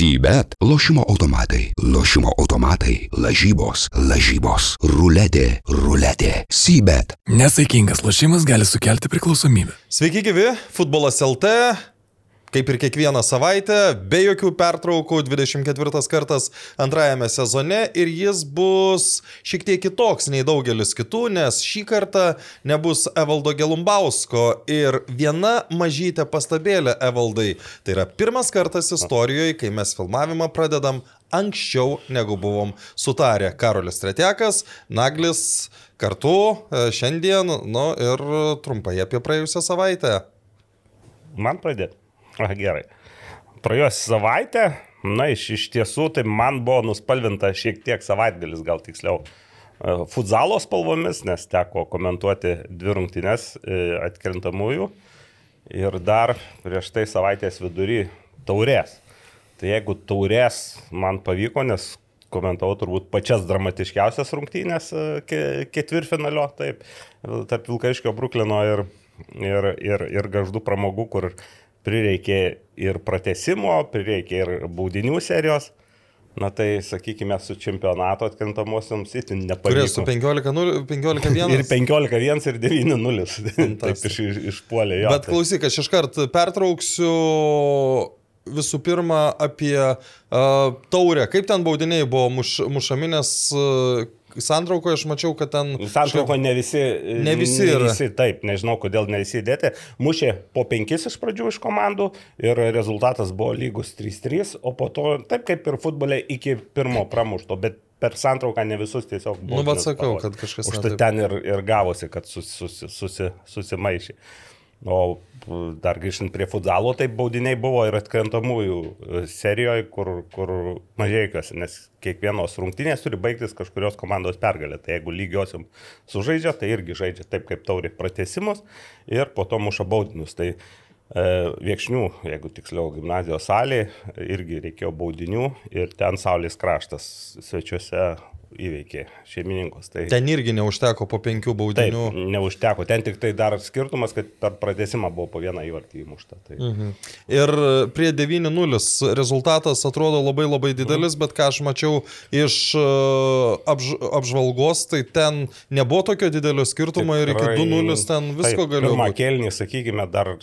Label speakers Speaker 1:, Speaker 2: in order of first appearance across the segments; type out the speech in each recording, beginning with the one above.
Speaker 1: Sybet. Lošimo automatai. Lošimo automatai. Lažybos. Lažybos. Ruletė. Ruletė. Sybet.
Speaker 2: Nesaikingas lošimas gali sukelti priklausomybę.
Speaker 3: Sveiki gyvi, futbolas LT. Kaip ir kiekvieną savaitę, be jokių pertraukų, 24 kartas antrajame sezone ir jis bus šiek tiek kitoks nei daugelis kitų, nes šį kartą nebus Evaldo Gelumbausko ir viena mažytė pastabėlė Evaldai. Tai yra pirmas kartas istorijoje, kai mes filmavimą pradedam anksčiau negu buvom sutarę. Karolis Tretekas, Naglis kartu e, šiandien, nu ir trumpai apie praėjusią savaitę.
Speaker 4: Man pradėti. A, gerai. Praėjusią savaitę, na, iš, iš tiesų, tai man buvo nuspalvinta šiek tiek savaitgalis, gal tiksliau, e, futzalo spalvomis, nes teko komentuoti dvi rungtynes e, atkrintamųjų ir dar prieš tai savaitės vidury taurės. Tai jeigu taurės man pavyko, nes komentavau turbūt pačias dramatiškiausias rungtynės e, ketvirtfinalio, taip, tarp Vilkaiškio Bruklino ir, ir, ir, ir Gaždų pramogų, kur prireikė ir pratesimo, prireikė ir baudinių serijos. Na tai, sakykime, su čempionato atkrintamosiams itin nepavyko.
Speaker 3: Kuris su 15-1?
Speaker 4: ir 15-1 ir 9-0. Taip iš, išpuolė jo.
Speaker 3: Bet
Speaker 4: tai-
Speaker 3: klausyk, aš iškart pertrauksiu visų pirma apie uh, taurę. Kaip ten baudiniai buvo muš, mušami, nes uh, santraukoje aš mačiau, kad ten...
Speaker 4: Santrauko ne visi.
Speaker 3: Ne visi
Speaker 4: ne visi, taip, nežinau, kodėl ne visi dėti. Mušė po penkis iš pradžių iš komandų ir rezultatas buvo lygus 3-3, o po to, taip kaip ir futbole, iki pirmo pramušto, bet per santrauką ne visus tiesiog buvo.
Speaker 3: Nu, bet sakau, kad kažkas
Speaker 4: Užtai
Speaker 3: taip.
Speaker 4: ten ir, ir gavosi, kad sus, susi, susi, susimaišė. O dar grįžtant prie futzalo, tai baudiniai buvo ir atkrentamųjų e, serijoje, kur, kur mažiekiuose, nes kiekvienos rungtynės turi baigtis kažkurios komandos pergalė. Tai jeigu lygiosim sužaidžia, tai irgi žaidžia taip, kaip tauri pratesimus ir po to muša baudinius. Tai e, viekšnių, jeigu tiksliau gimnazijos salė, irgi reikėjo baudinių ir ten Saulės kraštas svečiuose įveikė šeimininkus. Tai...
Speaker 3: Ten irgi neužteko po penkių
Speaker 4: Taip,
Speaker 3: baudinių.
Speaker 4: neužteko. Ten tik tai dar skirtumas, kad per pratesimą buvo po vieną įvartį įmuštą. Tai... Mhm.
Speaker 3: Ir prie 9-0 rezultatas atrodo labai labai didelis, bet ką aš mačiau iš uh, apž apžvalgos, tai ten nebuvo tokio didelio skirtumo ir iki 2-0 ten visko galėjo.
Speaker 4: Pirmą kelnį, sakykime, dar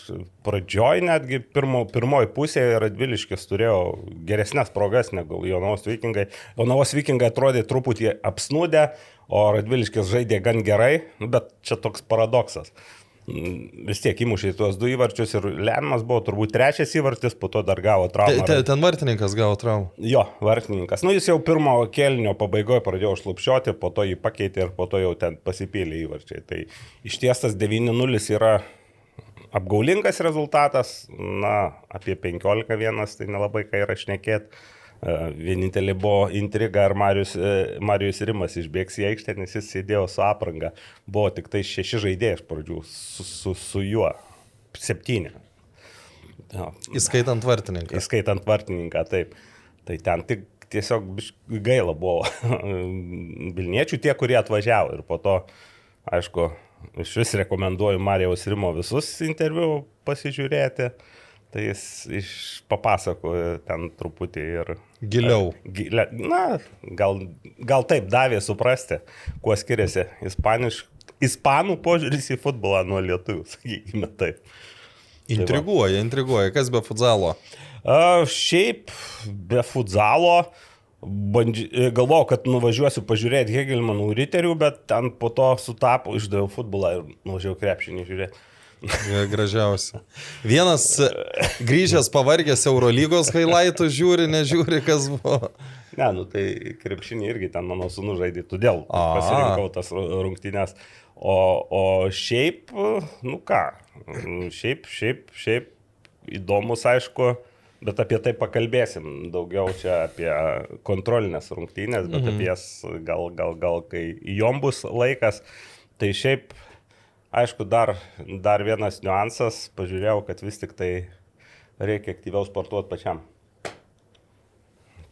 Speaker 4: pradžioj netgi pirmo, pirmoji pusė Radviliškis turėjo geresnės progas negu Jonavos vikingai. Jonavos vikingai atrodė truputį apsnūdę, o Radviliškis žaidė gan gerai, nu, bet čia toks paradoksas. Mm, Vis tiek įmušė tuos du įvarčius ir lemiamas buvo turbūt trečias įvartis, po to dar gavo
Speaker 3: Te,
Speaker 4: traumą.
Speaker 3: te, ten vartininkas gavo traumą.
Speaker 4: Jo, vartininkas. Nu, jis jau pirmo kelnio pabaigoje pradėjo šlupšioti, po to jį pakeitė ir po to jau ten pasipylė įvarčiai. Tai iš ties tas 9-0 yra apgaulingas rezultatas, na, apie 15-1 tai nelabai ką yra šnekėti. Vienintelė buvo intriga, ar Marius, e, Marius Rimas išbėgs į aikštę, nes jis sėdėjo su apranga. Buvo tik tai šeši žaidėjai iš pradžių su, su, su juo. Septyni. Jo.
Speaker 3: Įskaitant vartininką.
Speaker 4: Įskaitant vartininką, taip. Tai ten tik tiesiog gaila buvo Vilniečių tie, kurie atvažiavo. Ir po to, aišku, iš vis rekomenduoju Marijaus Rimo visus interviu pasižiūrėti. Tai jis iš papasakojo ten truputį ir...
Speaker 3: Giliau.
Speaker 4: Na, gal, gal taip davė suprasti, kuo skiriasi ispaniš, ispanų požiūris į futbolą nuo lietuvių, sakykime taip.
Speaker 3: Intriguoja, intriguoja. Kas be futzalo?
Speaker 4: A, šiaip be futzalo bandži... galvojau, kad nuvažiuosiu pažiūrėti Hegelmanų riterių, bet ten po to sutapo, išdaviau futbolą ir nuvažiavau krepšinį žiūrėti.
Speaker 3: Gražiausia. Vienas grįžęs pavargęs Eurolygos highlightų žiūri, nežiūri, kas buvo.
Speaker 4: Ne, nu tai krepšinį irgi ten mano sunu žaidė, todėl
Speaker 3: A.
Speaker 4: pasirinkau tas ru- rungtynes. O, o šiaip, nu ką, šiaip, šiaip, šiaip įdomus, aišku, bet apie tai pakalbėsim. Daugiau čia apie kontrolinės rungtynės, bet mhm. apie jas gal, gal, gal, kai jom bus laikas. Tai šiaip, aišku, dar, dar vienas niuansas, pažiūrėjau, kad vis tik tai reikia aktyviau sportuoti pačiam.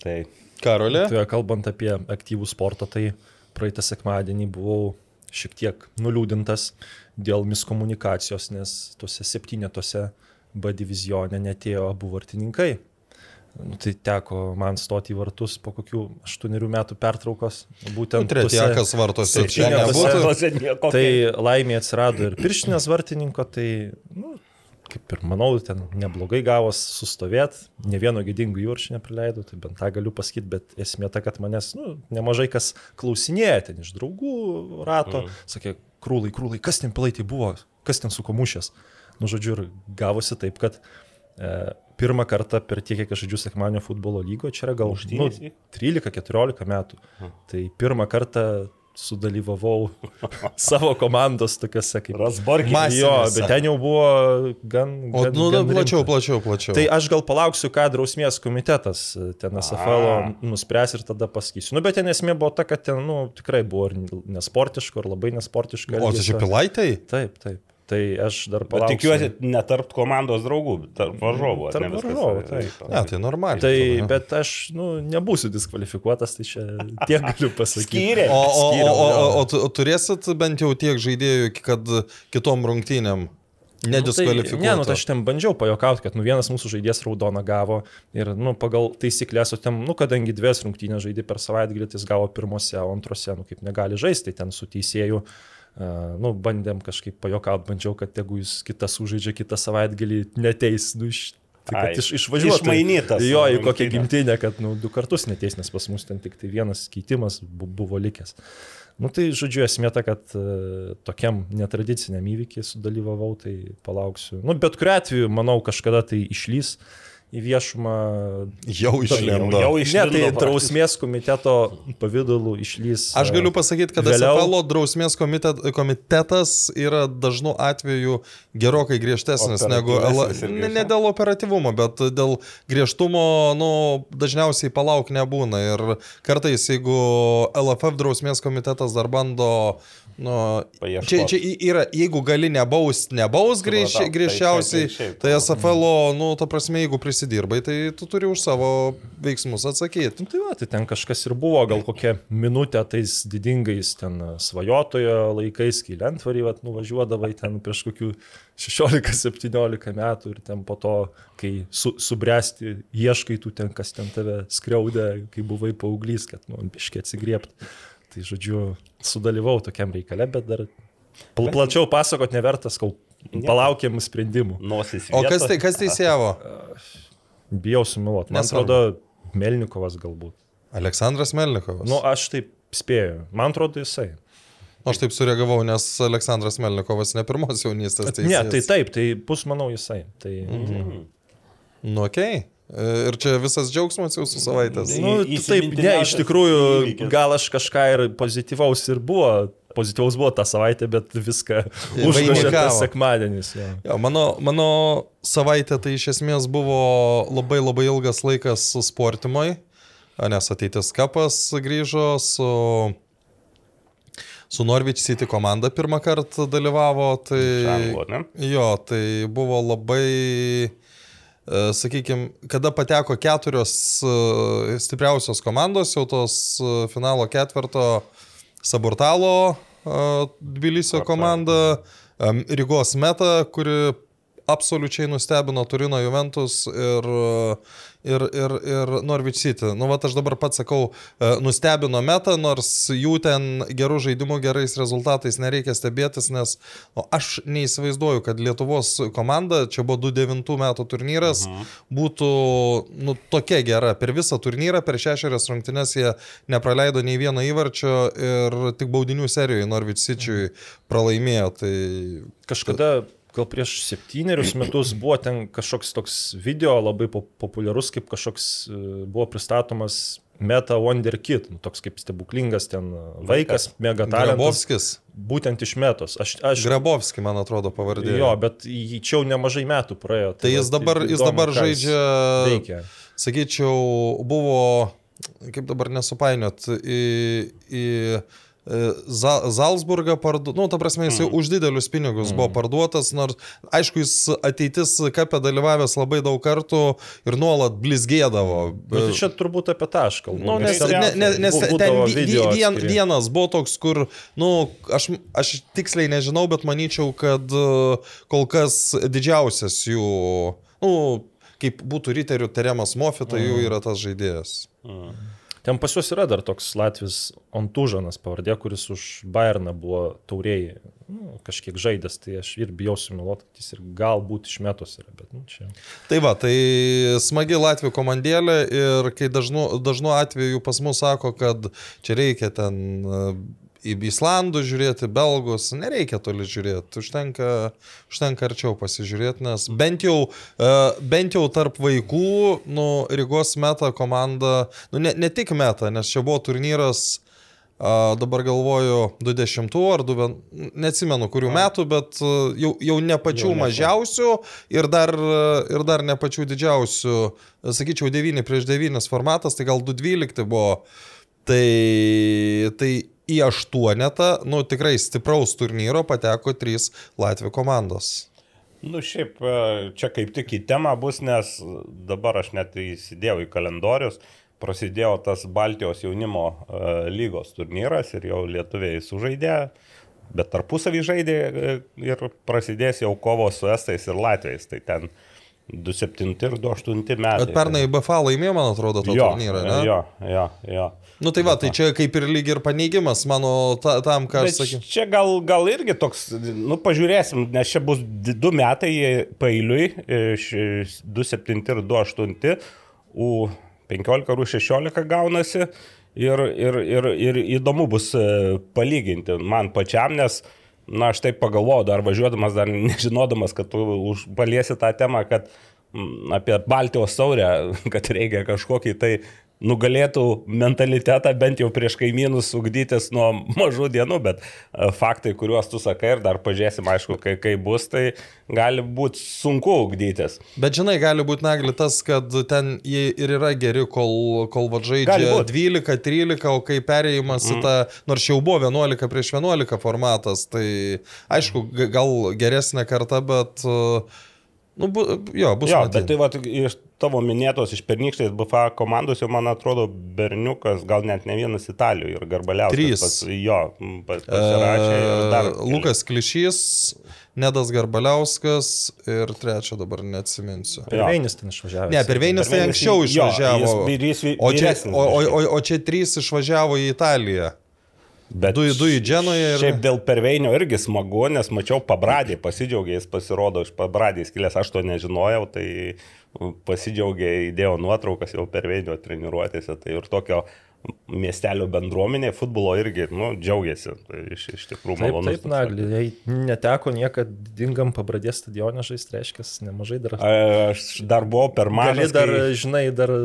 Speaker 4: Tai
Speaker 3: Karolė?
Speaker 5: Tai kalbant apie aktyvų sportą, tai praeitą sekmadienį buvau šiek tiek nuliūdintas dėl miskomunikacijos, nes tuose septynetuose B divizione netėjo abu vartininkai. Nu, tai teko man stoti į vartus po kokių aštuonerių metų pertraukos. Būtent
Speaker 3: Tretiakas vartose čia nebūtų.
Speaker 5: Tai laimė atsirado ir pirštinės vartininko, tai, nu, kaip ir manau, ten neblogai gavos sustovėti, ne vieno gėdingų aš neprileidau, tai bent tą galiu pasakyti, bet esmė ta, kad manęs, nu, nemažai kas klausinėja ten iš draugų rato, mm. sakė, krūlai, krūlai, kas ten pilaitai buvo, kas ten sukomušęs. Nu, žodžiu, ir gavosi taip, kad e, pirmą kartą per tiek, kiek aš žaidžiu sekmanio futbolo lygo, čia yra gal nu,
Speaker 4: Rungtynės vyko?
Speaker 5: 13-14 metų. Tai pirmą kartą sudalyvavau savo komandos tokiuose kaip...
Speaker 4: Rasborgį.
Speaker 3: Mas-
Speaker 5: Jo, bet ten jau buvo gan...
Speaker 3: O,
Speaker 5: gan,
Speaker 3: nu,
Speaker 5: gan
Speaker 3: plačiau,
Speaker 5: rimta.
Speaker 3: plačiau, plačiau.
Speaker 5: Tai aš gal palauksiu, ką drausmės komitetas ten SFL nuspręs ir tada pasakysiu. Nu, bet ten esmė buvo ta, kad ten, nu, tikrai buvo ir nesportiška, ir labai nesportiška.
Speaker 3: O, tai čia pilaitai?
Speaker 5: Taip, taip. Tai aš dar
Speaker 4: Bet
Speaker 5: palauksiu.
Speaker 4: tikiuosi, ne tarp komandos draugų, tarp varžovų. ar
Speaker 5: Tarp varžovų, taip.
Speaker 3: Ne, tai normaliai.
Speaker 5: Tai,
Speaker 3: tada.
Speaker 5: bet aš, nu, nebūsiu diskvalifikuotas, tai čia tiek galiu pasakyti.
Speaker 4: Skyrė.
Speaker 3: O, o, o, o, o, o o turėsit bent jau tiek žaidėjų, kad kitom rungtynėm nediskalifikuotų?
Speaker 5: Nu, tai, ne, nu, tai aš ten bandžiau pajokauti, kad nu, vienas mūsų žaidėjas raudoną gavo ir nu, pagal taisyklės, o ten, nu, kadangi dvies rungtynės žaidė per savaitgalį, tai jis gavo pirmose, o antrose, nu, kaip negali žaisti, tai ten su teisėju. Uh, nu, bandėm kažkaip pajokauti, bandžiau, kad jeigu jūs kitas užžaidžia kitą savaitgalį, neteis, nu, iš, tai,
Speaker 4: Ai,
Speaker 5: kad iš, išvažiuotų.
Speaker 4: išmainytas
Speaker 5: Jo, į kokią gimtinę, kad nu, du kartus neteis, nes pas mus ten tik tai vienas keitimas bu- buvo likęs. Nu tai žodžiu, esmė ta, kad uh, tokiam netradiciniam įvykiai sudalyvavau, tai palauksiu. Nu, bet kuriu atveju, manau, kažkada tai išlys į viešumą.
Speaker 3: Jau
Speaker 4: Jau,
Speaker 3: išlindo.
Speaker 4: jau
Speaker 5: Ne,
Speaker 4: išlindo
Speaker 5: tai drausmės komiteto pavydalu išlys.
Speaker 3: Aš galiu
Speaker 5: e,
Speaker 3: pasakyti, kad
Speaker 5: vėliau-
Speaker 3: SFL drausmės komitet, komitetas yra dažnu atveju gerokai griežtesnis negu... Ne, ne dėl operatyvumo, bet dėl griežtumo, nu, dažniausiai palauk nebūna. Ir kartais, jeigu LFF drausmės komitetas dar bando... Nu,
Speaker 4: Paieškot.
Speaker 3: čia, čia yra, jeigu gali nebaust, nebaus griež.
Speaker 4: Tai
Speaker 3: griežčiausiai,
Speaker 4: čia- tai šiaip.
Speaker 3: tai SFL, nu, ta prasme, jeigu prisidirbai, tai tu turi už savo veiksmus atsakyti.
Speaker 5: Nu, tai va, tai ten kažkas ir buvo, gal kokią minutę tais didingais ten svajotojo laikais, kai lentvarį vat, nuvažiuodavai ten prieš kokių 16-17 metų ir ten po to, kai su, subręsti, ieškai tų ten, kas ten tave skriaudė, kai buvai paauglys, kad nu, biškiai atsigriepti. Tai žodžiu, sudalyvau tokiam reikale, bet dar pl plačiau pasakot nevertas, kol palaukiam sprendimų.
Speaker 4: Nosis.
Speaker 3: O kas, tai, kas teisėjavo?
Speaker 5: Bijau sumiluoti. Man atrodo, Melnikovas galbūt.
Speaker 3: Aleksandras Melnikovas.
Speaker 5: Nu, aš taip spėju. Man atrodo, jisai.
Speaker 3: Aš taip sureagavau, nes Aleksandras Melnikovas ne pirmos jaunystės teisėjas.
Speaker 5: Ne, tai taip, tai bus, manau, jisai. Tai,
Speaker 3: Mhm. Nu, okei. Okay. Ir čia visas džiaugsmas jūsų savaitės.
Speaker 5: nu, taip, ne, iš tikrųjų, gal aš kažką ir pozityvaus ir buvo. Pozityvaus buvo tą savaitę, bet viską užgožė tas sekmadienis. Jo.
Speaker 3: Jo, mano, mano savaitė tai iš esmės buvo labai labai ilgas laikas sportimui, nes ateitis kapas grįžo su, su Norwich City komanda pirmą kartą dalyvavo. Tai,
Speaker 4: Žango,
Speaker 3: jo, tai buvo labai, sakykime, kada pateko keturios e, stipriausios komandos, jau tos e, finalo ketvirto Saburtalo e, Tbilisio komanda, Rygos Meta, kuri absoliučiai nustebino Turino Juventus ir, ir, ir, ir Norwich City. Nu, va, aš dabar pats sakau, e, nustebino Meta, nors jų ten gerų žaidimų, gerais rezultatais nereikia stebėtis, nes nu, aš neįsivaizduoju, kad Lietuvos komanda, čia buvo 2009 metų turnyras, mhm. būtų nu, tokia gera. Per visą turnyrą, per šešerias rungtynes jie nepraleido nei vieno įvarčio ir tik baudinių serijoje Norwich City pralaimėjo. Tai
Speaker 5: Kažkada, gal prieš septynerius metus buvo ten kažkoks toks video labai po populiarus, kaip kažkoks e, buvo pristatomas Meta Wonder Kid, nu, toks kaip stebuklingas ten vaikas, mega talentas.
Speaker 3: Grabovskis.
Speaker 5: Būtent iš metos. Aš, aš,
Speaker 3: Grabovski, man atrodo, pavardė.
Speaker 5: jo, bet jį čia jau nemažai metų praėjo.
Speaker 3: Tai jis
Speaker 5: va,
Speaker 3: dabar, jis
Speaker 5: įdomu,
Speaker 3: dabar
Speaker 5: jis
Speaker 3: žaidžia,
Speaker 5: Veikia.
Speaker 3: sakyčiau, buvo, kaip dabar nesupainiot, į, į Zalzburgą parduotas, nu, ta prasme, jis mm. už didelius pinigus mm. buvo parduotas, nors, aišku, jis ateitis kapė dalyvavęs labai daug kartų ir nuolat blizgėdavo.
Speaker 5: Nu, tai čia turbūt apie kalbu.
Speaker 3: Nu, nes, ne, ne, nes ten vien, vienas buvo toks, kur, nu, aš, aš tiksliai nežinau, bet manyčiau, kad e, kol kas didžiausias jų, nu, kaip būtų riterių Teremas Mofi, tai jau yra tas žaidėjas.
Speaker 5: Ten pas juos yra dar toks Latvis Ontūžanas pavardė, kuris už Bayerną buvo tauriai nu, kažkiek žaidęs, tai aš ir bijau sumiluoti, kad jis ir galbūt iš metos yra, bet nu, čia.
Speaker 3: Tai va, tai smagi Latvijų komandėlė ir kai dažnu, dažnu atveju pas mus sako, kad čia reikia ten į Islandų žiūrėti, Belgus, nereikia toli žiūrėti, užtenka, užtenka arčiau pasižiūrėti, nes bent jau, e, bent jau tarp vaikų, nu, Rygos meta komanda, nu, ne, ne tik meta, nes čia buvo turnyras, a, dabar galvoju, 20 ar 2, neatsimenu kurių metų, bet a, jau, jau ne pačių
Speaker 4: Jaunesnių.
Speaker 3: mažiausių ir dar, a, ir dar ne pačių didžiausių, sakyčiau, 9 prieš 9 formatas, tai gal 212 buvo. Tai, tai į aštuonetą, nu tikrai stipraus turnyro pateko trys Latvijos komandos.
Speaker 4: Nu šiaip e, čia kaip tik į temą bus, nes dabar aš net įsidėjau į kalendorius, prasidėjo tas Baltijos jaunimo e, lygos turnyras ir jau lietuviai sužaidė, bet tarpusavį žaidė e, ir prasidės jau kovos su estais ir latviais. Tai ten 27 ir 28 metai.
Speaker 3: Bet pernai BFA laimėjo, man atrodo, tą
Speaker 4: jo,
Speaker 3: turnyrą, ne?
Speaker 4: jo, jo, jo.
Speaker 3: Nu tai va, tai čia kaip ir lyg ir paneigimas mano ta, tam, ką aš sakiau.
Speaker 4: čia gal, gal irgi toks, nu pažiūrėsim, nes čia bus di- du metai pailiui, iš 2,7 ir 2,8, U15 ar U16 gaunasi ir, ir, ir, ir įdomu bus e, palyginti man pačiam, nes, na, aš taip pagalvojau, dar važiuodamas, dar nežinodamas, kad tu paliesi tą temą, kad mm, apie Baltijos saurę, kad reikia kažkokį tai nugalėtų mentalitetą bent jau prieš kaimynus ugdytis nuo mažų dienų, bet e, faktai, kuriuos tu sakai ir dar pažiūrėsim, aišku, kai, kai bus, tai gali būti sunku ugdytis.
Speaker 3: Bet žinai, gali būti nagli tas, kad ten jie ir yra geri, kol, kol va
Speaker 4: Gali
Speaker 3: žaidžia
Speaker 4: būt.
Speaker 3: 12, 13, o kai perėjimas mm. į tą, nors jau buvo 11 prieš 11 formatas, tai aišku, gal geresnė karta, bet, uh, nu, bu, jo, bus
Speaker 4: Jo,
Speaker 3: matyt.
Speaker 4: bet tai va, iš tavo minėtos iš pernykštės BFA komandos jau, man atrodo, berniukas, gal net ne vienas Italijoje ir Garbaliauskas.
Speaker 3: Trys.
Speaker 4: Pas, jo, pas, pasirašė ir dar.
Speaker 3: E, Lukas Klišys, Nedas Garbaliauskas ir trečio dabar neatsiminsiu.
Speaker 5: Per Veinis ten išvažiavęs.
Speaker 3: Ne, per Veinis tai anksčiau
Speaker 4: jo,
Speaker 3: išvažiavo.
Speaker 4: jis- ir jis vy-
Speaker 3: o, čia, o, o, o, o čia trys išvažiavo į Italiją.
Speaker 4: Bet
Speaker 3: Du, du į Dženoje ir...
Speaker 4: Šiaip dėl perveinio irgi smagu, nes mačiau pabradį, pasidžiaugė, jis pasirodo iš pabradės kilęs, aš to nežinojau, tai pasidžiaugė, įdėjo nuotraukas jau perveinio treniruotėse, tai ir tokio miestelio bendruomenė futbolo irgi, nu, džiaugiasi, tai iš, iš tikrųjų
Speaker 5: Taip,
Speaker 4: malonu.
Speaker 5: taip, nagli, jei neteko niekad dingam pabradės stadionę žaisti, reiškia, nemažai dar.
Speaker 4: Aš dar buvau per
Speaker 5: Gali
Speaker 4: mažas.
Speaker 5: dar,
Speaker 4: kai-
Speaker 5: žinai, dar,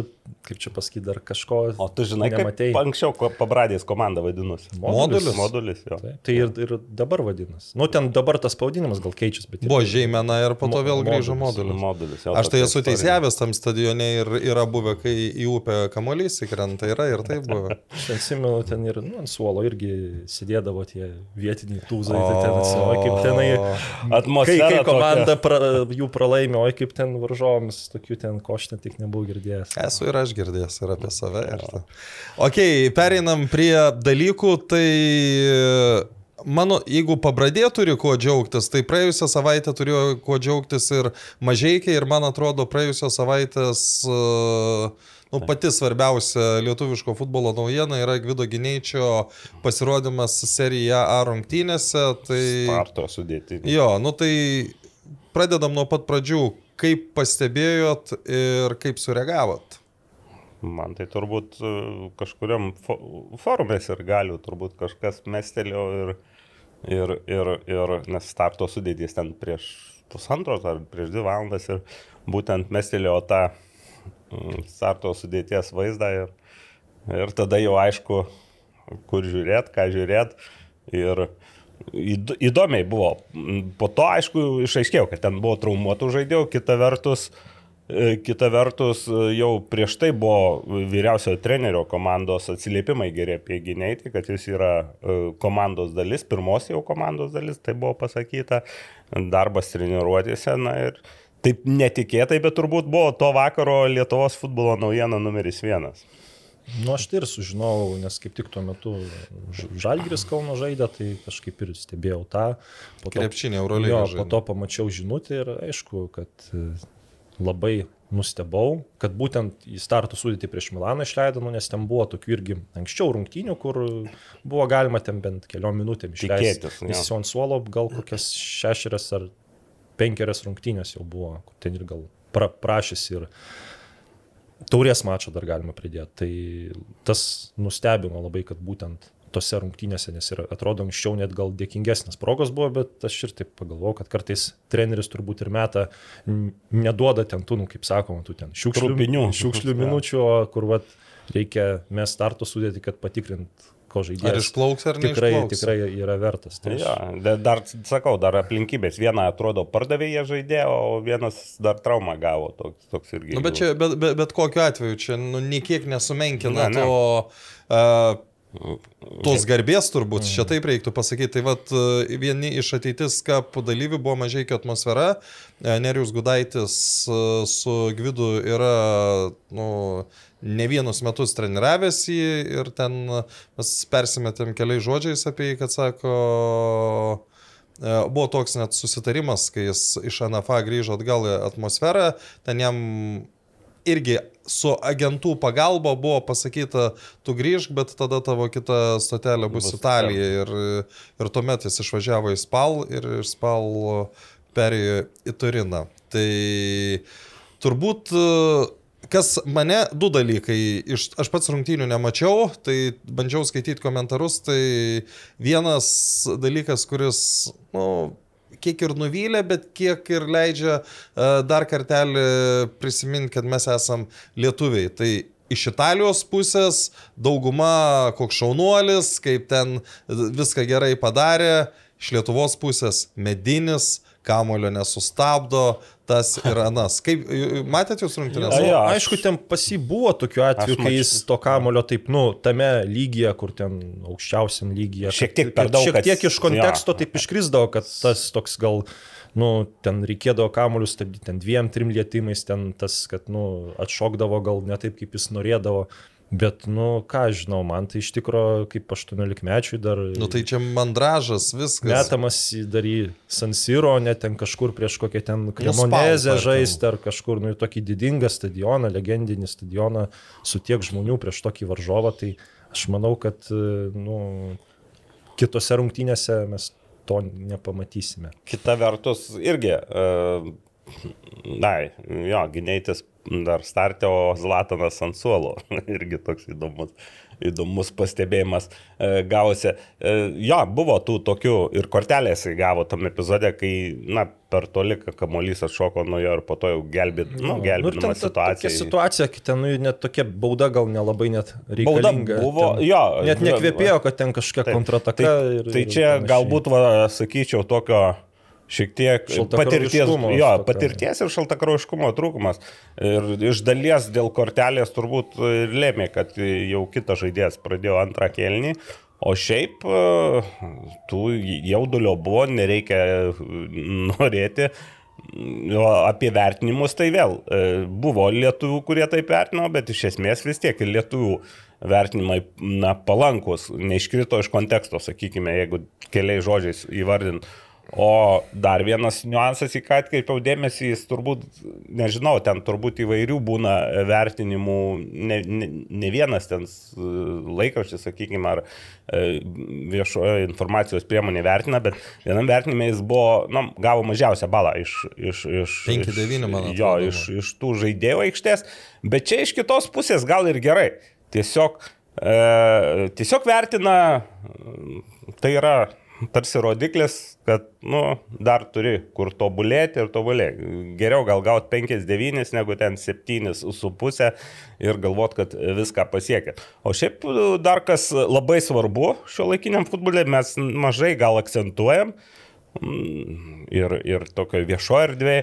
Speaker 5: kaip čia pasakyti, dar kažko.
Speaker 4: O tu žinai, kaip
Speaker 5: nematei.
Speaker 4: anksčiau ko- pabradės komanda vadinosi?
Speaker 3: Modulis.
Speaker 4: Modulis, jo.
Speaker 5: Taip, tai ir, ir dabar vadinasi. Nu, ten dabar tas pavadinimas gal keičiasi, bet...
Speaker 3: Buvo Žeimena ir po to vėl grįžo
Speaker 5: modulis.
Speaker 3: modulis.
Speaker 4: Modulis. jo,
Speaker 3: Aš tai esu teisėjavęs tam stadione ir yra buvę, kai į upę kamuolys įkrenta, yra ir tai buvo.
Speaker 5: Aš atsimenu, ten ir nu, ant suolo irgi sėdėdavo tie vietiniai tūzai, tai ten atsimenu, kaip tenai... Kai,
Speaker 4: Atmosfera.
Speaker 5: kai
Speaker 4: tokia.
Speaker 5: komanda pra, jų pralaimė, oi kaip ten varžovomis, tokių ten koštų tik nebuvau girdėjęs.
Speaker 3: Esu ir aš girdėjęs ir apie save. Ir ta. ok, pereinam prie dalykų, tai mano, jeigu pabradė turi kuo džiaugtis, tai praėjusią savaitę turėjo kuo džiaugtis ir mažiekiai ir man atrodo praėjusią savaitės uh, Nu, pati svarbiausia lietuviško futbolo naujiena yra Gvido Gineičio pasirodymas Serija A rungtynėse. Tai...
Speaker 4: Starto sudėti.
Speaker 3: Jo, nu tai pradedam nuo pat pradžių. Kaip pastebėjot ir kaip sureagavot?
Speaker 4: Man tai turbūt e, kažkuriam fo forumės ir galiu, turbūt kažkas mestelio ir, ir, ir, ir nes starto sudėtys ten prieš pusantros ar prieš dvi valandas ir būtent mestelio tą mm, starto sudėties vaizdą ir, ir tada jau aišku, kur žiūrėt, ką žiūrėt. Ir įd- įdomiai buvo. Mm, Po to, aišku, išaiškėjo, kad ten buvo traumuotų žaidėjų, kita vertus, e, kita vertus e, jau prieš tai buvo vyriausiojo trenerio komandos atsiliepimai geri apie gynėjai, kad jis yra e, komandos dalis, pirmos jau komandos dalis, tai buvo pasakyta, darbas treniruotėse. Na ir taip netikėtai, bet turbūt buvo to vakaro Lietuvos futbolo naujiena numeris vienas.
Speaker 5: Nu, aš tai ir sužinojau, nes kaip tik tuo metu Žalgiris Kauno žaidė, tai kažkaip ir stebėjau tą. Po jo,
Speaker 3: Eurolygą.
Speaker 5: po to pamačiau žinutę ir aišku, kad e, labai nustebau, kad būtent į startų sudėti prieš Milaną išleido, nu, nes ten buvo tokių irgi anksčiau rungtynių, kur buvo galima ten bent keliom minutėm išleisti. Jis ant suolo gal kokias šešerias ar penkerias rungtynės jau buvo, kur ten ir gal pra, prašys ir taurės mačą dar galima pridėti. Tai tas nustebino labai, kad būtent tose rungtynėse, nes ir atrodo anksčiau net gal dėkingesnės progos buvo, bet aš ir taip pagalvojau, kad kartais treneris turbūt ir meta, n- neduoda ten tų, nu, kaip sakoma, tų ten šiukšlių,
Speaker 4: Trupinių.
Speaker 5: šiukšlių minučių, kur vat, reikia mes starto sudėti, kad patikrint, ko
Speaker 3: Ar
Speaker 5: žaidėjas
Speaker 3: išplauks ar ne?
Speaker 5: tikrai, tikrai yra vertas. Tai
Speaker 4: Ja, da- dar, sakau, dar aplinkybės. Vieną atrodo pardavė jie žaidė, o vienas dar traumą gavo. Toks, toks irgi.
Speaker 3: Nu, bet, čia, bet, bet, bet kokiu atveju čia nu, niekiek nesumenkina
Speaker 4: Ne, ne.
Speaker 3: to... Uh, Tos garbės turbūt, čia taip reiktų pasakyti. Tai vad vieni iš ateitis kap dalyvių buvo mažai atmosfera. E, Nerius Gudaitis e, su Gvidu yra nu, ne vienus metus treniravęs jį ir ten e, mes persimetėm keliais žodžiais apie jį, kad sako, e, buvo toks net susitarimas, kai jis iš NFA grįžo atgal į atmosferą, ten jam irgi su agentų pagalba buvo pasakyta, tu grįžk, bet tada tavo kita stotelė bus,
Speaker 4: Bus
Speaker 3: Italija. Ir, ir tuomet jis išvažiavo į Spal ir iš Spal perėjo į Turiną. Tai turbūt kas mane, du dalykai, iš, aš pats rungtynių nemačiau, tai bandžiau skaityti komentarus, tai vienas dalykas, kuris, na, nu, kiek ir nuvylė, bet kiek ir leidžia uh, dar kartelį prisiminti, kad mes esam lietuviai. Tai iš Italijos pusės dauguma koks šaunuolis, kaip ten viską gerai padarė, iš Lietuvos pusės medinis, kamulio nesustabdo, tas ir anas. Kaip, matėte jūs rungtynės?
Speaker 4: Jo,
Speaker 5: Nu,
Speaker 4: aš-
Speaker 5: aišku, ten pasi buvo tokiu atveju, kai jis to kamulio taip, nu, tame lygyje, kur ten aukščiausiam lygyje.
Speaker 4: Šiek tiek per
Speaker 5: kad
Speaker 4: daug,
Speaker 5: Šiek tiek iš konteksto
Speaker 4: jo.
Speaker 5: taip iškrisdavo, kad tas toks gal, nu, ten reikėdavo kamuolius stabdyti, ten dviem, trim lietimais, ten tas, kad, nu, atšokdavo gal ne taip, kaip jis norėdavo. Bet, nu, ką aš žinau, man tai iš tikrųjų kaip 18 mečiui dar...
Speaker 3: Nu tai čia mandražas, viskas.
Speaker 5: Metamas į dar į Sansiro, net ten kažkur prieš kokią ten Kremonezę žaisti ar kažkur, nu, į tokį didingą stadioną, legendinį stadioną su tiek žmonių prieš tokį varžovą, tai aš manau, kad, nu, kitose rungtynėse mes to nepamatysime.
Speaker 4: Kita vertus, irgi, uh, na, jo, gynėtis dar startė, o Zlatanas ant suolo. irgi toks įdomus, įdomus pastebėjimas uh, gavosi. Uh, jo, buvo tų tokių ir kortelės įgavo tam epizode, kai, na, per toli kamuolys atšoko nuo jo ir po to jau gelbėt, nu,
Speaker 5: Nu, ir ten ta
Speaker 4: situaciją.
Speaker 5: Tokia situacija, kai ten nu, net tokia bauda gal nelabai net
Speaker 4: Bauda
Speaker 5: reikalinga.
Speaker 4: buvo,
Speaker 5: ten,
Speaker 4: jo.
Speaker 5: Net nekvėpėjo, kad ten kažkokia kontrataka.
Speaker 4: Tai,
Speaker 5: ir,
Speaker 4: tai
Speaker 5: ir
Speaker 4: čia
Speaker 5: panašiai.
Speaker 4: galbūt, va, sakyčiau, tokio šiek tiek patirties, jo, patirties ir šaltakraujiškumo trūkumas. Ir iš dalies dėl kortelės turbūt ir lėmė, kad jau kitas žaidėjas pradėjo antrą kelnį. O šiaip e, tų jaudulio buvo, nereikia norėti. O apie vertinimus tai vėl e, buvo lietuvių, kurie taip vertino, bet iš esmės vis tiek ir lietuvių vertinimai na, palankus, neiškrito iš konteksto, sakykime, jeigu keliais žodžiais įvardint. O dar vienas niuansas, į ką atkreipiau dėmesį, jis turbūt, nežinau, ten turbūt įvairių būna vertinimų, ne, ne, ne vienas ten laikraštis, sakykime, ar e, viešojo informacijos priemonė vertina, bet vienam vertinime jis buvo, na, gavo mažiausią balą iš... iš, iš
Speaker 3: 5-9, man
Speaker 4: iš- Jo,
Speaker 3: atrodo.
Speaker 4: iš, iš tų žaidėjų aikštės, bet čia iš kitos pusės gal ir gerai. Tiesiog, e, tiesiog vertina, tai yra tarsi rodiklis, kad, nu, dar turi kur tobulėti ir tobulėti. Geriau gal gauti 5-9 negu ten 7,5 ir galvot, kad viską pasiekė. O šiaip dar kas labai svarbu šio laikiniam futbolė, mes mažai gal akcentuojam mm, ir, ir tokio viešoje erdvėje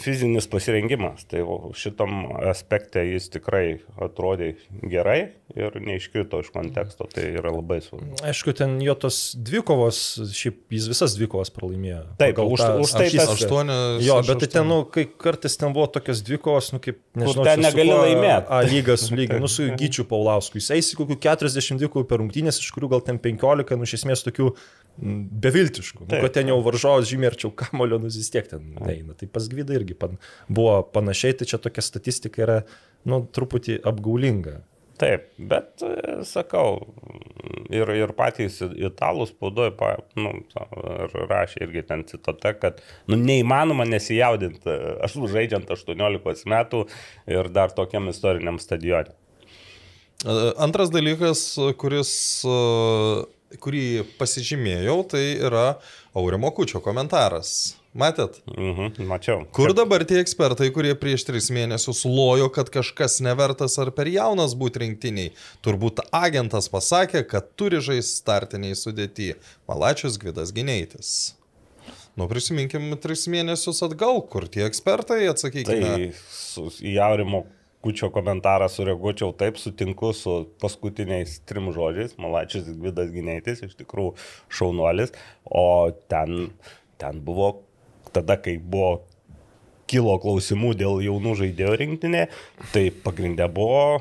Speaker 4: fizinis pasirengimas. Tai šitam aspekte jis tikrai atrodė gerai ir neiškrito iš konteksto, tai yra labai svarbu.
Speaker 5: Aišku, ten jo tos dvikovos, šiaip jis visas dvikovas pralaimėjo.
Speaker 4: Taip,
Speaker 5: Pagal
Speaker 4: už-
Speaker 5: tą
Speaker 4: už tai tas-
Speaker 3: aštuonios
Speaker 5: Jo, bet tai ten, nu, kai kartais ten buvo tokios dvikovos, nu, kaip, nežinau,
Speaker 4: ten negali
Speaker 5: kuo
Speaker 4: laimėt.
Speaker 5: A lygas, lygiai, nu, su Gyčiu Paulausku. Jis eisi kokių 40 dvikovų per rungtynės, iš kurių gal ten 15, nu, iš esmės tokių mm, beviltiškų. Nu, kad ten jau varžovas žymiai arčiau kamulio, nu vis tiek ten neina. Tai pas Gvydą irgi pan, buvo panašiai, tai čia tokia statistika yra, nu, truputį apgaulinga.
Speaker 4: Taip, bet e, sakau, ir, ir patys italų spaudoje pa, nu, ir rašė irgi ten citata, kad nu, neįmanoma nesijaudinti, aš žaidžiant 18 metų ir dar tokiam istoriniam stadionui.
Speaker 3: Antras dalykas, kuris, e, kurį pasižymėjau, tai yra Aurimo Kučio komentaras. Matėt?
Speaker 4: Mhm, mačiau.
Speaker 3: Kur dabar tie ekspertai, kurie prieš tris mėnesius lojo, kad kažkas nevertas ar per jaunas būti rinktiniai? Turbūt agentas pasakė, kad turi žaisti startiniai sudėti. Malačius Gvidas Gineitis. Nu, prisiminkim tris mėnesius atgal, kur tie ekspertai, atsakykime.
Speaker 4: Tai į Aurimo Kučio komentarą sureaguočiau taip, sutinku su paskutiniais trim žodžiais. Malačius Gvidas Gineitis, iš tikrųjų šaunuolis, o ten, ten buvo tada, kai buvo kilo klausimų dėl jaunų žaidėjų rinktinė, tai pagrindė buvo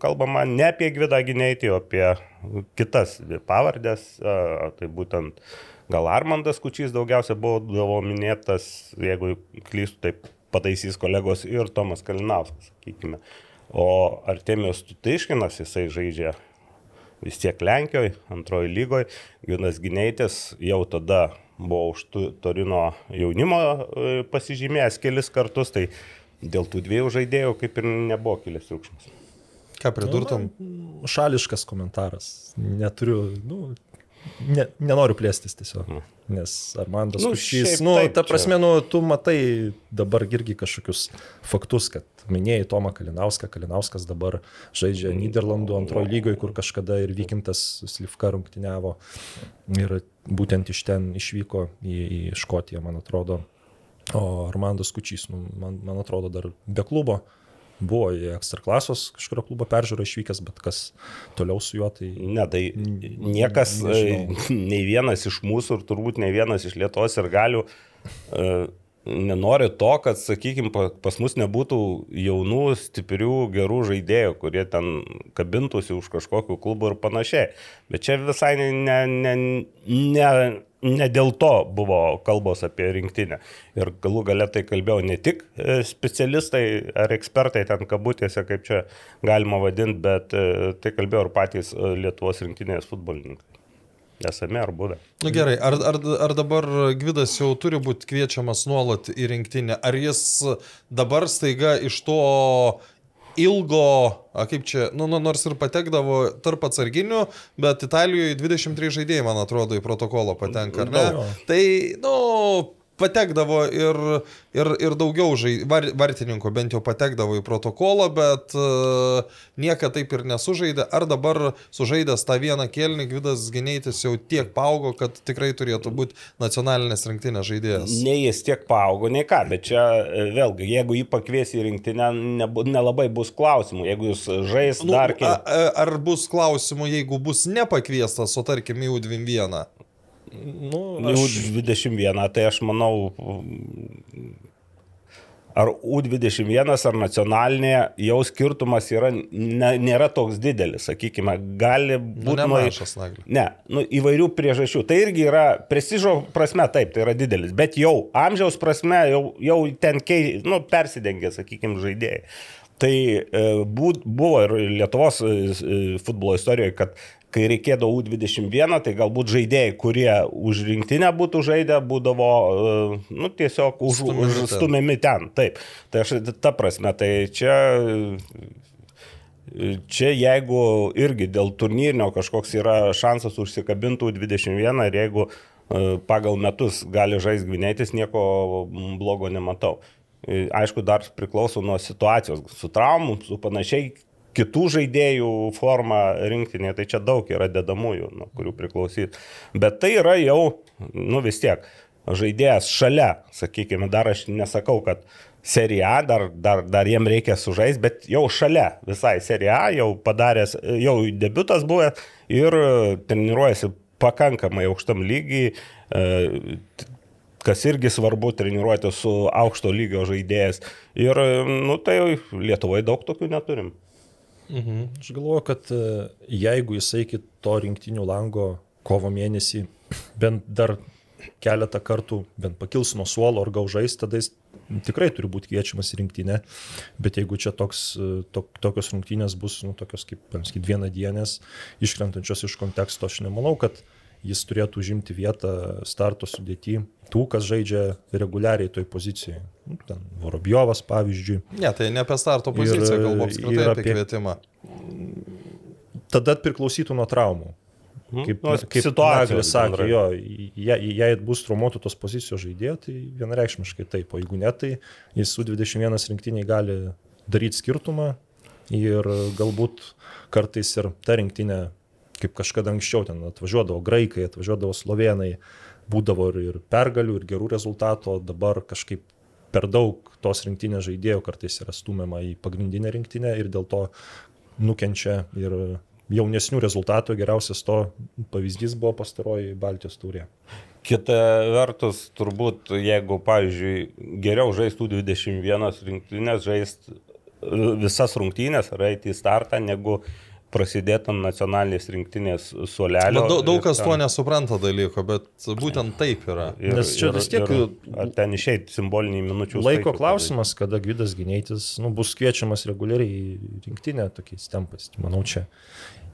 Speaker 4: kalbama ne apie Gvidą Gineitį, o apie kitas pavardės, tai būtent gal Armandas Kučys daugiausia buvo minėtas, jeigu klystu, tai pataisys kolegos ir Tomas Kalinauskas, sakykime. O Artemijos Tutaiškinas, jisai žaidžia vis tiek Lenkijoje, antroji lygoje, Ginas Gineitis jau tada buvo už Torino jaunimo e, pasižymėjęs kelis kartus, tai dėl tų dviejų žaidėjų kaip ir nebuvo kilęs triukšmas.
Speaker 3: Ką pridurtum?
Speaker 5: Šališkas komentaras. Neturiu, nu, ne, nenoriu plėstis tiesiog. Nes Armandas
Speaker 4: Nu,
Speaker 5: Kušys, nu,
Speaker 4: taip,
Speaker 5: ta
Speaker 4: čia-
Speaker 5: prasme, nu, tu matai dabar irgi kažkokius faktus, kad minėjai Tomą Kalinauską, Kalinauskas dabar žaidžia Niderlandų antrojo lygoje, kur kažkada ir Vykintas Slivka rungtyniavo ir būtent iš ten išvyko į, į Škotiją, man atrodo. O Armandas Kučys, nu, man, man atrodo, dar be klubo buvo į ekstraklasos kažkurio klubo peržiūrą išvykęs, bet kas toliau su juo, tai
Speaker 4: Ne, tai niekas,
Speaker 5: nežinau.
Speaker 4: nei vienas iš mūsų ir turbūt nei vienas iš Lietuvos ir galių e, nenori to, kad, sakykime, pas mus nebūtų jaunų, stiprių, gerų žaidėjų, kurie ten kabintųsi už kažkokių klubų ir panašiai. Bet čia visai ne, ne, ne, ne, dėl to buvo kalbos apie rinktinę. Ir galų galę tai kalbėjau ne tik e, specialistai ar ekspertai ten kabutėse, kaip čia galima vadinti, bet e, tai kalbėjo ir patys e, Lietuvos rinktinės futbolininkai. Esame ar buvę.
Speaker 3: Na gerai, ar, ar, ar dabar Gvidas jau turi būti kviečiamas nuolat į rinktinę? Ar jis dabar staiga iš to ilgo, a, kaip čia, nu, nu, nors ir patekdavo tarp atsarginių, bet Italijoje 23 žaidėjai, man atrodo, į protokolą patenka, ar ne?
Speaker 5: Daug.
Speaker 3: Tai, nu, patekdavo ir, ir, ir daugiau žai, var, vartininkų bent jau patekdavo į protokolą, bet uh, nieka taip ir nesužaidė. Ar dabar sužaidęs tą vieną kėlinį Gvidas Geneitis jau tiek paaugo, kad tikrai turėtų būti nacionalinės rinktinės žaidėjas?
Speaker 4: Nei jis tiek paaugo, nei ką, bet čia e, vėlgi, jeigu jį pakvies į rinktinę, nelabai bus klausimų. Jeigu jis žais
Speaker 3: Nu,
Speaker 4: dar kiek...
Speaker 3: ar bus klausimų, jeigu bus nepakviestas, o tarkim į U21?
Speaker 5: Nu,
Speaker 4: Jau
Speaker 5: aš,
Speaker 4: 21, tai aš manau, ar U21 ar nacionalinė, jau skirtumas yra, ne, nėra toks didelis, sakykime, gali
Speaker 3: Nu,
Speaker 4: būti nuo...
Speaker 3: nemažas, Nagli.
Speaker 4: Ne, nu, įvairių priežasčių. Tai irgi yra prestižo prasme, taip, tai yra didelis, bet jau amžiaus prasme jau, jau ten kei, nu, persidengia, sakykime, žaidėjai. Tai e, būt, buvo ir Lietuvos e, e, futbolo istorijoje, kad kai reikėdavo U21, tai galbūt žaidėjai, kurie už rinktinę būtų žaidę, būdavo e, nu, tiesiog už,
Speaker 3: Stumiami ten.
Speaker 4: ten. Taip, tai aš ta prasme, tai čia Čia jeigu irgi dėl turnyrinio kažkoks yra šansas užsikabintų 21 ir jeigu e, pagal metus gali žaisti gvinėtis, nieko blogo nematau. E, Aišku, dar priklauso nuo situacijos, su traumų, su panašiai kitų žaidėjų forma rinktinė, tai čia daug yra dedamųjų, nuo kurių priklausys. Bet tai yra jau, nu vis tiek, žaidėjas šalia, sakykime, dar aš nesakau, kad Serija dar, dar, dar jiem reikia sužaisti, bet jau šalia visai Serija jau padaręs, jau debutas buvęs ir treniruojasi pakankamai aukštam lygiai, e, kas irgi svarbu treniruoti su aukšto lygio žaidėjas. Ir, nu, tai Lietuvoje daug tokių neturim.
Speaker 5: Aš galvoju, kad e, jeigu jisai iki to rinktinių lango kovo mėnesį bent dar keletą kartų bent pakils nuo suolo ar gaužais, tada jis tikrai turi būti kviečiamas į rinktinę, bet jeigu čia toks, to, tokios rungtynės bus, nu, tokios kaip, kaip vienadienės, iškrentančios iš konteksto, aš nemanau, kad jis turėtų užimti vietą starto sudėti tų, kas žaidžia reguliariai toj pozicijoje. Nu, ten Vorobjovas, pavyzdžiui.
Speaker 3: Ne, tai ne apie starto poziciją, kalbu apskritai apie, kvietimą.
Speaker 5: Tada priklausytų nuo traumų.
Speaker 4: Mhm.
Speaker 5: Kaip,
Speaker 4: Nu,
Speaker 5: kaip
Speaker 4: situacijos
Speaker 5: Naglis sakė, jo, jei, jei bus traumuotų tos pozicijos žaidėjo, tai vienareikšmiškai taip, o jeigu ne, tai jis su 21 rinktiniai gali daryti skirtumą ir galbūt kartais ir ta rinktinė, kaip kažkada anksčiau ten atvažiuodavo graikai, atvažiuodavo slovenai, būdavo ir, ir pergalių, ir gerų rezultatų, o dabar kažkaip per daug tos rinktinės žaidėjų kartais yra stumiama į pagrindinę rinktinę ir dėl to nukenčia ir jaunesnių rezultatų, geriausias to pavyzdys buvo pastaroji Baltijos turė.
Speaker 4: Kita vertus, turbūt, jeigu, pavyzdžiui, geriau žaistų 21 rinktinės, žaist visas rungtynės, ar eiti į startą, negu prasidėtų nacionalinės rinktinės suolelio.
Speaker 3: Daug, daug
Speaker 4: ir
Speaker 3: kas
Speaker 4: ten-
Speaker 3: to nesupranta dalyko, bet būtent taip yra.
Speaker 4: Ir,
Speaker 5: Nes čia vis tiek-
Speaker 4: ir, ar ten išeiti simboliniai minučių.
Speaker 5: Laiko
Speaker 4: skaičių
Speaker 5: klausimas, kada Gvidas Gineitis nu, bus kviečiamas reguliariai į rinktinę tokiais tempais. Manau, čia,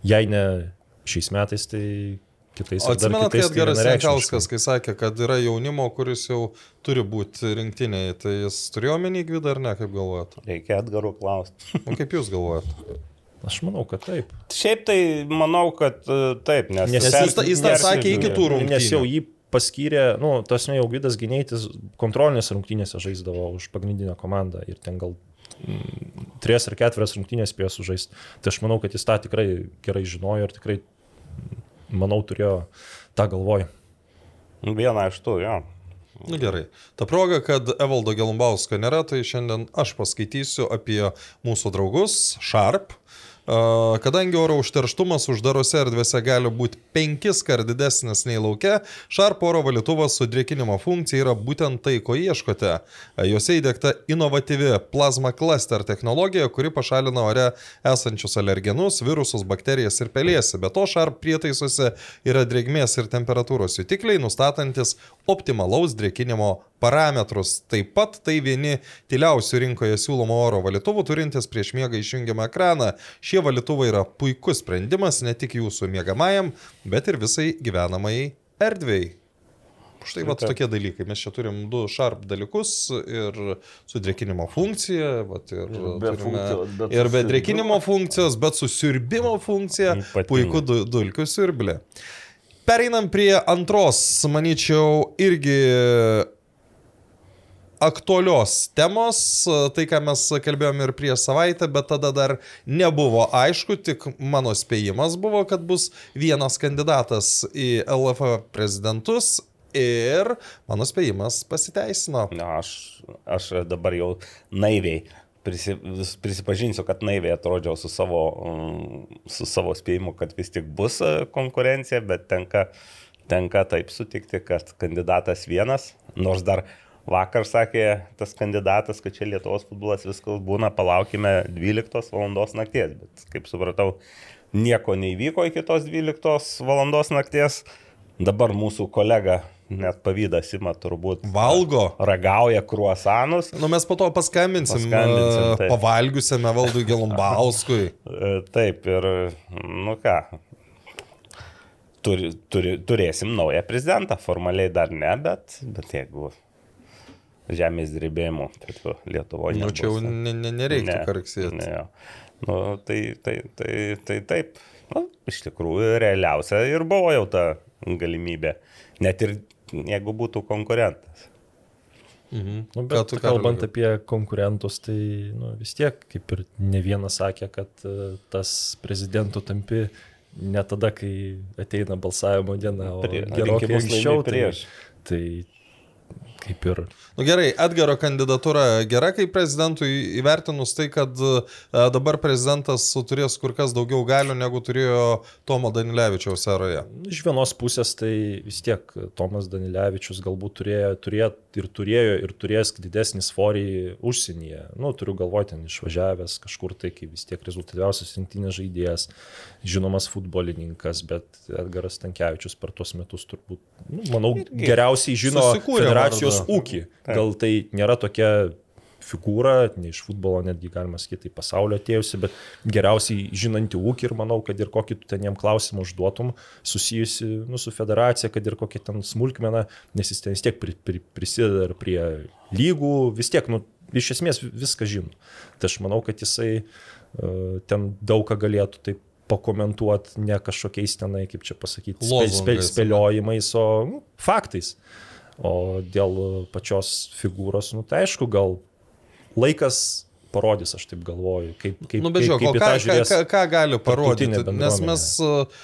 Speaker 5: jei ne šiais metais, tai kitais dar
Speaker 3: atsimenat,
Speaker 5: kitais, tai
Speaker 3: Edgaras
Speaker 5: vienareikšmiškai.
Speaker 3: Jankauskas, kai sakė, kad yra jaunimo, kuris jau turi būti rinktiniai, tai jis turėjo omeny gvidą ar ne, kaip galvojate?
Speaker 4: Reikia atgarų klausti.
Speaker 3: O kaip jūs galvojate?
Speaker 5: Aš manau, kad taip.
Speaker 4: Šiaip tai manau, kad e, taip, nes...
Speaker 5: Nes
Speaker 3: Nes jis, jis tą sakė iki tų rungtynių.
Speaker 5: Nes jau jį paskyrė, nu, tas jau Gvidas Gineitis kontrolinės rungtynėse žaisdavo už pagrindinę komandą ir ten gal mm, tris ar ketverias rungtynės spėjo sužaisti. Tai aš manau, kad jis tą tikrai gerai žinojo ir tikrai, mm, manau, turėjo tą galvoj.
Speaker 4: Viena iš tų, jo.
Speaker 3: Na Nu, gerai. Ta proga, kad Evaldo Gelumbausko nėra, tai šiandien aš paskaitysiu apie mūsų draugus Sharp. Kadangi oro užterštumas uždarose erdvėse gali būti penkis kart didesnis nei laukia, Sharp oro valytuvas su drėkinimo funkcija yra būtent tai, ko ieškote. Jose įdėkta inovatyvi plazma cluster technologija, kuri pašalina ore esančius alergenus, virusus, bakterijas ir pelėsį. Be to, Sharp prietaisuose yra drėgmės ir temperatūros jutikliai, nustatantis optimalaus drėkinimo parametrus. Taip pat tai vieni tyliausių rinkoje siūlomo oro valytuvų turintis prieš miegą išjungiamą ekraną. Šie valytuvai yra puikus sprendimas ne tik jūsų miegamajam, bet ir visai gyvenamai erdvėjai. Štai va tokie dalykai. Mes čia turim du sharp dalykus ir su drėkinimo funkcija, vat, ir,
Speaker 4: be
Speaker 3: turime,
Speaker 4: funkcijos, bet
Speaker 3: ir be drėkinimo funkcijos, bet su siurbimo funkcija.
Speaker 4: Ypatingai.
Speaker 3: Puiku du, dulkių siurblė. Pereinam prie antros, manyčiau, irgi aktualios temos, tai ką mes kalbėjome ir prieš savaitę, bet tada dar nebuvo aišku, tik mano spėjimas buvo, kad bus vienas kandidatas į LFF prezidentus ir mano spėjimas pasiteisino.
Speaker 4: Na, aš, aš dabar jau naiviai prisi, prisipažinsiu, kad naiviai atrodžiau su savo, mm, su savo spėjimu, kad vis tik bus e, konkurencija, bet tenka, tenka taip sutikti, kad kandidatas vienas, nors dar vakar sakė tas kandidatas, kad čia Lietuvos futbolas viskas būna, palaukime 12 val. nakties, bet kaip supratau, nieko neįvyko iki tos 12 val. nakties. Dabar mūsų kolega net pavydas ima turbūt
Speaker 3: Valgo.
Speaker 4: ragauja kruasanus.
Speaker 3: Nu, mes po to paskambinsim,
Speaker 4: Paskambinsim,
Speaker 3: paskambinsim
Speaker 4: taip.
Speaker 3: pavalgiusiame valdui Gelumbauskui.
Speaker 4: E, Taip, ir, nu ką, turi, turi, turėsim naują prezidentą. Formaliai dar ne, bet, bet jeigu žemės drebėjimų, tai tu Lietuvoje.
Speaker 3: Nu, čia jau ne, ne, nereiktų karksėti.
Speaker 4: Ne, nu, tai, tai, tai, tai taip, nu, iš tikrųjų realiausia ir buvo jau ta galimybė. Net ir jeigu būtų konkurentas.
Speaker 3: Mhm.
Speaker 5: Nu,
Speaker 3: Ką
Speaker 5: bet
Speaker 3: tu,
Speaker 5: kalbant
Speaker 3: Karoli?
Speaker 5: apie konkurentus, tai nu, vis tiek, kaip ir ne vienas sakė, kad e, tas prezidentų tampi ne tada, kai ateina balsavimo diena, o
Speaker 4: Prie-
Speaker 5: gerokai anksčiau. Tai,
Speaker 4: prieš.
Speaker 5: tai kaip ir
Speaker 3: Nu gerai, Edgaro kandidatūra gera kaip prezidentui įvertinus tai, kad e, dabar prezidentas turės kur kas daugiau galių negu turėjo Tomo Danilevičiaus eroje.
Speaker 5: Iš vienos pusės tai vis tiek Tomas Danilevičius galbūt turėjo, turėjo ir turėjo ir turės didesnį svorį užsienyje. Nu, turiu galvoti, ten išvažiavęs kažkur tai, kaip vis tiek rezultatyviausias rinktinės žaidėjas, žinomas futbolininkas, bet Edgaras Tankievičius per tuos metus turbūt, nu, manau, geriausiai žino
Speaker 3: susikūrė
Speaker 5: federacijos
Speaker 3: vardą.
Speaker 5: ūkį. Gal tai nėra tokia figūra, ne iš futbolo netgi galima sakyti, tai pasaulio atėjusi, bet geriausiai žinanti ūkį ir manau, kad ir kokį tu ten jam klausimą užduotum, susijusi nu, su federacija, kad ir kokia ten smulkmena, nes jis ten vis tiek pri, pri, prisideda ir prie lygų, vis tiek, nu, iš esmės viską žino. Tai aš manau, kad jisai uh, ten daug ką galėtų taip pakomentuoti ne kažkokiais tenai, kaip čia pasakyti, spėliojimais, o nu, faktais. O dėl pačios figūros, nu tai aišku, gal laikas parodys, aš taip galvoju, kaip, kaip,
Speaker 3: Nu,
Speaker 5: kaip,
Speaker 3: žiūrėk,
Speaker 5: kaip į
Speaker 3: ką,
Speaker 5: tą
Speaker 3: ką,
Speaker 5: žiūrės.
Speaker 3: ką, ką gali parodyti? Nes mes, uh,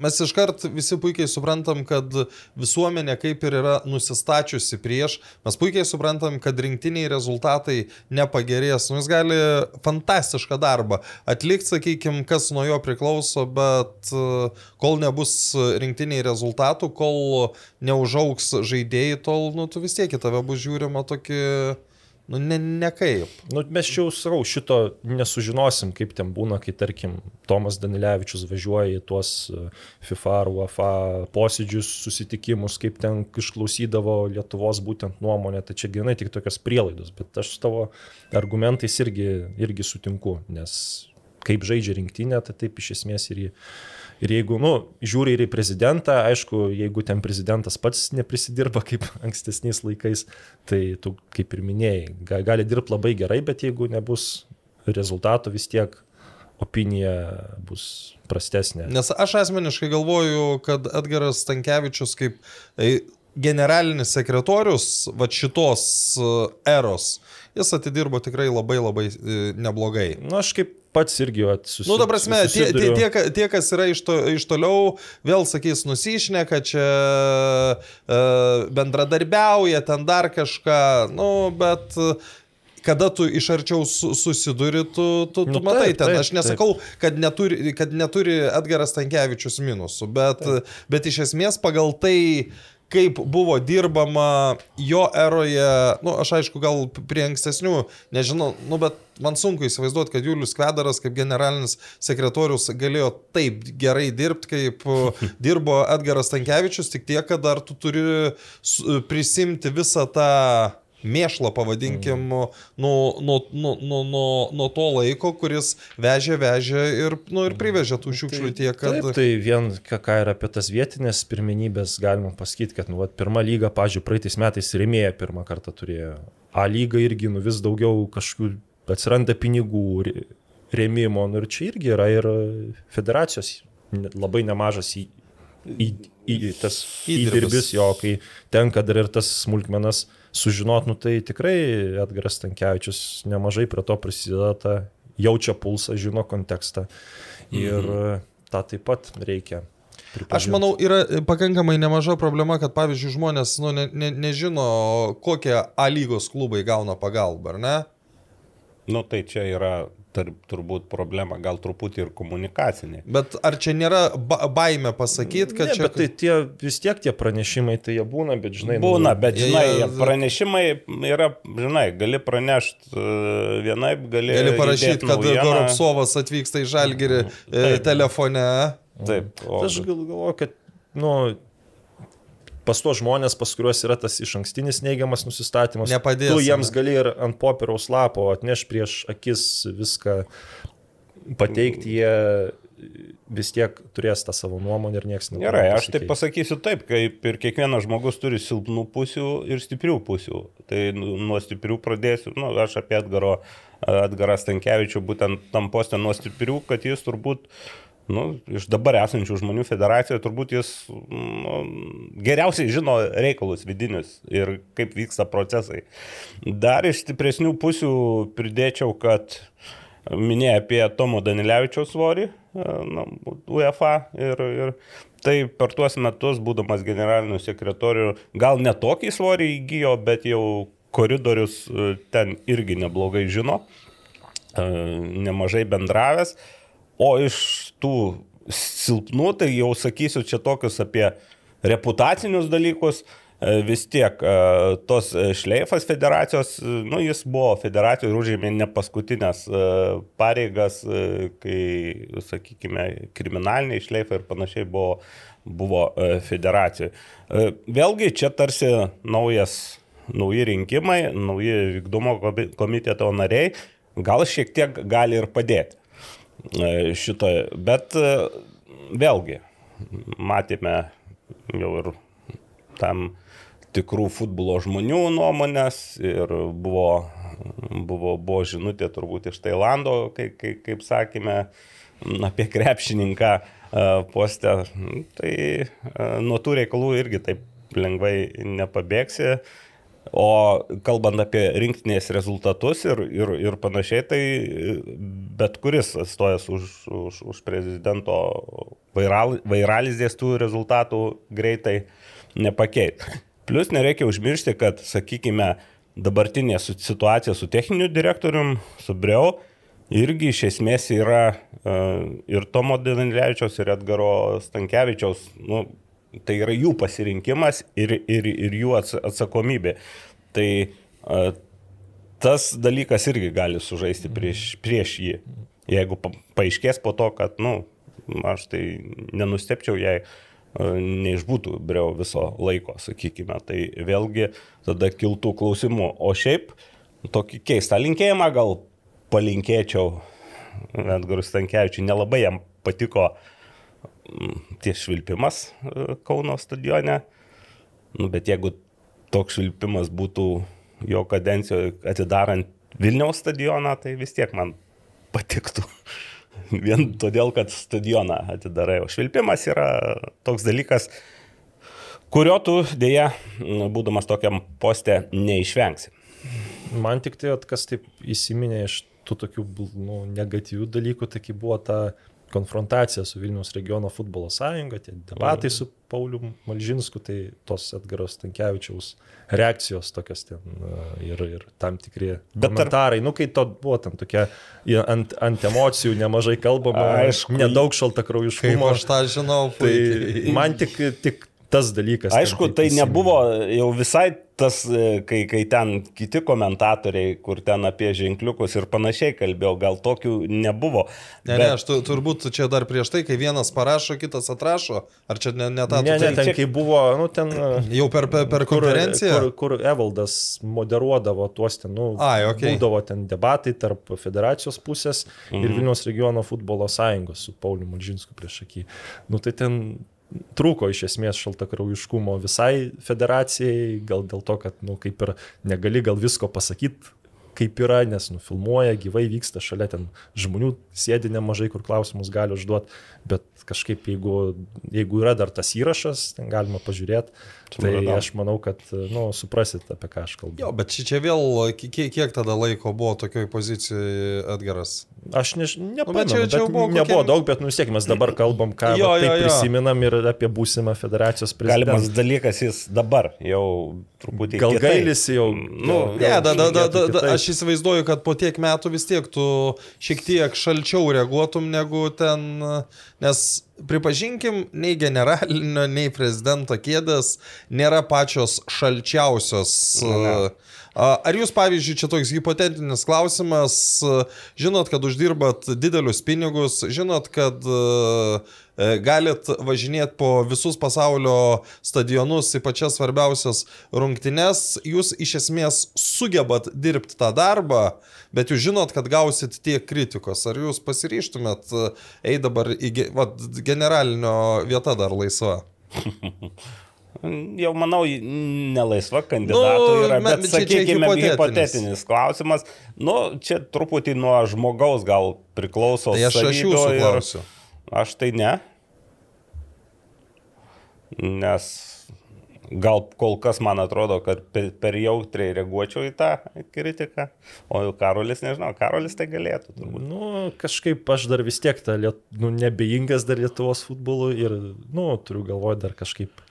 Speaker 3: mes iškart visi puikiai suprantam, kad visuomenė kaip ir yra nusistačiusi prieš, mes puikiai suprantam, kad rinktiniai rezultatai nepagerės. Nu, jis gali fantastišką darbą atlikti, sakykime, kas nuo jo priklauso, bet uh, kol nebus rinktiniai rezultatų, kol neužauks žaidėjai, tol nu, tu vis tiek į tave bus žiūrima tokį, nu, ne, ne kaip.
Speaker 5: Nu, mes čia jau sakau, šito nesužinosim, kaip ten būna, kai, tarkim, Tomas Danilevičius važiuoja į tuos e, FIFA ar UEFA posėdžius, susitikimus, kaip ten išklausydavo Lietuvos būtent nuomonę, tai čia grinai tik tokios prielaidos, bet aš su tavo argumentais irgi, irgi sutinku, nes kaip žaidžia rinktinė, tai taip iš esmės ir į... Ir jeigu, nu, žiūri ir į prezidentą, aišku, jeigu ten prezidentas pats neprisidirba kaip ankstesniais laikais, tai tu, kaip ir minėjai, ga- gali dirbti labai gerai, bet jeigu nebus rezultatų, vis tiek opinija bus prastesnė.
Speaker 3: Nes aš asmeniškai galvoju, kad Edgaras Tankievičius kaip e, generalinis sekretorius va šitos e, eros, jis atidirbo tikrai labai labai e, neblogai.
Speaker 5: Na, Nu, aš kaip pats irgi susiduriu.
Speaker 3: Nu, ta prasme, tie, tie, tie, tie, kas yra iš, to, iš toliau, vėl sakys, nusišneka, čia uh, bendradarbiauja, ten dar kažką, nu, bet kada tu iš arčiau su, susiduri, tu, tu, tu
Speaker 5: Nu,
Speaker 3: matai
Speaker 5: taip,
Speaker 3: ten.
Speaker 5: taip,
Speaker 3: Aš nesakau, kad neturi, kad neturi Edgaras Tankievičius minusų, bet, bet iš esmės pagal tai, kaip buvo dirbama jo eroje, nu, aš aišku, gal prie ankstesnių, nežinau, nu, bet man sunku įsivaizduoti, kad Julius Kvedaras kaip generalinis sekretorius galėjo taip gerai dirbti, kaip dirbo Edgaras Tankievičius, tik tiek, kad dar tu turi prisimti visą tą mėšlą, pavadinkim, nuo, nuo, nuo, nuo, nuo, nuo to laiko, kuris vežė, vežė ir, nu, ir privežė tų šiukšlių tiek, kad...
Speaker 5: Taip, tai vien ką, ką ir apie tas vietinės pirmenybės galima pasakyti, kad nu, vat, pirma lyga, pažiūrėjau, praeitais metais rėmėja pirmą kartą turėjo. A lyga irgi nu, vis daugiau kažkokių atsiranda pinigų rė- rėmimo. Nu, ir čia irgi yra ir federacijos labai nemažas į, į, į, tas
Speaker 3: Įdirbis.
Speaker 5: jo, kai tenka dar ir tas smulkmenas sužinot, nu, tai tikrai Edgaras Tankievičius nemažai prie to prisideda, ta, jaučia pulsą, žino kontekstą. Ir mhm. tą taip pat reikia.
Speaker 3: Aš
Speaker 5: pripažint.
Speaker 3: manau, yra pakankamai nemaža problema, kad pavyzdžiui žmonės nu, ne, ne, nežino, kokie A lygos klubai gauna pagalbą, ar ne?
Speaker 4: Nu, tai čia yra tarp, turbūt problema, gal truputį ir komunikacinė.
Speaker 3: Bet ar čia nėra ba baime pasakyti, kad
Speaker 5: ne,
Speaker 3: čia...
Speaker 5: bet tai tie, vis tiek tie pranešimai, tai jie būna, bet žinai,
Speaker 4: Būna,
Speaker 5: nu,
Speaker 4: bet
Speaker 3: jie-
Speaker 4: žinai,
Speaker 3: jie-
Speaker 4: pranešimai yra, žinai, gali pranešti vienaip, gali...
Speaker 3: Gali parašyti, kad. Goropsovas atvyksta į Žalgirį e, telefone.
Speaker 4: Taip, o,
Speaker 5: Tai aš gal galvoju, kad, nu, pas tuos žmonės, pas kuriuos yra tas iš ankstinis neigiamas nusistatymas,
Speaker 3: Nepadės,
Speaker 5: tu jiems gali ir ant popieriaus lapo atneš prieš akis viską pateikti, jie vis tiek turės tą savo nuomonę ir niekas negali.
Speaker 4: Gerai, aš taip pasakysiu taip, kaip ir kiekvienas žmogus turi silpnų pusių ir stiprių pusių. Tai nu, nuo stiprių pradėsiu, nu, aš apie Edgaro, Edgarą Stankievičių būtent tam postę nuo stiprių, kad jis turbūt, nu, iš dabar esančių žmonių federacijoje, turbūt jis nu, geriausiai žino reikalus vidinius ir kaip vyksta procesai. Dar iš stipresnių pusių pridėčiau, kad minėjai apie Tomo Danilevičiaus svorį, e, nu, UEFA ir, ir tai per tuos metus, būdamas generaliniu sekretoriu, gal netokį svorį įgyjo, bet jau koridorius e, ten irgi neblogai žino, e, nemažai bendravęs, o iš tų silpnų, tai jau sakysiu čia tokius apie reputacinius dalykus, e, vis tiek tos šleifas federacijos, nu, jis buvo federacijos ir užėmė ne paskutinės pareigas, kai, sakykime, kriminaliniai šleifai ir panašiai buvo, buvo federacijoje. Vėlgi čia tarsi naujas nauji rinkimai, nauji vykdomo komiteto nariai, gal šiek tiek gali ir padėti e, šitoje. Bet e, vėlgi, matėme jau ir tam tikrų futbolo žmonių nuomonės ir buvo, buvo, buvo žinutė turbūt iš Tailando, kai, kai, kaip sakėme, apie krepšininką e, postę. Tai nuo tų reikalų irgi taip lengvai nepabėgsi. O kalbant apie rinktinės rezultatus ir, ir, ir panašiai, tai bet kuris atstovas už, už, už prezidento vairal, vairalizės tų rezultatų greitai nepakeit. Plus nereikia užmiršti, kad, sakykime, dabartinė situacija su techniniu direktorium, su Breu, irgi iš esmės yra uh, ir Tomo Danilevičiaus, ir Edgaro Stankievičiaus, nu, Tai yra jų pasirinkimas ir, ir, ir jų atsakomybė. Tai a, tas dalykas irgi gali sužaisti prieš, prieš jį. Jeigu pa, paaiškės po to, kad, na, nu, aš tai nenustepčiau, jei neišbūtų breu viso laiko, sakykime. Tai vėlgi tada kiltų klausimų. O šiaip tokį keistą linkėjimą gal palinkėčiau Edgarui Stankievičiui. Nelabai jam patiko uh, ties švilpimas e, Kauno stadione. Nu, bet jeigu toks švilpimas būtų jo kadencijoje atidarant Vilniaus stadioną, tai vis tiek man patiktų. Vien todėl, kad stadioną atidarai. O švilpimas yra toks dalykas, kurio tu dėja, būdamas tokiam poste, neišvengsi.
Speaker 5: Man tik tai, kas taip įsiminė iš tų tokių nu, negatyvių dalykų, tai buvo ta konfrontacija su Vilniaus regiono futbolo sąjunga, tie debatai su Pauliu Malžinsku, tai tos Edgaros Tankievičiaus reakcijos tokios ten ir, ir tam tikri komentarai, ar... nu kai to buvo tam tokia ant, ant emocijų nemažai kalbama, Aišku, nedaug šaltakraujiškumo.
Speaker 3: Aš tą žinau.
Speaker 5: Tai man tik, tik tas dalykas.
Speaker 4: Aišku, tai įsiminė. nebuvo jau visai tas, e, kai, kai ten kiti komentatoriai, kur ten apie ženkliukus ir panašiai kalbėjau, gal tokių nebuvo.
Speaker 3: Ne, bet... ne, aš tu, turbūt čia dar prieš tai, kai vienas parašo, kitas atrašo, ar čia ne, ne tą...
Speaker 5: Ne, ne, ten čia... kai buvo, nu, ten...
Speaker 3: Jau per, per, per konferenciją.
Speaker 5: Kur, kur, kur Evaldas moderuodavo tuos ten, nu,
Speaker 3: Ai, okay.
Speaker 5: būdavo ten debatai tarp federacijos pusės mhm. ir Vilniaus regiono futbolo sąjungos su Pauliu Malžinsku prieš akį. Nu, tai ten trūko iš esmės šaltakraujiškumo visai federacijai, gal dėl to, kad, na, nu, kaip ir negali gal visko pasakyti, kaip yra, nes nufilmuoja, gyvai vyksta šalia ten žmonių, sėdi nemažai, kur klausimus gali užduoti, bet kažkaip jeigu, jeigu yra dar tas įrašas, ten galima pažiūrėti, tai aš manau, kad, nu, suprasit, apie ką aš kalbu.
Speaker 3: Jo, bet čia vėl, kiek, kiek tada laiko buvo tokioj pozicijoje Edgaras?
Speaker 5: Aš ne, nepamenu, nu, čia, čia buvo kokie... nebuvo daug, bet nusiekime, mes dabar kalbam, ką jo, va, jo, jo. prisiminam ir apie būsimą federacijos prezidentą.
Speaker 4: Galimas dalykas jis dabar jau truputį.
Speaker 5: Gal gailis jau.
Speaker 3: Nu, ne, da, da, da, da, da, aš įsivaizduoju, kad po tiek metų vis tiek tu šiek tiek šalčiau reaguotum negu ten, nes pripažinkim, nei generalinio, nei prezidento kėdas nėra pačios šalčiausios. Ne. Ar jūs, pavyzdžiui, čia toks hipotetinis klausimas, žinot, kad uždirbat didelius pinigus, žinot, kad e, galit važinėti po visus pasaulio stadionus į pačias svarbiausias rungtynes, jūs iš esmės sugebat dirbti tą darbą, bet jūs žinot, kad gausit tiek kritikos. Ar jūs pasiryštumėt eiti dabar į va, generalinio vietą dar laisva?
Speaker 4: Jau manau, nelaisva kandidatų nu, yra, bet čia, sakykime, čia hipotetinis. hipotetinis klausimas. Nu, čia truputį nuo žmogaus gal priklauso.
Speaker 3: Tai aš, aš jūsų klausiu.
Speaker 4: Aš tai ne. Nes gal kol kas man atrodo, kad per, per jautriai reaguočiau į tą kritiką, o jau Karolis, nežinau, Karolis tai galėtų turbūt.
Speaker 5: Nu, kažkaip aš dar vis tiek tą, liet, nu, nebejingas dar Lietuvos futbolui ir, nu, turiu galvoje dar kažkaip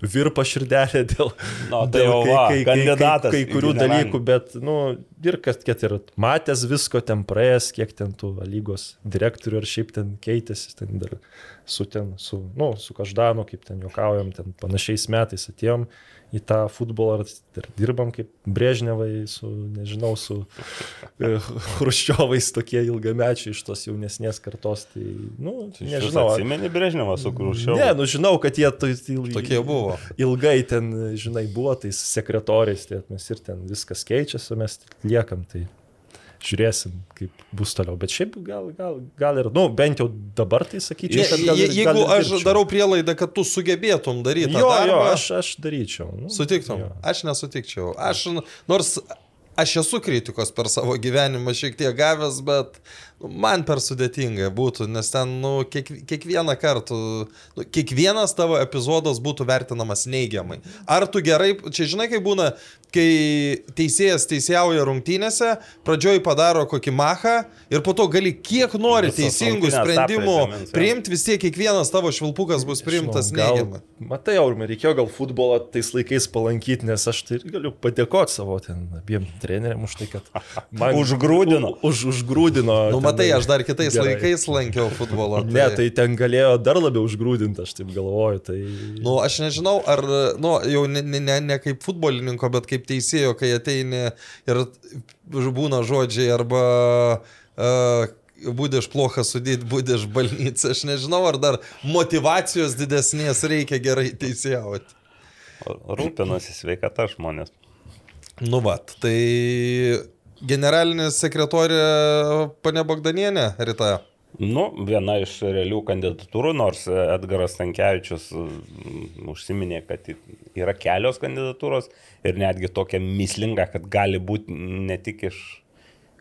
Speaker 5: virpa širdelė dėl,
Speaker 4: Nu, tai
Speaker 5: dėl
Speaker 4: va, kandidatas
Speaker 5: kai, kai, kai kurių dalykų, bet, nu, ir kad, kad ir matęs visko ten praėjęs, kiek ten tų lygos direktorių ar šiaip ten keitėsi, ten dar su ten, su, nu, su Každanu, kaip ten juokaujam, ten panašiais metais atėjom į tą futbolą ir, ir dirbam kaip Brežnevai su, nežinau, su e, Hruščiovais tokie ilgamečiai iš tos jaunesnės kartos, tai, nu, nežinau. ar-
Speaker 4: Atsimeni Brežnevą su Krušiu.
Speaker 5: Ne, nu žinau, kad jie to, il,
Speaker 3: Tokie buvo.
Speaker 5: ilgai ten, žinai, buvo tais sekretoriais, tai mes ir ten viskas keičiasi, mes liekam, tai žiūrėsim, kaip bus toliau. Bet šiaip gal, gal, gal ir, nu, bent jau dabar tai sakyčiau, kad gal, ir-
Speaker 3: jeigu
Speaker 5: gal
Speaker 3: aš
Speaker 5: dirbčiau.
Speaker 3: darau prielaidą, kad tu sugebėtum daryti
Speaker 5: Jo,
Speaker 3: darbą,
Speaker 5: jo, aš, aš daryčiau. Nu,
Speaker 3: Sutiktum?
Speaker 5: jo.
Speaker 3: Aš nesutikčiau. Aš, nors aš esu kritikos per savo gyvenimą šiek tiek gavęs, bet nu, man per sudėtinga būtų, nes ten, nu, kiek, kiekvieną kartą, nu, kiekvienas tavo epizodas būtų vertinamas neigiamai. Ar tu gerai, čia žinai, kaip būna, kai teisėjas teisėjauja rungtynėse, pradžioj padaro kokį machą ir po to gali kiek nori
Speaker 4: Visas
Speaker 3: teisingų sprendimų priimti, vis tiek kiekvienas tavo švilpukas bus priimtas neigiamai.
Speaker 5: Matai, aurimai, reikėjo gal futbolą tais laikais palankyti, nes aš tai galiu padėkoti savo ten abiem treneriam už tai, kad man
Speaker 4: Užgrūdino.
Speaker 5: Už, užgrūdino.
Speaker 3: Nu,
Speaker 5: ten-
Speaker 3: matai, aš dar kitais
Speaker 5: Gerai.
Speaker 3: laikais lankiau futbolą.
Speaker 5: Ne, tai ten galėjo dar labiau užgrūdinti, aš taip galvoju. Tai...
Speaker 3: Nu, aš nežinau, ar, nu, jau ne, ne, ne, ne kaip futbolininko, bet kaip teisėjo, kai ateini ir būna žodžiai arba uh, būdėš plochą sudėti, būdėš balnyce. Aš nežinau, ar dar motivacijos didesnės reikia gerai teisėjauti.
Speaker 4: Rūpinosi sveikata žmonės.
Speaker 3: Nu, va, tai generalinis sekretorė pane Bogdanienė rytą.
Speaker 4: Nu, viena iš realių kandidatūrų, nors Edgaras Tankievičius mm, užsiminė, kad yra kelios kandidatūros ir netgi tokia mislinga, kad gali būti ne tik iš,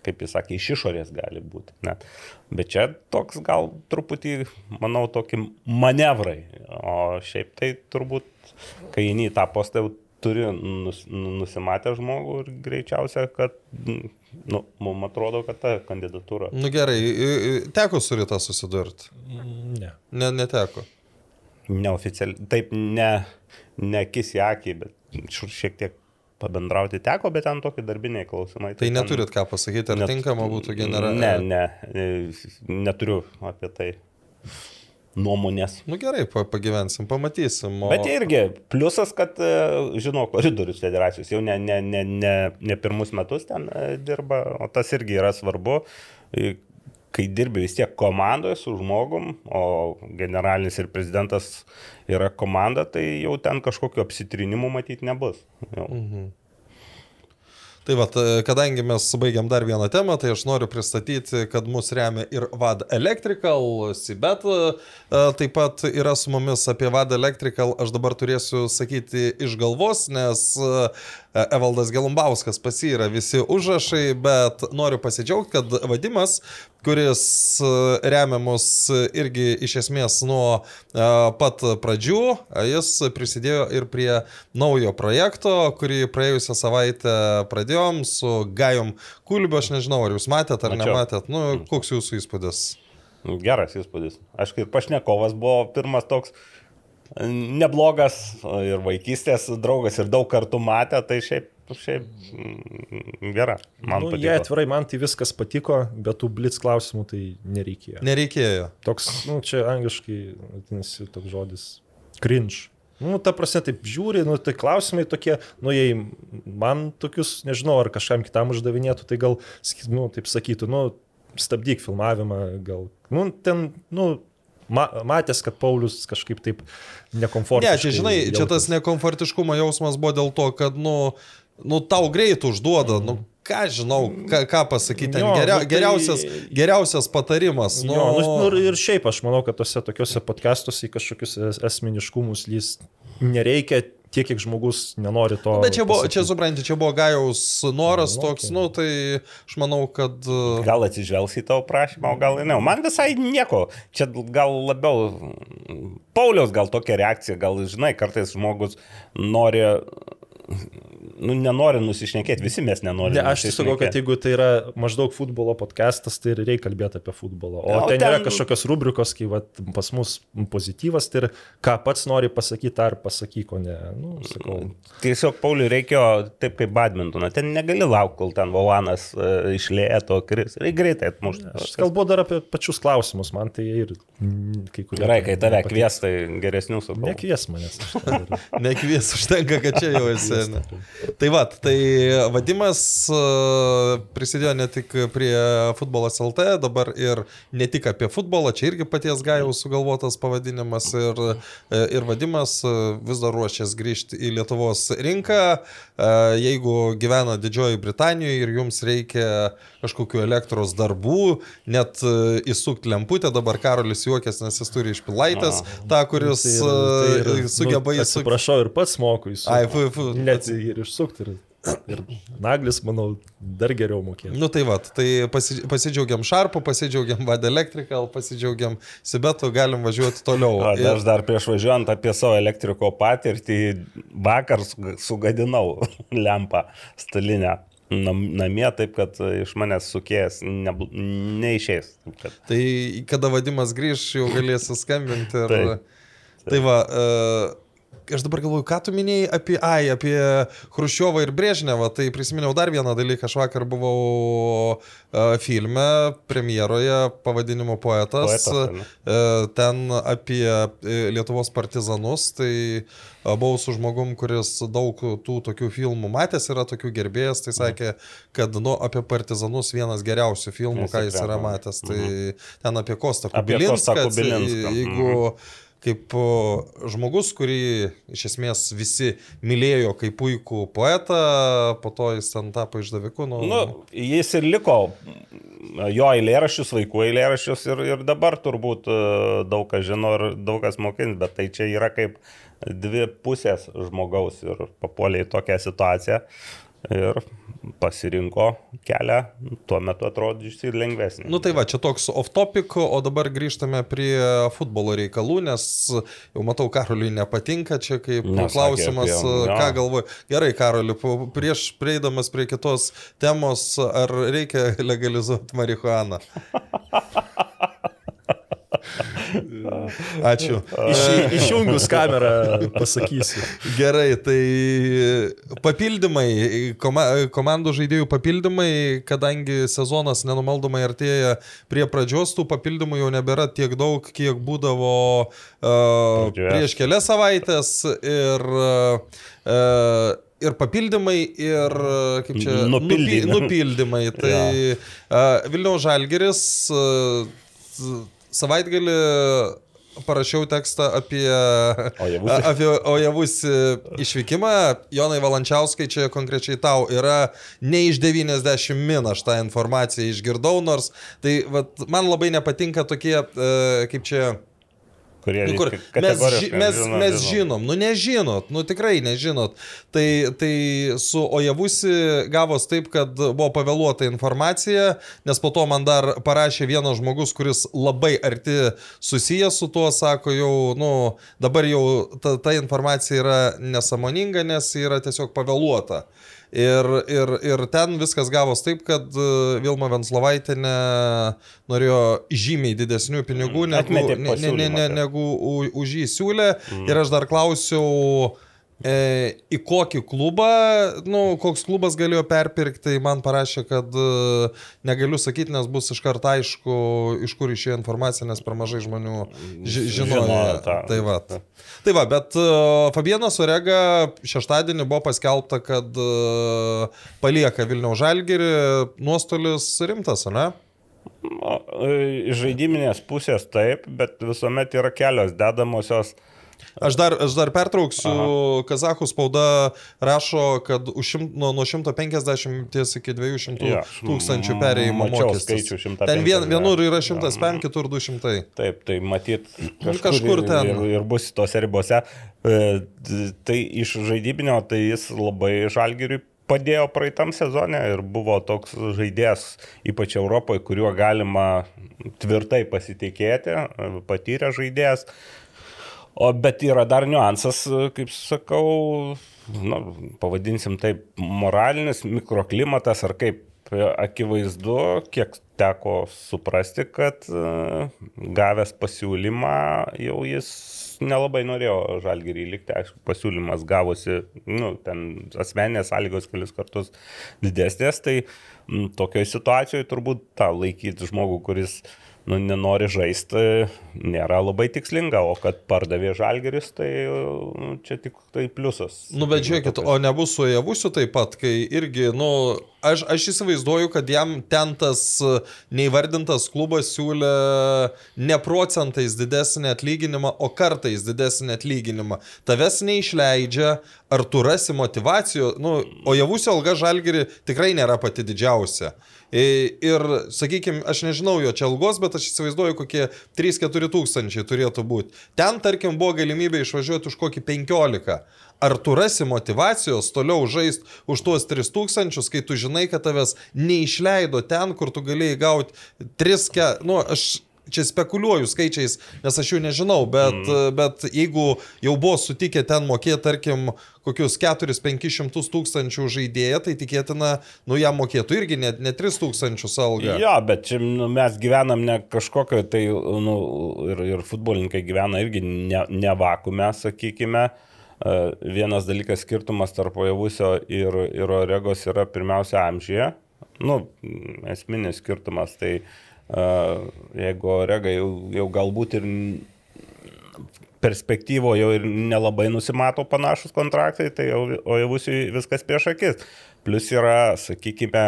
Speaker 4: kaip jis sakė, iš išorės gali būti. Net. Bet čia toks gal truputį, manau, tokie manevrai. O šiaip tai turbūt, kai eini į tą postą, jau turi nus, nusimatę žmogų ir greičiausia, kad, nu, mums atrodo, kad ta kandidatūra
Speaker 3: Nu gerai, teko su ryta susidurti.
Speaker 5: Ne.
Speaker 3: Ne, neteko.
Speaker 4: neoficialiai, taip ne, ne akis į akį, bet šiek tiek pabendrauti teko, bet ten tokie darbiniai klausimai.
Speaker 3: Tai
Speaker 4: ten-
Speaker 3: neturit ką pasakyti, ar
Speaker 4: net-
Speaker 3: tinkama būtų generalinė.
Speaker 4: Ne, ne, e, neturiu apie tai nuomonės.
Speaker 3: Nu gerai, pa, pagyvensim, pamatysim. O...
Speaker 4: Bet irgi pliusas, kad e, žinau, koridorius federacijos jau ne, ne, ne, ne, ne pirmus metus ten e, dirba, o tas irgi yra svarbu. E, Kai dirbi vis tiek komandoje su žmogum, o generalinis ir prezidentas yra komanda, tai jau ten kažkokiu apsitrinimų matyti nebus. Jau.
Speaker 3: Tai va, kadangi mes baigiam dar vieną temą, tai aš noriu pristatyti, kad mus remia ir VAD Electrical, Sibet e, taip pat yra su mumis apie VAD Electrical, aš dabar turėsiu sakyti iš galvos, nes e, Evaldas Gelumbauskas pasi yra visi užrašai, bet noriu pasidžiaugti, kad Vadimas, kuris e, remia mus irgi iš esmės nuo e, pat pradžių, e, jis prisidėjo ir prie naujo projekto, kurį praėjusią savaitę pradėjom su Gajom Kulbiu, aš nežinau, ar jūs matėt ar
Speaker 4: Mačiau.
Speaker 3: nematėt, nu, koks jūsų įspūdis?
Speaker 4: Nu, Geras įspūdis. Aišku, ir pašnekovas buvo pirmas toks neblogas ir vaikystės draugas ir daug kartų matė, tai šiaip, šiaip mm, gera. Man
Speaker 5: nu,
Speaker 4: nu,
Speaker 5: jie
Speaker 4: patiko.
Speaker 5: atvirai, man tai viskas patiko, bet tų blitz klausimų tai nereikėjo.
Speaker 3: Nereikėjo.
Speaker 5: Toks, nu, čia angliškai, vadinasi, toks žodis cringe. Nu, ta prasme, taip žiūri, nu, tai klausimai tokie, nu, jei man tokius, nežinau, ar kažkam kitam uždavinėtų, tai gal, nu, taip sakytų, nu, stabdyk filmavimą, gal, nu, ten, nu, ma, matęs, kad Paulius kažkaip taip nekomfortiškai.
Speaker 3: Ne, čia žinai, čia tas nekomfortiškumo jausmas buvo dėl to, kad, nu, nu tau greit užduoda, nu, ką žinau, ką, ką pasakyti, ten
Speaker 5: Jo,
Speaker 3: geria,
Speaker 5: nu tai-
Speaker 3: geriausias, geriausias patarimas. Nu,
Speaker 5: Jo, nu, nu, ir- šiaip aš manau, kad tose tokiuose podcastuose į kažkokius es- asmeniškumus lys nereikia tiek, kiek žmogus nenori to.
Speaker 3: Bet čia buvo,
Speaker 5: pasakyti.
Speaker 3: čia supranti, čia buvo Gajaus noras
Speaker 5: Nu,
Speaker 3: toks,
Speaker 5: okei.
Speaker 3: nu tai aš manau, kad... uh,
Speaker 4: Gal atsižvelgs į tavo prašymą, o gal ne. Man visai nieko. Čia gal labiau Pauliaus gal tokia reakcija, gal žinai, kartais žmogus nori, nu, nenori nusišnekėti, visi mes nenorime.
Speaker 5: Ne, aš tiesiog sakau, kad jeigu tai yra maždaug futbolo podcastas, tai ir reikia kalbėti apie futbolą. O,
Speaker 4: O
Speaker 5: ten, ten yra kažkokios rubrikos, kai vat, pas mus pozityvas, tai ir ką pats nori pasakyti, ar pasakyk, o ne. Nu, sakau,
Speaker 4: Tiesiog Pauliui reikėjo taip kaip badmintoną. Ten negali laukti, kol ten Volanas uh, išlėto, kris. Reikia greitai atmušti.
Speaker 5: aš kalbu dar apie pačius klausimus, man tai ir mm, kai kurie.
Speaker 4: Gerai, kai tave kvies, tai geresnių sakau.
Speaker 5: Nekvies manęs.
Speaker 3: Nekvies užtenka, kad čia jau esi. Ne? Tai va, tai Vadimas prisidėjo ne tik prie futbolas LT, dabar ir ne tik apie futbolą, čia irgi paties Gajaus sugalvotas pavadinimas ir, ir Vadimas vis dar ruošiasi grįžti į Lietuvos rinką. Jeigu gyvena Didžioji Britanijoje ir jums reikia kažkokių elektros darbų, net įsukti lemputę, dabar Karolis juokės, nes jis turi iš Pilaitės, tą, kuris
Speaker 5: Tai ir- tai ir,
Speaker 3: e, sugeba
Speaker 5: nu,
Speaker 3: įsukti.
Speaker 5: Atsiprašau, ir pats moku
Speaker 3: Ai,
Speaker 5: įsukti.
Speaker 3: fu, fu,
Speaker 5: Net ir išsukti. Ir, ir Naglis, manau, dar geriau mokėtų.
Speaker 3: Nu tai va, tai pasi, pasidžiaugiam Šarpu, pasidžiaugiam Vad Electrical, pasidžiaugiam Sibetu, galim važiuoti toliau.
Speaker 4: O,
Speaker 3: Ir-
Speaker 4: aš dar prieš važiuojant apie savo elektriko patirtį, vakar su- sugadinau lempą stalinę nam, namie, taip kad iš manęs sukėjęs nebl- neišės. Taip kad-
Speaker 3: Tai kada vadimas grįž, jau galėsi skambinti. Ir...
Speaker 4: Taip.
Speaker 3: Tai va, uh, aš dabar galvoju, ką tu minėjai apie, ai, apie Hruščiovą ir Brežnevą. Tai prisiminiau dar vieną dalyką. Aš vakar buvau uh, filme, premjeroje pavadinimu Poetas.
Speaker 4: Poetas?
Speaker 3: Uh, ten apie e, Lietuvos partizanus. Tai uh, buvau su žmogum, kuris daug tų tokių filmų matęs, yra tokių gerbėjas. Tai sakė, kad nu, apie partizanus vienas geriausių filmų, ką jis yra matęs. Tai ten apie Kostą
Speaker 4: Apie Kostą
Speaker 3: Kubilinską.
Speaker 4: Kubilinską,
Speaker 3: Jeigu kaip žmogus, kurį iš esmės visi mylėjo kaip puikų poetą, po to jis ten tapo išdaviku. Nu,
Speaker 4: Nu, jis ir liko jo eilėraščius, vaikų eilėraščius ir, ir dabar turbūt e, daug kas žino ir daug kas mokins, bet tai čia yra kaip dvi pusės žmogaus ir papuolė į tokią situaciją ir pasirinko kelią tuo metu atrodžiusi lengvesnį.
Speaker 3: Nu tai va, čia toks off topic, o dabar grįžtame prie futbolo reikalų, nes jau matau, Karoliui nepatinka čia kaip
Speaker 4: Nesakė
Speaker 3: klausimas,
Speaker 4: apie- jo.
Speaker 3: ką galvoju. Gerai, Karoli, po- prieš prieidamas prie kitos temos, ar reikia legalizuoti marihuaną? Ačiū.
Speaker 5: Iš, išjungus kamerą pasakysiu.
Speaker 3: Gerai, tai papildymai, koma, komandų žaidėjų papildymai, kadangi sezonas nenumaldomai artėja prie pradžios, tų papildymų jau nebėra tiek daug, kiek būdavo uh,
Speaker 4: Pradžioje.
Speaker 3: prieš kelias savaitės ir uh, Ir papildymai, ir kaip čia
Speaker 4: Nupildymai.
Speaker 3: nupi- nupildymai. Tai uh, Vilniaus Žalgeris uh, savaitgalį parašiau tekstą apie,
Speaker 4: Ojavusį.
Speaker 3: a- apie Ojavus išvykimą. Jonai Valančiauskai, čia konkrečiai tau yra ne iš 90 min, aš tą informaciją išgirdau, nors tai vat, man labai nepatinka tokie, e, kaip čia,
Speaker 4: kurie
Speaker 3: Nu, kur, mes, ži, mes,
Speaker 4: žino,
Speaker 3: mes
Speaker 4: žino.
Speaker 3: žinom, nu nežinot, nu tikrai nežinot. Tai, tai su Ojavusi gavos taip, kad buvo pavėluota informacija, nes po to man dar parašė vienas žmogus, kuris labai arti susijęs su tuo, sako jau, nu dabar jau ta, ta informacija yra nesamoninga, nes yra tiesiog pavėluota. Ir, ir, ir ten viskas gavos taip, kad e, Vilma Venslovaitinė norėjo žymiai didesnių pinigų
Speaker 4: Mm,
Speaker 3: negu, ne, ne, ne, ne, negu už jį siūlė. Mm. Ir aš dar klausiau, e, į kokį klubą, nu, koks klubas galėjo perpirkti, man parašė, kad e, negaliu sakyti, nes bus iš karto aišku, iš kur išėjo informacija, nes per mažai žmonių ži žinojo.
Speaker 4: Žinojo tą.
Speaker 3: Tai va. Tai va, bet uh, Fabienas Orega šeštadienį buvo paskelbta, kad uh, palieka Vilniaus žalgerį, nuostolis rimtas, ne?
Speaker 4: E, Iš žaidiminės pusės taip, bet visuomet yra kelios dedamosios.
Speaker 3: Aš dar, aš dar pertrauksiu, Aha. Kazakų spauda rašo, kad šimt, nuo, nuo 150 iki 200
Speaker 4: Jo,
Speaker 3: ja, tūkstančių perėjimo
Speaker 4: 150,
Speaker 3: Ten vien, vienur yra
Speaker 4: jo.
Speaker 3: 105, kitur 200.
Speaker 4: Taip, tai matyt kažkur,
Speaker 3: kažkur ten.
Speaker 4: Ir, ir bus tose ribose. E, Tai iš žaidybinio, tai jis labai žalgiriui padėjo praeitam sezone ir buvo toks žaidėjas, ypač Europoje, kuriuo galima tvirtai pasitikėti, e, patyrę žaidėjas. O bet yra dar niuansas, kaip sakau, nu, pavadinsim taip, moralinis mikroklimatas ar kaip akivaizdu, kiek teko suprasti, kad e, gavęs pasiūlymą jau jis nelabai norėjo žalgerį likti, aišku, pasiūlymas gavosi, nu, ten asmeninės sąlygos kelis kartus didesnės, tai m, tokioje situacijoje turbūt tą laikyti žmogų, kuris nu, nenori žaisti, nėra labai tikslinga, o kad pardavė žalgeris, tai nu, čia tik tai pliusas.
Speaker 3: Nu, bet žiūrėkit, o nebus su Javusiu taip pat, kai irgi, nu, aš, aš įsivaizduoju, kad jam ten tas e, neįvardintas klubas siūlė ne procentais didesnį atlyginimą, o kartais didesnį atlyginimą. Tavęs neišleidžia, ar tu rasi motivacijų, nu, o Javusio alga žalgeri tikrai nėra pati didžiausia. Ir, sakykime, aš nežinau jo čia algos, bet aš įsivaizduoju, kokie 3-4 tūkstančiai turėtų būti. Ten, tarkim, buvo galimybė išvažiuoti už kokį 15. Ar tu rasi motivacijos toliau žaisti už tuos 3000, kai tu žinai, kad tavęs neišleido ten, kur tu galėjai gauti 3, nu, aš čia spekuliuoju skaičiais, nes aš jų nežinau, bet, mm. bet jeigu jau buvo sutikę ten mokėti, tarkim, kokius 4-500 tūkstančių žaidėją, tai tikėtina, nu jam mokėtų irgi ne, ne 3 tūkstančius algą.
Speaker 4: Jo, bet čia nu, mes gyvenam ne kažkokio, tai nu, ir, ir futbolininkai gyvena irgi ne, ne vakume, sakykime. Vienas dalykas skirtumas tarp Ojavusio ir, ir Oregos yra pirmiausia amžyje. Nu, esminis skirtumas, tai uh, Jeigu Rega jau, jau galbūt ir perspektyvo jau ir nelabai nusimato panašus kontraktai, tai jau, o jau bus viskas prieš akis. Plus yra, sakykime,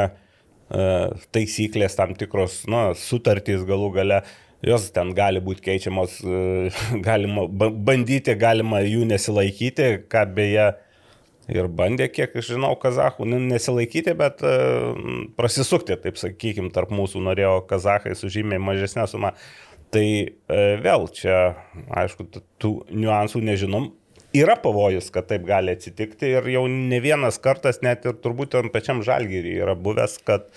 Speaker 4: taisyklės tam tikros, na, sutartys galų gale, jos ten gali būti keičiamos, galima bandyti, galima jų nesilaikyti, ką beje, ir bandė, kiek žinau, kazahų nu, nesilaikyti, bet uh, prasisukti, taip sakykime, tarp mūsų norėjo kazahai su žymiai mažesnė suma. Tai uh, vėl čia, aišku, tų niuansų nežinom. Yra pavojus, kad taip gali atsitikti ir jau ne vienas kartas, net ir turbūt tam pačiam žalgyrį yra buvęs, kad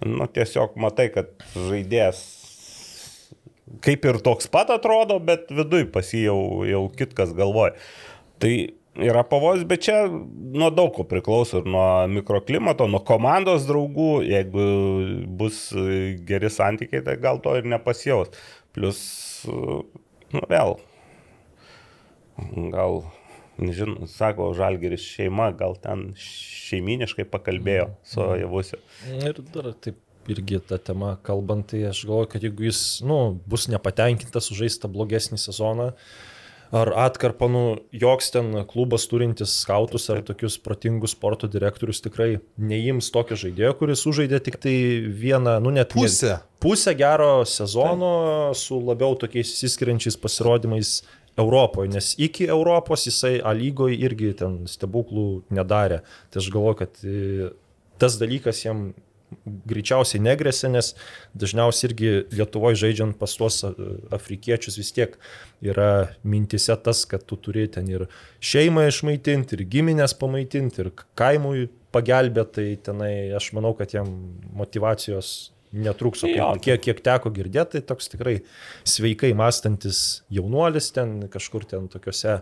Speaker 4: nu, tiesiog matai, kad žaidėjas kaip ir toks pat atrodo, bet viduj pas jį jau, jau kitkas galvoja. Tai yra pavojus, bet čia nuo daug ko priklauso ir nuo mikroklimato, nuo komandos draugų, jeigu bus geri santykiai, tai gal to ir nepasijaus. Plus, nu vėl, gal, nežinau, sako Žalgeris šeima, gal ten šeiminiškai pakalbėjo su mhm. Javusiu.
Speaker 5: Ir dar taip irgi tą temą kalbant, tai aš galvoju, kad jeigu jis nu, bus nepatenkintas sužaista blogesnį sezoną, uh, ar atkarpa, nu, joks ten klubas turintis skautus ar tokius protingus sporto direktorius tikrai neims tokio žaidėjo, kuris sužaidė tik tai vieną, nu net
Speaker 3: pusę.
Speaker 5: Pusę gero sezono Taip. su labiau tokiais įsiskiriančiais pasirodymais Europoje, nes iki Europos jisai A lygoje irgi ten stebuklų nedarė. Tai aš galvoju, kad e, tas dalykas jam greičiausiai negresia, nes dažniausiai irgi Lietuvoje žaidžiant pas tuos afrikiečius vis tiek yra mintise tas, kad tu turi ten ir šeimą išmaitinti, ir giminės pamaitinti, ir kaimui pagelbėti, tai tenai aš manau, kad jam motivacijos netruks, o kiek, kiek, teko girdėti, tai toks tikrai sveikai mąstantis jaunuolis ten kažkur ten tokiuose,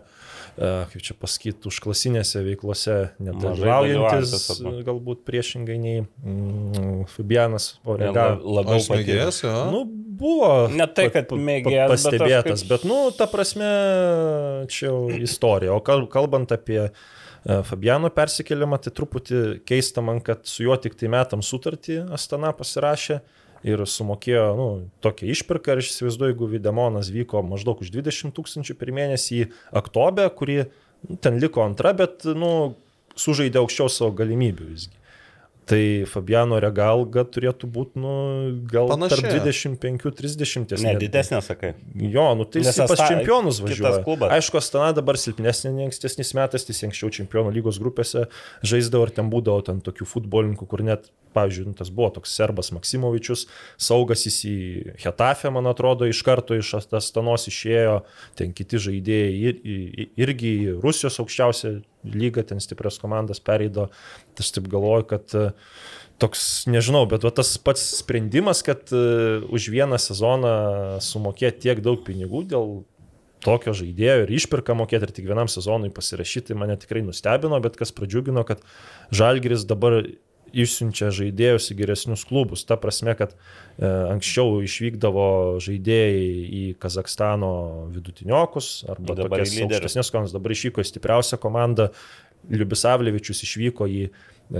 Speaker 5: kaip čia pasakyti, užklasinėse veiklose nedalyvaujantis, galbūt priešingai nei mm, Fabianas Orega.
Speaker 3: Labiau mėgėjas, jo.
Speaker 5: Nu, buvo.
Speaker 4: Ne tai, kad mėgėjas.
Speaker 5: Pastebėtas, bet, kaip... bet, nu, ta prasme, čia jau istorija. O kalbant apie E, Fabiano persikėlimą, tai truputį keista man, kad su juo tik tai metam sutartį Astana pasirašė ir sumokėjo nu, tokią išpirką ir aš įsivaizduoju, jeigu Videmonas vyko maždaug už 20 tūkstančių per mėnesį į Aktobę, kuri nu, ten liko antra, bet nu, sužaidė aukščiau savo galimybių visgi. Tai Fabiano regalga turėtų būti, nu, gal Panašiai. tarp 25-30.
Speaker 4: Ne, didesnė, sakai.
Speaker 5: Jo, nu tai jis pas čempionus važiuoja. Aišku, Astana dabar silpnesnė nei ankstesnis metas, tai anksčiau čempionų lygos grupėse žaisdavo ir ten būdavo ten tokių futbolininkų, kur net pavyzdžiui, nu, tas buvo toks serbas Maksimovičius, saugas jis į Hetafę, man atrodo, iš karto iš Astanos išėjo, ten kiti žaidėjai ir, ir, irgi į Rusijos aukščiausią lygą, ten stiprios komandas pereido. Tai aš taip galvoju, kad e, toks, nežinau, bet va, tas pats sprendimas, kad uh, už vieną sezoną sumokėti tiek daug pinigų dėl tokio žaidėjo ir išpirka mokėti ir tik vienam sezonui pasirašyti mane tikrai nustebino, bet kas pradžiugino, kad Žalgiris dabar išsiunčia žaidėjus į geresnius klubus. Ta prasme, kad e, anksčiau išvykdavo žaidėjai į Kazakstano vidutiniokus arba
Speaker 4: Dabar į
Speaker 5: aukštesnės komandas. Dabar išvyko į stipriausią komandą. Liubisavlevičius išvyko į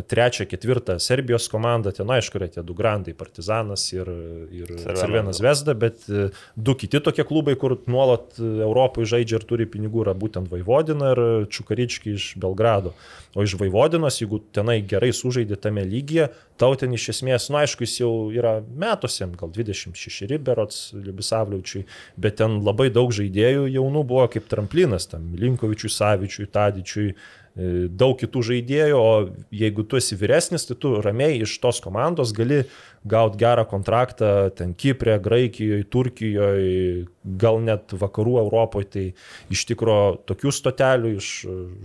Speaker 5: trečią, ketvirtą Serbijos komandą, ten aišku yra tie du grandai - Partizanas ir, ir. Cervenas Vesda, bet e, du kiti tokie klubai, kur nuolat e, Europoje žaidžia ir turi pinigų, yra būtent Vaivodina ir Čukarički iš Belgrado. O iš Vaivodinos, jeigu tenai gerai sužaidė tame lygyje, tau ten iš esmės, nu aišku, jis jau yra metusiam, gal 26 berots Liubisavliaučiui, bet ten labai daug žaidėjų jaunų buvo kaip tramplinas, tam Linkovičiui, Savičiui, Tadičiui, daug kitų žaidėjų, o jeigu tu esi vyresnis, tai tu ramiai iš tos komandos gali gauti gerą kontraktą ten Kiprė, Graikijoje, Turkijoje, gal net vakarų Europoje, tai iš tikro tokių stotelių iš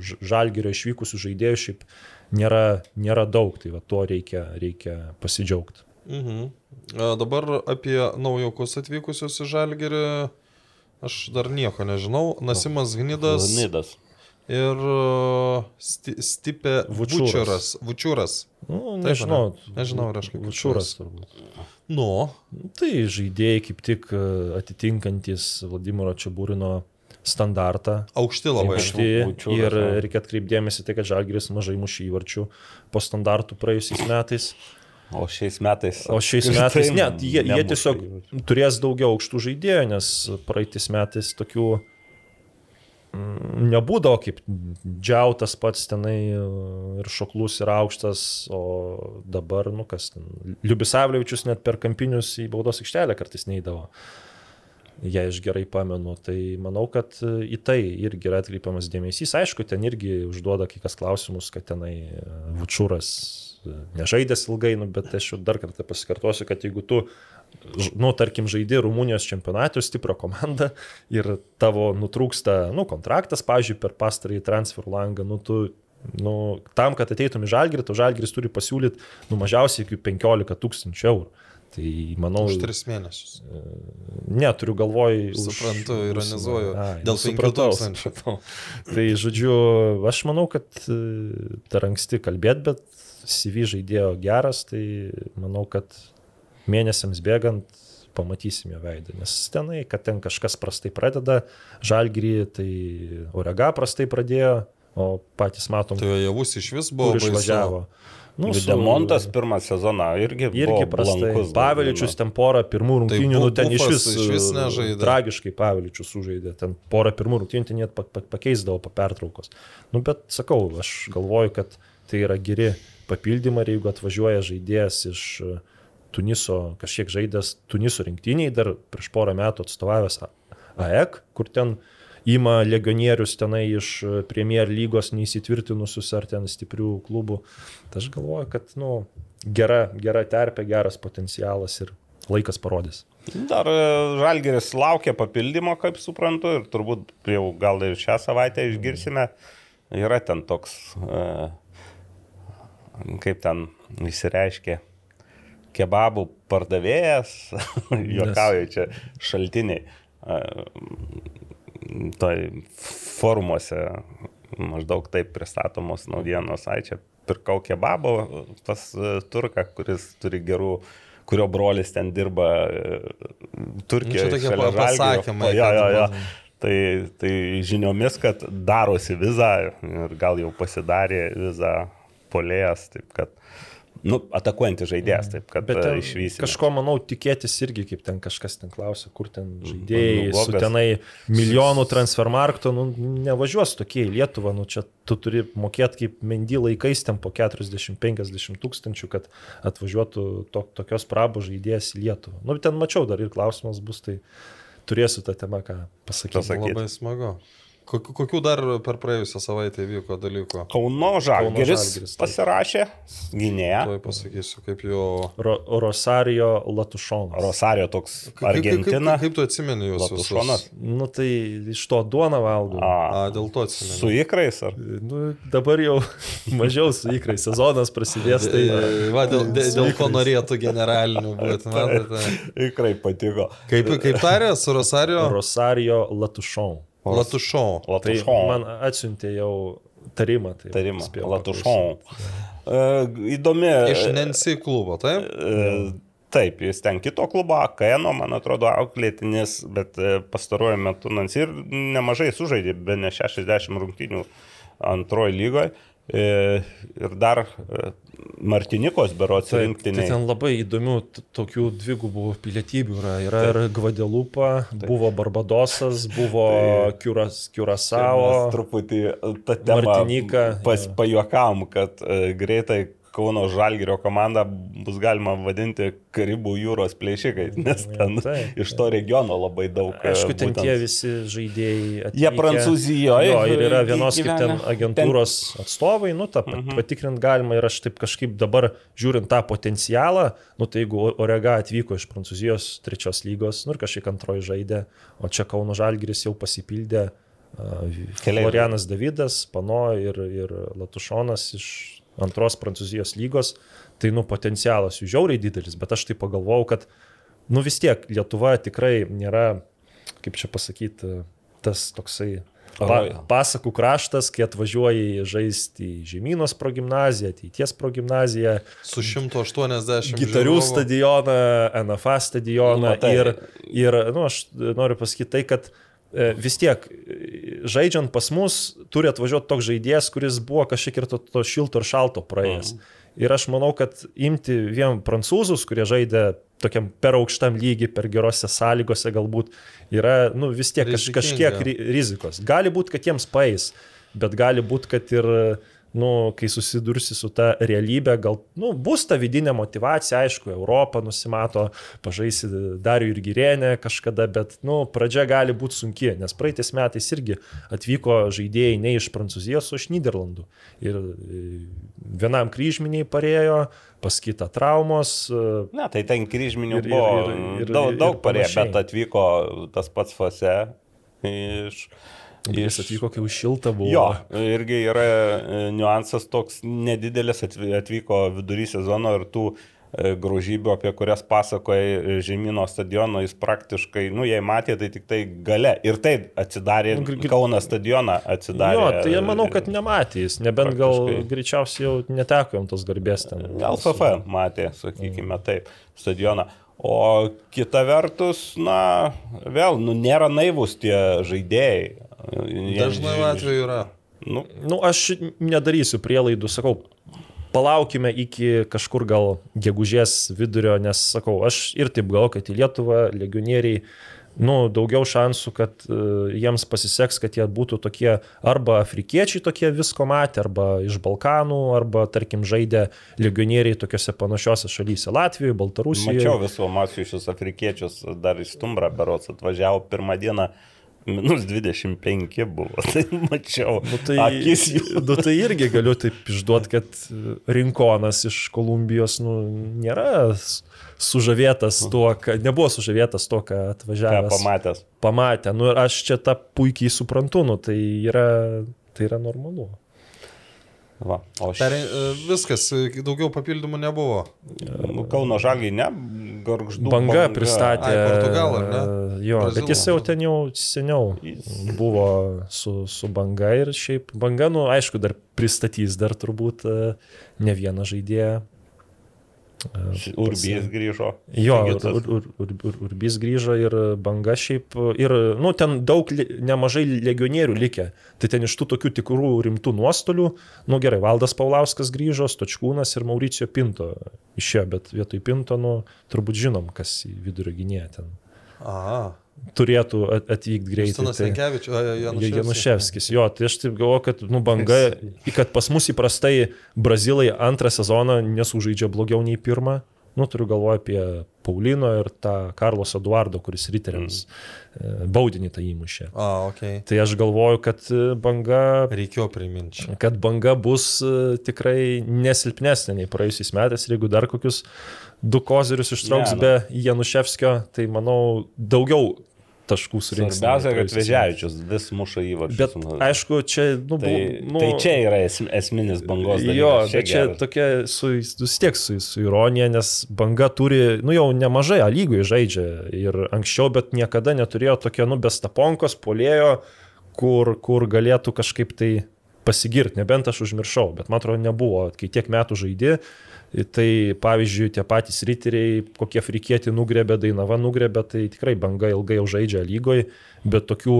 Speaker 5: Ž- Žalgirio išvykusių žaidėjų šiaip nėra, nėra daug, tai va tuo reikia, reikia pasidžiaugti.
Speaker 3: Mhm. A, dabar apie naujokus atvykusius į Žalgirį. Aš dar nieko nežinau. Nasimas Gnidas
Speaker 4: Nidas.
Speaker 3: Ir a, sti, Stipė
Speaker 5: Vučiūras.
Speaker 3: Vučiūras.
Speaker 5: Nu,
Speaker 3: Taip,
Speaker 5: nežinau,
Speaker 3: ane? Nežinau, ar aš kaip
Speaker 5: Vučiūras turbūt.
Speaker 3: Nu,
Speaker 5: Tai žaidėjai kaip tik e, atitinkantis Vladimiro Čiabūrino standartą.
Speaker 3: aukšti labai.
Speaker 5: Aukšti
Speaker 4: Vučiūras,
Speaker 5: ir reikia atkreipdėmėsi tai, kad Žalgiris mažai mušė įvarčių po standartų praėjusiais metais.
Speaker 4: O šiais metais.
Speaker 5: O šiais metais, ne, jie, jie tiesiog turės daugiau aukštų žaidėjų, nes praeitais metais tokių nebūdavo kaip džiautas pats tenai e, ir šoklus ir aukštas, o dabar, nu kas Liubisavlevičius net per kampinius į baudos aikštelę kartais neįdavo. Jei aš gerai pamenu, tai manau, kad e, į tai irgi yra atkreipiamas dėmesys. Aišku, ten irgi užduoda kai kas klausimus, kad tenai e, Vučūras nežaidęs ilgai, nu, bet aš dar kartą pasikartosiu, kad jeigu tu, nu, tarkim, žaidži Rumunijos čempionatų stiprią komandą ir tavo nutrūksta, nu, kontraktas, pavyzdžiui, per pastarąjį transfer langą, nu, tu Nu, tam, kad ateitum į Žalgirį, tu Žalgiris turi pasiūlyti nu, mažiausiai iki 15 tūkstančių eurų. Tai manau,
Speaker 3: Už tris mėnesius.
Speaker 5: neturiu galvoj. už-
Speaker 3: Suprantu,
Speaker 5: už-
Speaker 3: ironizuoju.
Speaker 5: Ai,
Speaker 3: Dėl
Speaker 5: nu,
Speaker 3: 5
Speaker 5: supratau. Tai žodžiu, aš manau, kad e, dar anksti kalbėti, bet CV žaidėjo geras, tai manau, kad mėnesiams bėgant pamatysim jo veidą. Nes tenai, kad ten kažkas prastai pradeda, žalgyrį, tai Orega prastai pradėjo, o patys matom,
Speaker 3: Tai javus iš vis buvo
Speaker 5: išvažiavo. Nu, su-
Speaker 4: Videmontas pirmą sezoną irgi,
Speaker 5: Irgi prastai. Paveličius ten porą pirmų
Speaker 3: Tai
Speaker 5: rungtynių,
Speaker 3: Bu-
Speaker 5: nu ten iš vis,
Speaker 3: išvis
Speaker 5: e,
Speaker 3: nežaidė.
Speaker 5: Tragiškai Paveličius sužaidė, ten porą pirmų rungtynių ten net pa- pa- pakeisdavo po pertraukos. Nu, bet sakau, aš galvoju, kad tai yra geri papildymai ir jeigu atvažiuoja žaidėjas iš e, Tuniso, kažkiek žaidęs Tuniso rinktiniai, dar prieš porą metų atstovavęs AEK, kur ten ima legionierius tenai iš e, Premier lygos neįsitvirtinusius ar ten stiprių klubų. Tai aš galvoju, kad, nu, gera, gera terpė, geras potencialas ir laikas parodys.
Speaker 4: Dar e, Žalgeris laukia papildymo, kaip suprantu, ir turbūt jau gal ir šią savaitę išgirsime. Yra ten toks, e, kaip ten įsireiškia, kebabų pardavėjas, juokauju čia šaltiniai. Toj forumuose maždaug taip pristatomos naujienos, ai čia pirkau kebabo pas e, turką, kuris turi gerų kurio brolis ten dirba e, Turkijoje.
Speaker 3: Nu, čia tokie pasakymai,
Speaker 4: Jo, jo, jo. Tai, tai žiniomis, kad darosi vizą ir gal jau pasidarė vizą polėjas, taip kad, nu, atakuojantis žaidėjas, taip kad
Speaker 5: Bet ten
Speaker 4: išvysime.
Speaker 5: kažko, manau, tikėtis irgi, kaip ten kažkas ten klausia, kur ten žaidėjai
Speaker 4: nu,
Speaker 5: su tenai milijonų transfermarkto, nu, nevažiuos tokie į Lietuvą, nu čia tu turi mokėti kaip mendy laikais ten po 40-50 tūkstančių, kad atvažiuotų to, tokios prabų žaidėjas į Lietuvą. Nu, ten mačiau dar ir klausimas bus, tai turėsiu tą temą ką pasakyti.
Speaker 4: Pasakyt.
Speaker 3: Labai smagu. Kokių, dar per praėjusią savaitę vyko dalykų?
Speaker 4: Kauno Žalgeris pasirašė gynėją.
Speaker 3: Tuoj pasakysiu, kaip jo...
Speaker 5: Ro, Rosario Latušonas.
Speaker 4: Rosario toks
Speaker 3: Kaip, kaip,
Speaker 4: Argentina.
Speaker 3: kaip, kaip tu atsimeni juos
Speaker 4: Latušonas.
Speaker 3: visus?
Speaker 5: Nu tai iš to duoną valgau.
Speaker 4: A,
Speaker 3: A, dėl to atsimeni.
Speaker 4: su ikrais ar?
Speaker 5: Nu, dabar jau mažiau su įkrai, sezonas prasidės, tai...
Speaker 3: Va, dėl, dėl, dėl ko norėtų generalinių būti, matote.
Speaker 4: Ikrai patiko.
Speaker 3: Kaip, kaip tarė su Rosario?
Speaker 5: Rosario Latušon.
Speaker 3: Latušo.
Speaker 5: Tai
Speaker 4: Latušon.
Speaker 5: man atsiuntė jau tarimą. Tai
Speaker 4: Tarimą.
Speaker 5: spėjau
Speaker 4: Latušon. E, Įdomi.
Speaker 3: Iš Nensi klubo, taip?
Speaker 4: E, Taip, jis ten kito klubo, Kaeno, man atrodo, auklėtinis, bet e, pastaruoju metu Nancy ir nemažai sužaidė, be ne 60 rungtynių antroji lygoje. Ir dar e, Martinikos berots
Speaker 5: Tai, tai
Speaker 4: rinktinė.
Speaker 5: ten labai įdomių tokių dvigubų pilietybių yra. Yra ir Gvadelupa, buvo Barbadosas, buvo Kiuras, Kiurasao.
Speaker 4: Truputį tą temą
Speaker 5: Martinika,
Speaker 4: pas, pajuokam, kad e, greitai Kauno Žalgirio komanda bus galima vadinti Karibų jūros plėšikai, nes ten
Speaker 5: Taip,
Speaker 4: iš to regiono labai daug. e,
Speaker 5: Aišku, ten
Speaker 4: būtent-
Speaker 5: tie visi žaidėjai.
Speaker 4: Jie Prancūzijoje
Speaker 5: Jo, ir yra vienos kaip ten agentūros atstovai, nu, tą
Speaker 4: Mhm.
Speaker 5: pat, patikrint galima ir aš taip kažkaip dabar žiūrint tą potencialą, nu, tai jeigu Orega atvyko iš Prancūzijos trečios lygos, nu, ir kažkiek antroji žaidė, o čia Kauno Žalgiris jau pasipildė. Florianas Davidas, Pano ir, ir Latušonas iš antros Prancūzijos lygos, tai nu potencialas jų žiauriai didelis, bet aš tai pagalvojau, kad nu vis tiek Lietuva tikrai nėra, kaip čia pasakyti, tas toksai pa, pasakų kraštas, kai atvažiuoji žaisti į Žemynos progymnaziją, ateities progymnaziją,
Speaker 3: Su 180
Speaker 5: Gitarių
Speaker 3: žiūrovų.
Speaker 5: stadioną, NFA stadioną
Speaker 4: Matai.
Speaker 5: ir, ir nu, aš noriu pasakyti tai, kad vis tiek e, žaidžiant pas mus turi atvažiuoti toks žaidėjas, kuris buvo kažkiek ir to, to šilto ir šalto praėjęs. Mm. Ir aš manau, kad imti vien prancūzus, kurie žaidė tokiam per aukštam lygiai, per gerose sąlygose galbūt, yra nu, vis tiek kaž, kažkiek ri, rizikos. Gali būti, kad jiems paės, bet gali būti, kad ir nu, kai susidursi su ta realybė, gal nu, bus ta vidinė motivacija, aišku, Europą nusimato, pažaisi Darių ir Girėnę kažkada, bet nu, pradžia gali būti sunki, nes praeitais metais irgi atvyko žaidėjai ne iš Prancūzijos, o iš Niderlandų. Ir e, vienam kryžminiai parėjo, pas kitą traumos. e,
Speaker 4: Ne, tai ten kryžminių
Speaker 5: Ir- ir-
Speaker 4: buvo
Speaker 5: ir- ir-
Speaker 4: daug,
Speaker 5: ir
Speaker 4: daug parėjo,
Speaker 5: panašiai.
Speaker 4: bet atvyko tas pats Fose iš...
Speaker 5: Jis atvyko, kai už šilta buvo.
Speaker 4: Jo, irgi yra e, niuansas toks nedidelis, atv- atvyko vidury sezono ir tų e, grožybių, apie kurias pasakoja e, Žemyno stadiono, jis praktiškai, nu, jei matė, tai tik tai gale. Ir tai atsidarė,
Speaker 5: Nu,
Speaker 4: Kauno stadioną atsidarė.
Speaker 5: Jo, tai manau, kad nematė jis, nebent gal greičiausiai jau neteko jam tos garbės ten.
Speaker 4: LFF matė, sakykime taip, stadioną. O kita vertus, na, vėl, nu, nėra naivus tie žaidėjai.
Speaker 3: Dažnai atveju yra.
Speaker 4: Nu,
Speaker 5: Nu, aš nedarysiu prielaidų, sakau, palaukime iki kažkur gal gegužės vidurio, nes sakau, aš ir taip gal, kad į Lietuvą legionieriai, nu, daugiau šansų, kad uh, jiems pasiseks, kad jie būtų tokie arba afrikiečiai tokie visko matę, arba iš Balkanų, arba, tarkim, žaidė legionieriai tokiuose panašiose šalyse - Latvijoje, Baltarusijoje.
Speaker 4: Mačiau visų mačiusius afrikiečius, dar iš Stumbrą berots atvažiavo pirmą dieną. Minus 25 buvo, tai mačiau.
Speaker 5: Nu, tai,
Speaker 4: Akis jų.
Speaker 5: nu, tai irgi galiu taip išduoti, kad Rinkonas iš Kolumbijos nu, nėra sužavėtas tuo, kad nebuvo sužavėtas tuo, ką
Speaker 4: Ką
Speaker 5: atvažiavęs.
Speaker 4: pamatęs.
Speaker 5: Pamatė. Nu, ir aš čia tą puikiai suprantu, nu, tai, yra, tai yra normalu.
Speaker 4: Va. O
Speaker 3: Per,
Speaker 4: ši...
Speaker 3: viskas, e, daugiau papildymų nebuvo.
Speaker 4: Nu, Kauno žagiai, ne, garždu.
Speaker 5: Banga pristatė.
Speaker 3: Ai, Portugalą, ar ne?
Speaker 5: e, Jo,
Speaker 3: Brazilą.
Speaker 5: bet jis jau ten jau seniau buvo su, su banga ir šiaip banga, nu, aišku, dar pristatys dar turbūt e, ne vieną žaidėją.
Speaker 4: Urbijas grįžo.
Speaker 5: Jo, ur, ur, ur, ur, Urbis grįžo ir banga šiaip, ir, nu, ten daug, nemažai legionierių likę. Tai ten iš tų tokių tikrų rimtų nuostolių, nu gerai, Valdas Paulauskas grįžo, Stočkūnas ir Mauricio Pinto išėjo, bet vietoj Pinto, nu, turbūt žinom, kas vidurio gynėją ten
Speaker 3: Aha.
Speaker 5: Turėtų at- atvykti greitai.
Speaker 3: Justinas
Speaker 5: tai-
Speaker 3: Jankevičius, Januševskis.
Speaker 5: Januševskis, jo, tai aš taip galvoju, kad, nu, banga, kad pas mus įprastai Brazilai antrą sezoną nesužaidžia blogiau nei pirmą. Nu, turiu galvoje apie Paulino ir tą Karlos Eduardo, kuris riteriams mm. baudinį tą įmušė.
Speaker 3: A, ok.
Speaker 5: Tai aš galvoju, kad e, banga,
Speaker 3: Reikėjo priminti.
Speaker 5: kad banga bus e, tikrai nesilpnesnė nei praėjusiais metais ir jeigu dar kokius du kozirius ištrauks
Speaker 4: Ne, nu.
Speaker 5: be Januševskio, tai manau daugiau taškų surinks.
Speaker 4: Svarbiausia, kad. Vežiavičius vis muša įvarčius.
Speaker 5: Bet aišku, čia, nu,
Speaker 4: Tai,
Speaker 5: bu- nu,
Speaker 4: tai čia yra es, esminis bangos dalykas.
Speaker 5: Jo, bet čia
Speaker 4: geras.
Speaker 5: tokia su, vis tiek su, su ironija, nes banga turi, nu jau nemažai lygui žaidžia ir anksčiau, bet niekada neturėjo tokio, nu, bestaponkos, polėjo, kur, kur galėtų kažkaip tai pasigirti, nebent aš užmiršau, bet man atrodo nebuvo, kai tiek metų žaidži, tai pavyzdžiui, tie patys riteriai, kokie frikėti nugrebė, dainava nugrebė, tai tikrai banga ilgai jau žaidžia lygoje, bet tokių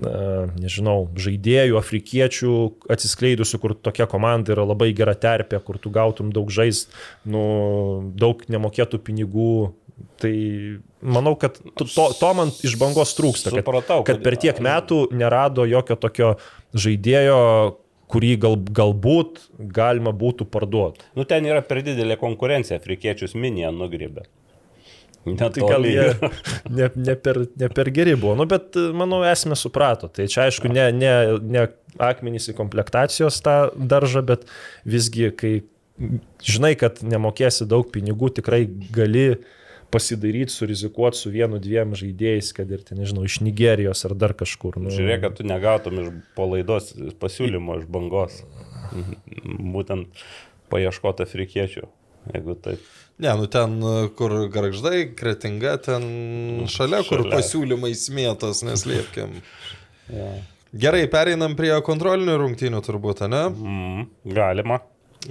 Speaker 5: na, nežinau, žaidėjų, afrikiečių atsiskleidusių, kur tokia komanda yra labai gera terpė, kur tu gautum daug žaist, nu, daug nemokėtų pinigų. Tai manau, kad to, to man iš bangos trūksta, kad,
Speaker 4: Supratau,
Speaker 5: kad per tiek metų nerado jokio tokio žaidėjo, kurį gal, galbūt galima būtų parduoti.
Speaker 4: Nu, ten yra per didelė konkurencija, afrikiečius minija nugribė.
Speaker 5: Tai gal jie ne, ne, per, ne per geri buvo, nu, bet manau esmė suprato. Tai čia aišku ne, ne, ne akmenys į komplektacijos tą daržą, bet visgi, kai žinai, kad nemokėsi daug pinigų, tikrai gali pasidaryti, surizikuoti su vienu, dviem žaidėjais, kad ir, ten, nežinau, iš Nigerijos ar dar kažkur. Nu.
Speaker 4: Žiūrėk, kad tu negautum iš palaidos pasiūlymo iš bangos. Būtent paieškoti afrikiečių. Jeigu taip.
Speaker 3: Ne, nu ten, kur garždai, kretinga, ten šalia, kur
Speaker 4: Šalia.
Speaker 3: pasiūlymai smėtas, neslėpkim.
Speaker 4: Ja.
Speaker 3: Gerai, pereinam prie kontrolinių rungtynių turbūt, ne?
Speaker 4: Mm, galima.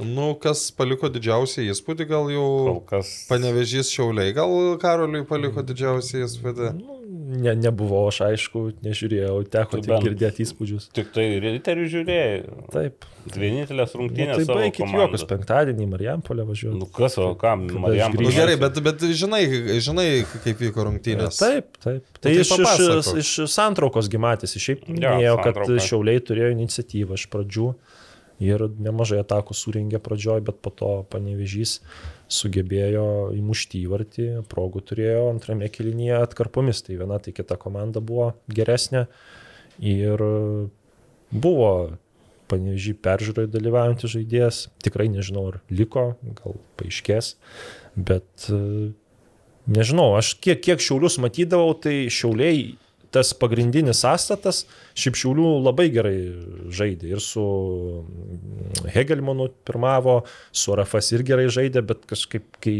Speaker 3: Nu, kas paliko didžiausią įspūdį, gal jau
Speaker 4: Kol kas.
Speaker 3: panevežys šiauliai, gal Karoliui paliko didžiausią įspūdį.
Speaker 5: Ne, nebuvau, aš aišku, nežiūrėjau, teko
Speaker 4: Tu
Speaker 5: tik
Speaker 4: bent-
Speaker 5: girdėti įspūdžius.
Speaker 4: Tik tai riterių žiūrėjai.
Speaker 5: Taip.
Speaker 4: Vienintelės
Speaker 5: Nu,
Speaker 4: rungtynės.
Speaker 5: tai
Speaker 4: savo
Speaker 5: baigit
Speaker 4: komandos.
Speaker 5: juokus penktadienį Marijampolę važiuoju.
Speaker 4: Nu kas, o kam?
Speaker 5: Kada
Speaker 4: Marijam
Speaker 5: aš
Speaker 3: Nu, gerai, bet, bet žinai, žinai, kaip vyko rungtynės.
Speaker 5: Taip, taip. Tai,
Speaker 3: tai
Speaker 5: iš, iš, iš santraukos gimatėsi. Šiaip
Speaker 4: Jo,
Speaker 5: minėjau, kad. Šiauliai turėjo iniciatyvą iš pradžių ir nemažai atakų suringė pradžioj, bet po to panevežys sugebėjo įmušti įvartį, progų turėjo antrame kelinyje atkarpomis. Tai viena, tai kita komanda buvo geresnė ir buvo panevežį peržiūroje dalyvaujantis žaidėjas. Tikrai nežinau, ar liko, gal paaiškės, bet e, nežinau, aš kiek, kiek šiaulius matydavau, tai šiauliai tas pagrindinis sąstatas, šiaip šiaulių labai gerai žaidė. Ir su mm, Hegelmanu pirmavo, su Rafas ir gerai žaidė, bet kažkaip, kai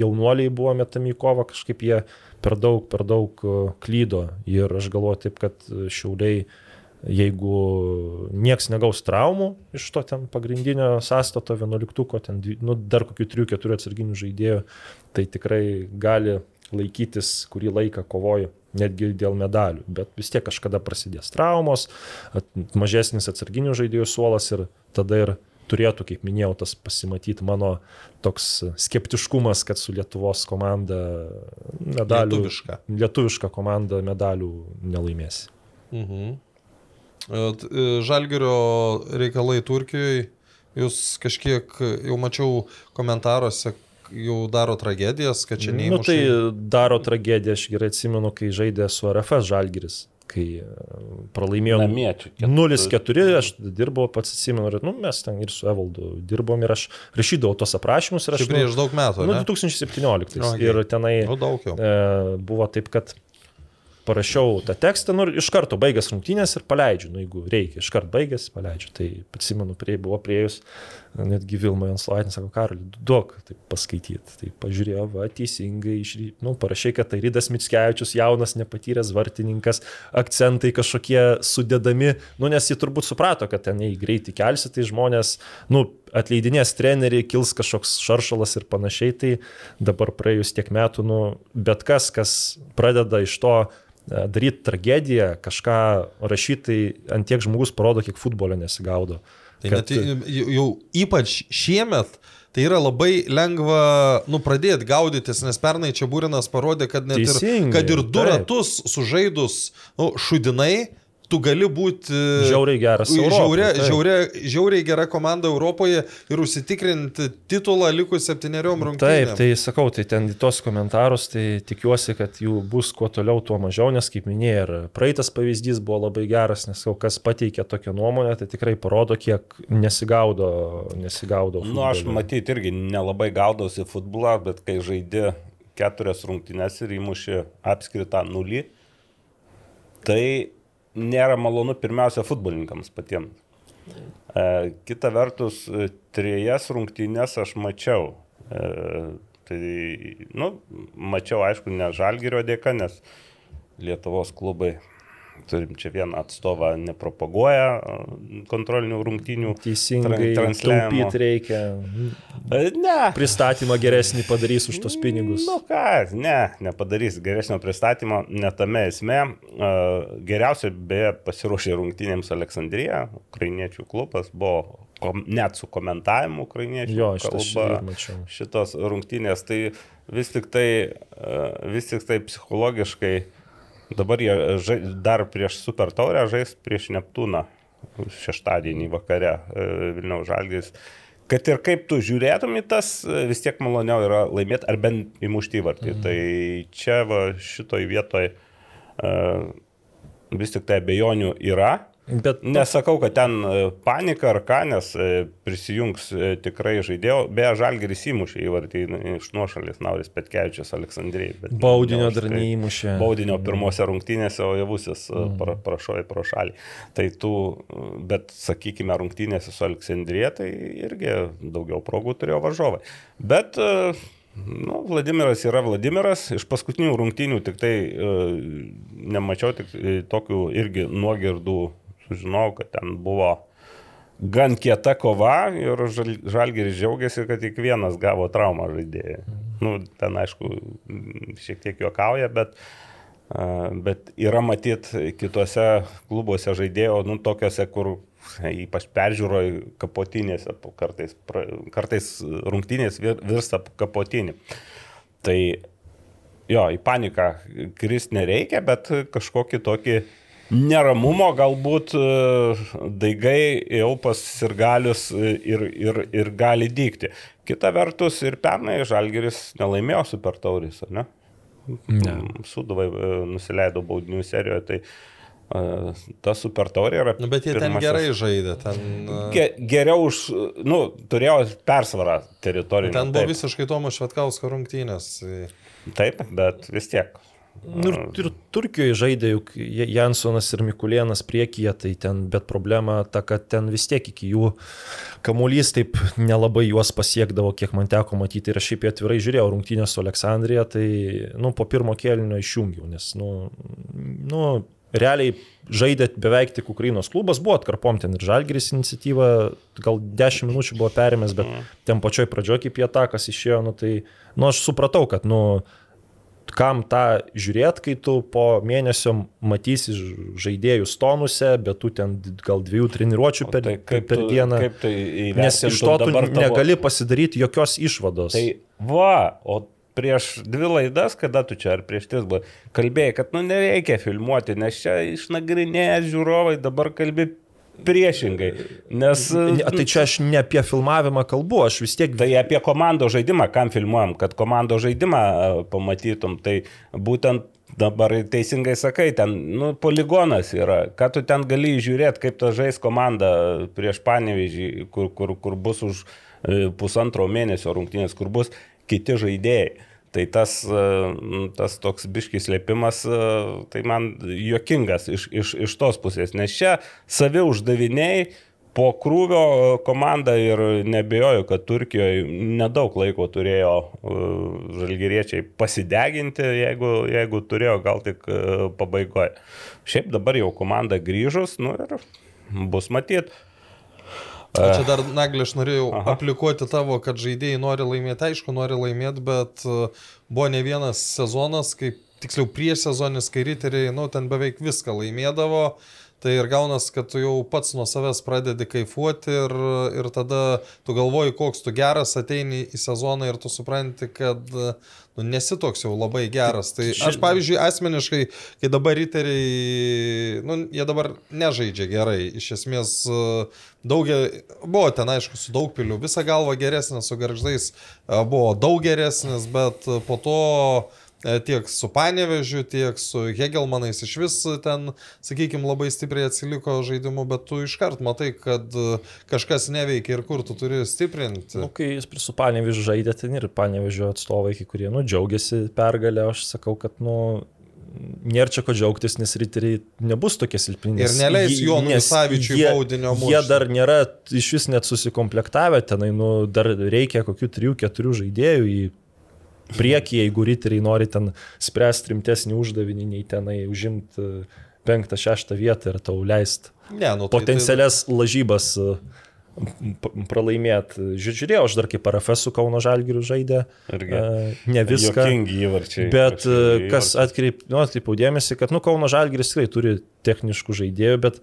Speaker 5: jaunuoliai buvo metami į kovą, kažkaip jie per daug, per daug e, klydo. Ir aš galvoju taip, kad šiauliai jeigu nieks negaus traumų iš to ten pagrindinio sąstato 11, ten nu, dar kokių 3-4 atsarginių žaidėjų, tai tikrai gali laikytis kurį laiką kovoju, netgi dėl medalių. Bet vis tiek kažkada prasidės traumos, mažesnis atsarginių žaidėjų suolas ir tada ir turėtų, kaip minėjau, tas pasimatyti mano toks skeptiškumas, kad su Lietuvos komanda medalių.
Speaker 3: Lietuviška.
Speaker 5: Lietuviška komanda medalių nelaimės.
Speaker 3: Mhm. E, Žalgirio reikalai Turkijoje, jūs kažkiek, jau mačiau komentaruose, jau daro tragedijas, kad čia
Speaker 5: Na
Speaker 3: neįmuša.
Speaker 5: nu, tai daro tragediją, aš gerai atsimenu, kai žaidė su RFS Žalgiris, kai e, pralaimėjo
Speaker 4: Namiečių.
Speaker 5: 0-4, aš dirbau, pats atsimenu, ir nu, mes ten ir su Evaldu dirbom ir aš rašydavau tos aprašymus ir aš...
Speaker 3: Čia prieš daug metų,
Speaker 5: Nu,
Speaker 3: ne?
Speaker 5: 2017.
Speaker 3: Okay.
Speaker 5: Ir tenai
Speaker 3: Nu,
Speaker 5: e, buvo taip, kad parašiau tą tekstą, nu iš karto baigęs rungtynės ir paleidžiu, nu jeigu reikia, iš karto baigęs, paleidžiu. Tai atsimenu, prie buvo prieėjus, netgi Vilma Janslaitin sako, Karoli, duok tai paskaityti. Tai pažiūrėjau, va, teisingai, išry... nu, parašai, kad tai Rydas Mitskevičius, jaunas, nepatyręs vartininkas, akcentai kažkokie sudedami, nu nes jie turbūt suprato, kad ten jei greitai kelsi, tai žmonės, nu, atleidinės treneriai, kils kažkoks šaršalas ir panašiai, tai dabar praėjus tiek metų, nu, bet kas, kas pradeda iš to e, daryti tragediją, kažką rašyti, tai ant tiek žmogus parodo, kiek futbolio nesigaudo.
Speaker 3: Tai net jau ypač šiemet tai yra labai lengva, nu, pradėti gaudytis, nes pernai čia Būrinas parodė, kad net ir,
Speaker 5: Teisingai,
Speaker 3: kad ir du
Speaker 5: taip.
Speaker 3: ratus sužaidus nu, šudinai, tu gali būti
Speaker 5: Žiauriai geras
Speaker 3: žiauria,
Speaker 5: taip.
Speaker 3: žiauria, žiauriai gera komanda Europoje ir užsitikrinti titulą likus septyneriom rungtynėm.
Speaker 5: Taip, tai sakau, tai ten į tos komentarus, tai tikiuosi, kad jų bus kuo toliau, tuo mažiau, nes kaip minėjai, ir praeitas pavyzdys buvo labai geras, nes jau kas pateikė tokią nuomonę, tai tikrai parodo, kiek nesigaudo, nesigaudo.
Speaker 4: Nu, aš matyti irgi nelabai gaudausi futbolą, bet kai žaidži keturias rungtynes ir įmuši apskritą nulį, tai nėra malonu pirmiausia futbolininkams patiems. E, kita vertus, e, trijas rungtynės aš mačiau. E, tai, nu, mačiau, aišku, ne žalgerio dėka, nes Lietuvos klubai turim čia vieną atstovą nepropaguoja a, kontrolinių rungtynių.
Speaker 5: Teisingai,
Speaker 4: tran- transliavimo.
Speaker 5: taupyti reikia.
Speaker 4: E, Ne.
Speaker 5: Pristatymą geresnį padarys už tos pinigus.
Speaker 4: Nu ką, ne, nepadarys geresnio pristatymo, netame esmė. A, Geriausiai beje pasiruošė rungtynėms Aleksandrija, ukrainiečių klubas, buvo kom, net su komentavimu ukrainiečių
Speaker 5: Jo, aš mačiau.
Speaker 4: šitos rungtynės. Tai vis tik tai, vis tik tai psichologiškai dabar jie žai, dar prieš Super Taurę žais prieš Neptūną šeštadienį vakare e, Vilniaus Žalgis. Kad ir kaip tu žiūrėtum į tas, e, vis tiek maloniau yra laimėti ar bent įmušti įvartį. Mhm. Tai čia va, šitoj vietoj uh, vis tik tai abejonių yra.
Speaker 5: Bet
Speaker 4: Nesakau, kad ten e, panika ar ką, nes e, prisijungs e, tikrai žaidėjo. Beje, Žalgeris įmušė įvartį iš nuošalės Nauris Petkevičius Aleksandrijai.
Speaker 5: baudinio
Speaker 4: ne
Speaker 5: dar
Speaker 4: tai.
Speaker 5: neįmušė.
Speaker 4: Baudinio pirmose rungtynėse, o javusis mm. pra, prašoja pro šalį. Tai tu, bet sakykime, rungtynėse su Aleksandrija, tai irgi daugiau progų turėjo varžovai. Bet, nu, Vladimiras yra Vladimiras, iš paskutinių rungtynių tik tai e, nemačiau tik e, tokių irgi nuogirdų, sužinojau, kad ten buvo gan kieta kova ir žal, Žalgeris džiaugiasi, kad tik vienas gavo traumą žaidėjai. Nu, ten aišku, šiek tiek juokauja, bet, bet yra matyt kitose klubuose žaidėjo, nu, tokiuose, kur ypač peržiūroje kapotinėse, kartais, kartais rungtynės vir- virsta kapotinį. Tai jo, į paniką krist nereikia, bet kažkokį tokį neramumo galbūt e, daigai jau pas ir galius ir, ir, ir gali dykti. Kita vertus ir pernai Žalgeris nelaimėjo super tauris, ar ne?
Speaker 2: Ne.
Speaker 4: Suduvai e, nusileido baudinių serijoje, tai e, ta super taurė yra...
Speaker 3: Nu, bet jie ten
Speaker 4: pirmasis-
Speaker 3: gerai žaidė. Ten, e,
Speaker 4: Ge, geriau už, nu, turėjo persvarą teritorinį.
Speaker 3: ten buvo
Speaker 4: taip,
Speaker 3: visiškai Tomo Švetkausko rungtynės.
Speaker 4: Taip, bet vis tiek.
Speaker 5: Nu, ir, ir Turkijoje žaidė juk Jansonas ir Mikulėnas priekyje, tai ten, bet problema ta, kad ten vis tiek iki jų kamuolys taip nelabai juos pasiekdavo, kiek man teko matyti. Ir aš šiaip atvirai žiūrėjau rungtynės su Aleksandrija, tai, nu, po pirmo kėlinio išjungiau, nes, nu, nu, realiai žaidė beveik tik Ukrainos klubas, buvo atkarpom ten ir Žalgiris iniciatyva, gal 10 minučių buvo perimęs, bet ten pačioj pradžioj kaip jie takas išėjo, nu, tai, nu, aš supratau, kad, nu, kam tą žiūrėt, kai tu po mėnesio matysi žaidėjus tonuse, bet tu ten gal dviejų treniruočių per,
Speaker 4: Tai
Speaker 5: per, per
Speaker 4: tu-
Speaker 5: dieną.
Speaker 4: Kaip tai
Speaker 5: Nes iš to tu
Speaker 4: dabar tavo-
Speaker 5: negali pasidaryti jokios išvados.
Speaker 4: Tai va, o prieš dvi laidas, kada tu čia ar prieš tris buvai, kalbėjai, kad nu nereikia filmuoti, nes čia išnagrinėję žiūrovai dabar kalbė priešingai. Nes...
Speaker 5: Ne, tai čia aš ne apie filmavimą kalbu, aš vis tiek...
Speaker 4: Tai apie komandos žaidimą, kam filmuojam, kad komandos žaidimą e, pamatytum, tai būtent dabar teisingai sakai, ten nu, poligonas yra, ką tu ten gali žiūrėti, kaip ta žais komanda prieš panevežį, kur, kur, kur bus už e, pusantro mėnesio rungtynės, kur bus kiti žaidėjai. Tai tas, e, tas toks biškis slėpimas, e, tai man juokingas iš, iš, iš tos pusės, nes čia savi uždaviniai, po krūvio e, komanda ir nebejoju, kad Turkijoje nedaug laiko turėjo žalgeriečiai pasideginti, jeigu, jeigu turėjo gal tik pabaigoje. Šiaip dabar jau komanda grįžus, nu ir bus matyt.
Speaker 3: O čia dar, Naglė, aš norėjau Aha. aplikuoti tavo, kad žaidėjai nori laimėti, aišku, nori laimėti, bet e, buvo ne vienas sezonas, kaip tiksliau prieš sezonis, kai riteriai, nu, ten beveik viską laimėdavo. Tai ir gaunas, kad tu jau pats nuo savęs pradedi kaifuoti ir, ir tada tu galvoji, koks tu geras, ateini į sezoną ir tu supranti, kad nu, nesi toks jau labai geras. Tai aš, pavyzdžiui, asmeniškai, kai dabar riteriai, nu, jie dabar nežaidžia gerai. Iš esmės, daugia, buvo ten, aišku, su daug pilių, visa galva geresnė, su garždais e, buvo daug geresnis, bet po to tiek su Panevežiu, tiek su Hegelmanais iš vis ten, sakykime, labai stipriai atsiliko žaidimu, bet tu iškart matai, kad e, kažkas neveikia ir kur tu turi stiprinti.
Speaker 5: Nu, kai jis su Panevežiu žaidė, ten ir Panevežio atstovai, kai kurie, nu, džiaugiasi pergalę, aš sakau, kad, nu, nėra čia ko džiaugtis, nes riteriai nebus tokie silpni.
Speaker 3: Ir neleis
Speaker 5: jie-
Speaker 3: Jonui Savičiui
Speaker 5: jie-
Speaker 3: baudinio
Speaker 5: Jie
Speaker 3: mušti.
Speaker 5: dar nėra iš vis net susikomplektavę tenai, nu, dar reikia kokių trijų, keturių žaidėjų į priekį, jeigu riteriai nori ten spręsti rimtesnį uždavinį, nei tenai užimti penktą, šeštą vietą ir tau leist
Speaker 3: Ne, nu, tai-
Speaker 5: potencialias lažybas e, pralaimėti. Žiūrėjau, aš dar kaip RFS su Kauno Žalgiriu žaidė.
Speaker 4: Irgi.
Speaker 5: e, Ne viską.
Speaker 4: Įvarčiai.
Speaker 5: Bet e,
Speaker 4: Jokingi
Speaker 5: kas
Speaker 4: įvarčiai.
Speaker 5: atkreip, nu, atkreipiau dėmesį, kad nu, Kauno Žalgiris tikrai turi techniškų žaidėjų, bet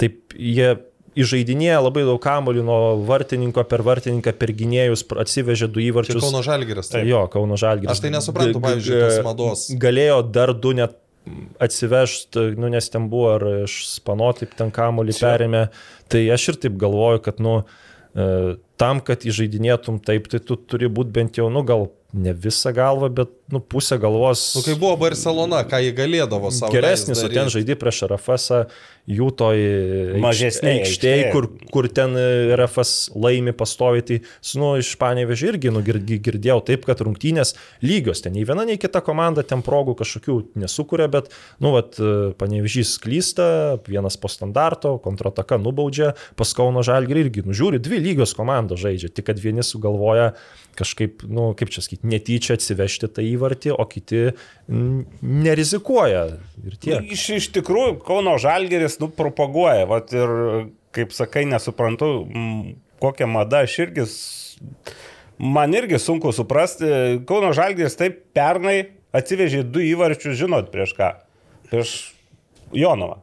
Speaker 5: taip jie įžeidinėja labai daug kamolių nuo vartininko per vartininką, per gynėjus, atsivežė du
Speaker 3: Čia
Speaker 5: įvarčius.
Speaker 3: Kauno Žalgiris.
Speaker 5: Tai jo, Kauno Žalgiris.
Speaker 3: Aš tai nesuprantu, pavyzdžiui, tos mados.
Speaker 5: Galėjo dar du net atsivežti, nu, nes ten buvo ar iš spano, taip ten kamolį perėmė. Tai aš ir taip galvoju, kad, nu, e, tam, kad įžeidinėtum taip, tai tu turi būti bent jau, nu, gal ne visą galvą, bet, nu, pusę galvos.
Speaker 3: Nu, kai buvo Barcelona, ką jį galėdavo savo.
Speaker 5: Geresnis, o ten žaidži prieš RFS, jų toj
Speaker 4: Mažesnėj
Speaker 5: aikštėje,
Speaker 4: aikštėj.
Speaker 5: kur, kur ten RFS laimi pastovi, tai, su, nu, iš panevežė irgi nu, girdėjau taip, kad rungtynės lygios, ten nei viena, nei kita komanda ten progų kažkokių nesukuria, bet, nu, vat, panevežys klysta, vienas po standarto, kontrataka nubaudžia, pas Kauno Žalgirį irgi, nu, žiūri, dvi lygios komandos žaidžia, tik kad vieni sugalvoja kažkaip, nu, kaip čia sakyti, netyčia atsivežti tą įvartį, o kiti nerizikuoja.
Speaker 4: Nu, iš, iš tikrųjų, Kauno Žalgeris, nu, propaguoja. Vat ir, kaip sakai, nesuprantu, m, kokia mada aš irgi. Man irgi sunku suprasti. Kauno Žalgeris taip pernai atsivežė du įvarčius, žinot, prieš ką? Prieš Jonovą.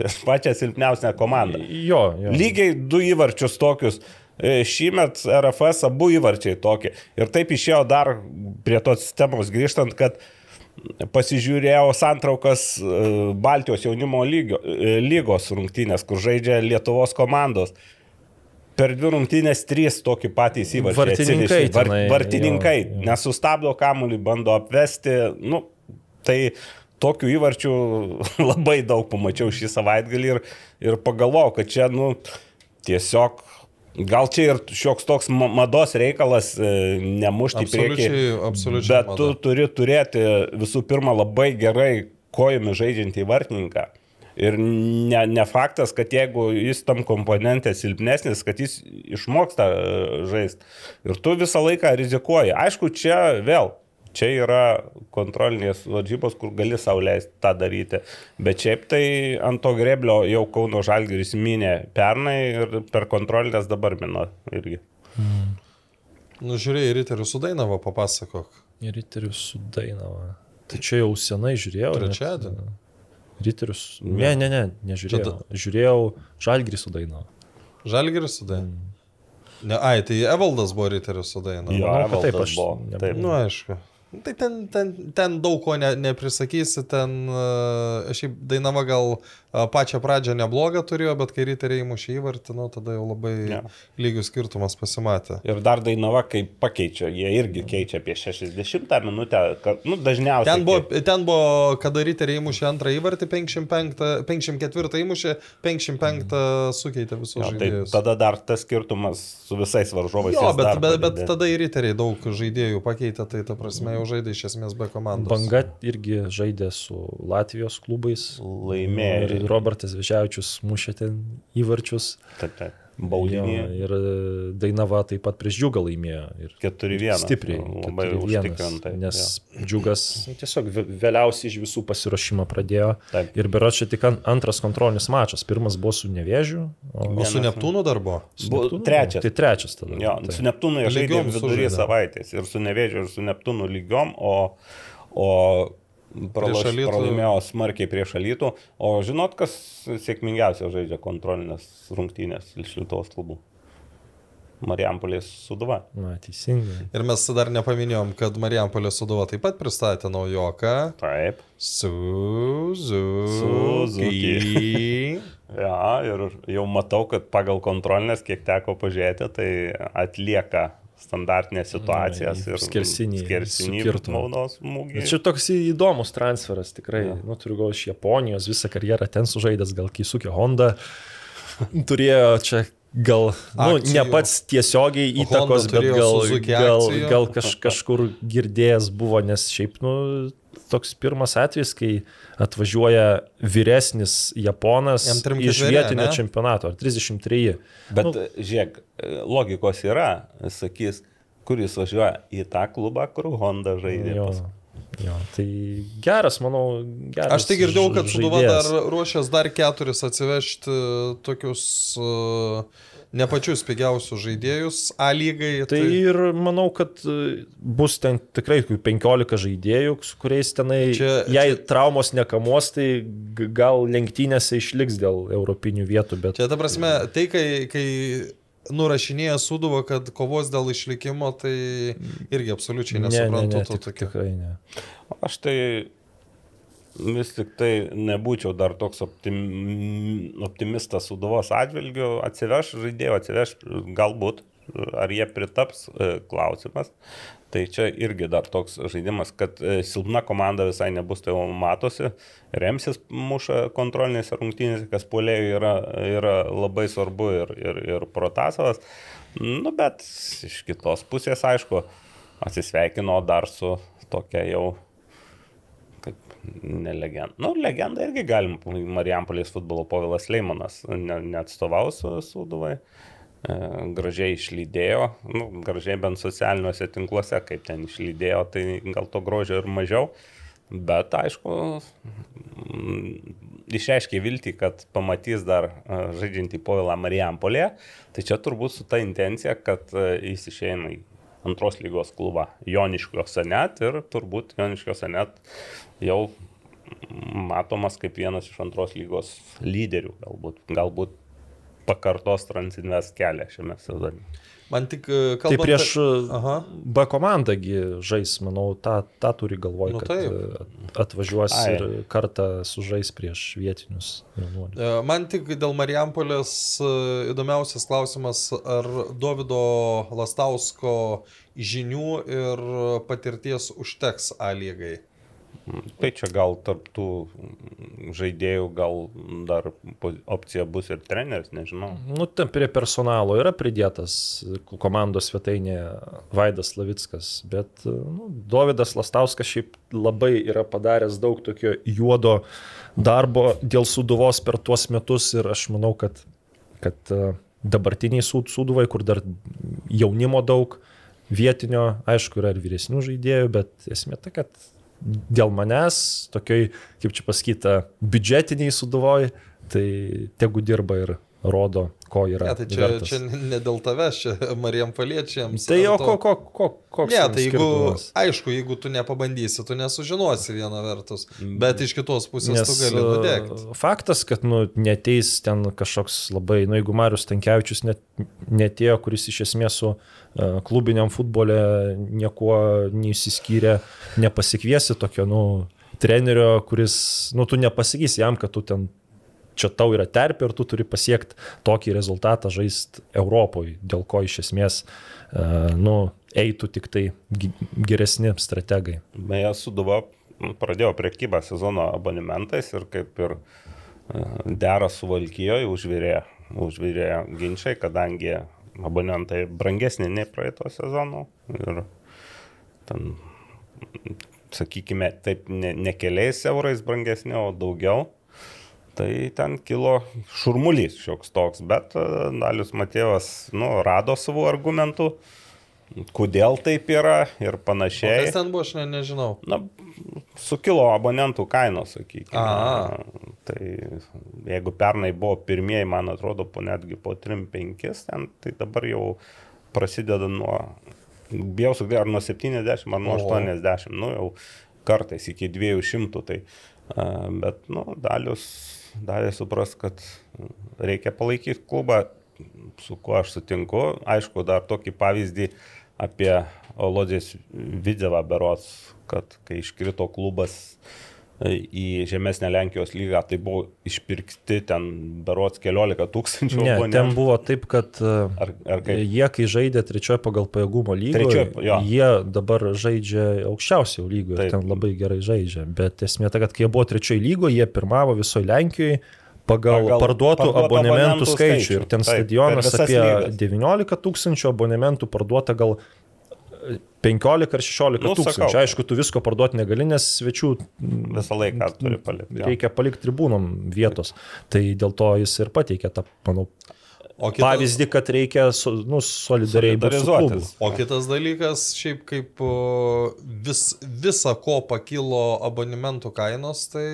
Speaker 4: Prieš pačią silpniausią komandą.
Speaker 5: Jo, jo.
Speaker 4: Lygiai du įvarčius tokius. E, Šįmet RFS abu įvarčiai tokie. Ir taip išėjo dar prie tos temos grįžtant, kad pasižiūrėjau santraukas e, Baltijos jaunimo lygio, e, lygos rungtynės, kur žaidžia Lietuvos komandos. Per dvi rungtynės trys tokį patys įvarčiai.
Speaker 5: Vartininkai.
Speaker 4: Var, vartininkai
Speaker 5: jo, jo.
Speaker 4: nesustabdo kamuolį, bando apvesti. Nu, tai tokių įvarčių labai daug pamačiau šį savaitgalį ir, ir pagalvojau, kad čia, nu, tiesiog Gal čia ir šioks toks ma- mados reikalas e, nemušti į priekį.
Speaker 3: Absoliučiai,
Speaker 4: Bet tu
Speaker 3: mada.
Speaker 4: turi turėti visų pirma labai gerai kojomis žaidžiantį vartininką. Ir ne, ne faktas, kad jeigu jis tam komponentė silpnesnis, kad jis išmoksta žaisti. Ir tu visą laiką rizikuoji. Aišku, čia vėl, čia yra kontrolinės varžybos, kur gali sauliaisti tą daryti. Bet šiaip tai ant to greblio jau Kauno Žalgiris minė pernai ir per kontrolės dabar mino irgi.
Speaker 3: Nu, žiūrėjai, Riterių sudainavo, papasakok.
Speaker 5: Ir Riterius su Dainava. Tai čia jau senai žiūrėjau.
Speaker 3: Trečiadienį?
Speaker 5: Riterius. Ne, ne, ne, nežiūrėjau.
Speaker 3: Tada-
Speaker 5: Žiūrėjau Žalgrį su Dainava.
Speaker 3: Žalgiris sudainavo. Ne, ai, tai Evaldas buvo Riterių sudainavo.
Speaker 4: Jo,
Speaker 5: kad taip, aš
Speaker 4: buvo,
Speaker 5: nebuvau.
Speaker 4: taip.
Speaker 3: Nu, aišku. Tai ten, ten, ten daug ko ne, neprisakysi, ten uh, šiaip Dainava gal pačią pradžią neblogą turėjo, bet kai riteriai įmušė įvartį, nu, tada jau labai
Speaker 4: Jo.
Speaker 3: lygių skirtumas pasimatė.
Speaker 4: Ir dar Dainava, kai pakeičia, jie irgi keičia apie 60 minutę, kad, nu, dažniausiai.
Speaker 3: Ten buvo, ten buvo, kada riteriai įmušė antrą įvartį, 55, 54 įmušė, 55 sukeitė visus
Speaker 4: Jo, tai
Speaker 3: žaidėjus.
Speaker 4: tada dar tas skirtumas su visais varžovais.
Speaker 3: Jo, bet, bet, bet
Speaker 4: padidės.
Speaker 3: tada ir riteriai daug žaidėjų pakeitė, tai ta prasme jau žaidė iš esmės be komandos.
Speaker 5: Banga irgi žaidė su Latvijos klubais.
Speaker 4: laimėjo.
Speaker 5: Ir Robertas Vežiavičius mušė ten įvarčius.
Speaker 4: Taip, taip.
Speaker 5: Jo,
Speaker 4: Baudinį
Speaker 5: ir e, Dainava taip pat prieš Džiugą laimėjo. Ir
Speaker 4: 4-1.
Speaker 5: Stipriai.
Speaker 4: Labai
Speaker 5: 4-1,
Speaker 4: užtikrintai.
Speaker 5: Nes Džiugas nu, tiesiog vė- vėliausiai iš visų pasiruošimą pradėjo.
Speaker 4: Taip.
Speaker 5: Ir beročią tik an- antras kontrolinis mačas. Pirmas buvo su Nevėžiu. O
Speaker 3: O su Neptūnu dar buvo?
Speaker 5: su
Speaker 4: Bu-
Speaker 5: Neptūnu?
Speaker 4: trečias.
Speaker 5: Tai trečias tada.
Speaker 4: Jo,
Speaker 5: taip.
Speaker 4: su Neptūnu jie žaidė vidury savaitės. Ir su Nevėžiu, ir su Neptūnu lygiom, o, o pralaš, pralaimėjo smarkiai prieš Alytų. O žinot, kas sėkmingiausiai žaidžia kontrolinės rungtynės iš Lietuvos klubų? Marijampolės suduva.
Speaker 5: Na, teisingai.
Speaker 3: Ir mes dar nepaminėjom, kad Marijampolė Suduva taip pat pristatė naujoką.
Speaker 4: Taip.
Speaker 3: Suzuki.
Speaker 4: Ja, ir jau matau, kad pagal kontrolinės, kiek teko pažiūrėti, tai atlieka standartinės situacijas
Speaker 5: Na,
Speaker 4: ir
Speaker 5: skersinį
Speaker 4: skersinį maudos smūgį.
Speaker 5: Čia toks įdomus transferas tikrai. Ja. Nu, turiu gal iš Japonijos visą karjerą ten sužaidęs, gal Kisukė Honda. Turėjo čia gal, nu,
Speaker 3: Akcijų.
Speaker 5: ne pats tiesiogiai įtakos, bet gal,
Speaker 3: Suzuki
Speaker 5: gal, gal kaž, kažkur girdėjęs buvo, nes šiaip, nu, toks pirmas atvejis, kai atvažiuoja vyresnis Japonas iš vietinio
Speaker 3: ne?
Speaker 5: čempionato, ar 33.
Speaker 4: Bet
Speaker 5: Nu.
Speaker 4: žiūrėk, logikos yra, sakys, kuris važiuoja į tą klubą, kur Honda žaidė.
Speaker 5: Jo. Jo, tai geras, manau, geras.
Speaker 3: Aš tai girdėjau, kad Suduva dar ruošias dar keturis atsivežti tokius uh, ne pačius pigiausius žaidėjus A lygai.
Speaker 5: Tai ir manau, kad e, bus ten tikrai kokių 15 žaidėjų, su kuriais tenai,
Speaker 3: Čia-
Speaker 5: čia, jei traumos nekamos, tai gal lenktynėse išliks dėl europinių vietų, bet
Speaker 3: Čia ta prasme, tai kai, kai nurašinėja Suduva, kad kovos dėl išlikimo, tai irgi absoliučiai
Speaker 5: ne, ne,
Speaker 3: nesuprantu
Speaker 5: ne,
Speaker 3: to
Speaker 5: tik,
Speaker 3: tokio.
Speaker 5: tikrai ne.
Speaker 4: Aš tai vis tik tai nebūčiau dar toks optim, optimistas suduvos atžvilgiu. Atsiveš žaidėjų, atsiveš galbūt, ar jie pritaps, e, klausimas. Tai čia irgi dar toks žaidimas, kad e, silpna komanda visai nebus, tai jau matosi. Remsis muša kontrolinėse rungtynėse, kas puolėjų yra, yra labai svarbu ir, ir, ir protasovas. Nu, bet iš kitos pusės, aišku, atsisveikino dar su tokia jau ne legenda. Nu, legenda irgi galim, Marijampolės futbolo povilas Leimonas ne, neatstovaus Sūduvai. E, gražiai išlydėjo, nu, gražiai bent socialiniuose tinkluose, kaip ten išlydėjo, tai gal to grožio ir mažiau. Bet aišku, mm, išreiškė viltį, kad pamatys dar e, žaidžiantį povilą Marijampolėje. Tai čia turbūt su ta intencija, kad e, jis išeina į antros lygos klubą Joniškiuose net ir turbūt Joniškiuose net jau matomas kaip vienas iš antros lygos lyderių, galbūt, galbūt pakartos Transinvest kelią šiame sezone.
Speaker 3: Man tik e, kalbant...
Speaker 5: Tai prieš
Speaker 3: Aha.
Speaker 5: B komandagi žais, manau, tą, tą turi galvoj,
Speaker 3: Nu,
Speaker 5: kad
Speaker 3: taip.
Speaker 5: e, atvažiuos
Speaker 4: Ai.
Speaker 5: ir kartą sužais prieš vietinius jaunuolius.
Speaker 3: E, Man tik dėl Marijampolės įdomiausias klausimas, ar Davido Lastausko žinių ir patirties užteks A lygai.
Speaker 4: Tai čia gal tarptų žaidėjų, gal dar opcija bus ir treneris, nežinau.
Speaker 5: Nu, ten prie personalo yra pridėtas komandos svetainėje Vaidas Lavickas, bet nu, Davidas Lastauskas šiaip labai yra padaręs daug tokio juodo darbo dėl suduvos per tuos metus ir aš manau, kad, kad e, dabartiniai sud- suduvai, kur dar jaunimo daug, vietinio, aišku, yra ir vyresnių žaidėjų, bet esmė ta, kad dėl manęs, tokioj, kaip čia pasakyta, biudžetiniai suduvoj, tai tegu dirba ir rodo, ko yra.
Speaker 3: Ne, tai čia,
Speaker 5: vertas.
Speaker 3: čia ne dėl tavęs, čia Marijampoliečiams.
Speaker 5: Tai o
Speaker 3: ar to-
Speaker 5: ko, ko, ko, koks
Speaker 3: Ne, tai jeigu, aišku, jeigu tu nepabandysi, tu nesužinosi viena vertus, bet iš kitos pusės
Speaker 5: Nes
Speaker 3: tu gali nudegti.
Speaker 5: uh, faktas, kad nu, neteis ten kažkoks labai, nu jeigu Marius Tankievičius net, netėjo, kuris iš esmės su uh, klubiniam futbole niekuo neįsiskyrė, nepasikviesi tokio, nu, trenerio, kuris, nu, tu nepasakysi jam, kad tu ten čia tau yra terpė ir tu turi pasiekti tokį rezultatą žaisti Europoje, dėl ko iš esmės, uh, nu, eitų tik tai geresni strategai.
Speaker 4: Beje, Suduva pradėjo priekybą sezono abonementais ir kaip ir e, dera su Valkijoje užvirė, užvirė ginčiai, kadangi abonentai brangesni nei praeito sezono ir ten, sakykime, taip ne, ne keliais eurais brangesni, o daugiau. Tai ten kilo šurmulys šioks toks, bet e, Dalius Matėvas nu, rado savo argumentų, kodėl taip yra ir panašiai.
Speaker 3: Kas ten buvo, aš ne, nežinau.
Speaker 4: Na, sukilo abonentų kainos, sakykime.
Speaker 3: Aha.
Speaker 4: Tai jeigu pernai buvo pirmieji, man atrodo, po netgi po 3-5, ten, tai dabar jau prasideda nuo, bijau sakyti, ar nuo 70, ar nuo
Speaker 3: O.
Speaker 4: 80, nu jau kartais iki 200. Tai, a, bet, nu, dalius davė supras, kad reikia palaikyti klubą, su kuo aš sutinku. Aišku, dar tokį pavyzdį apie Olodės Vidzevą berots, kad kai iškrito klubas į žemesnę Lenkijos lygą, tai buvo išpirkti ten berots keliolika tūkstančių.
Speaker 5: Ne,
Speaker 4: abonentų.
Speaker 5: ten buvo taip, kad uh,
Speaker 4: Ar, ar kaip?
Speaker 5: jie, kai žaidė trečioje pagal pajėgumo lygoje, jie dabar žaidžia aukščiausio lygoje ir ten labai gerai žaidžia. Bet esmė ta, kad kai jie buvo trečioje lygoje, jie pirmavo visoje Lenkijoje pagal,
Speaker 4: Pagal
Speaker 5: parduotų
Speaker 4: abonentų
Speaker 5: skaičių.
Speaker 4: skaičių.
Speaker 5: Ir ten
Speaker 4: Taip,
Speaker 5: stadionas apie
Speaker 4: lygas.
Speaker 5: 19 tūkstančių abonementų parduota gal 15 ar 16
Speaker 4: Nu,
Speaker 5: tūkstančių.
Speaker 4: sakau.
Speaker 5: Aišku, tu visko parduoti negali, nes svečių
Speaker 4: Visą laiką turi palikti. jo.
Speaker 5: reikia palikti tribūnom vietos. Tai dėl to jis ir pateikė tą, manau,
Speaker 3: O kitas,
Speaker 5: pavyzdį, kad reikia nu, solidariai būt su klubu.
Speaker 4: Solidarizuotis.
Speaker 3: o kitas dalykas, šiaip kaip vis, visa ko pakilo abonementų kainos, tai...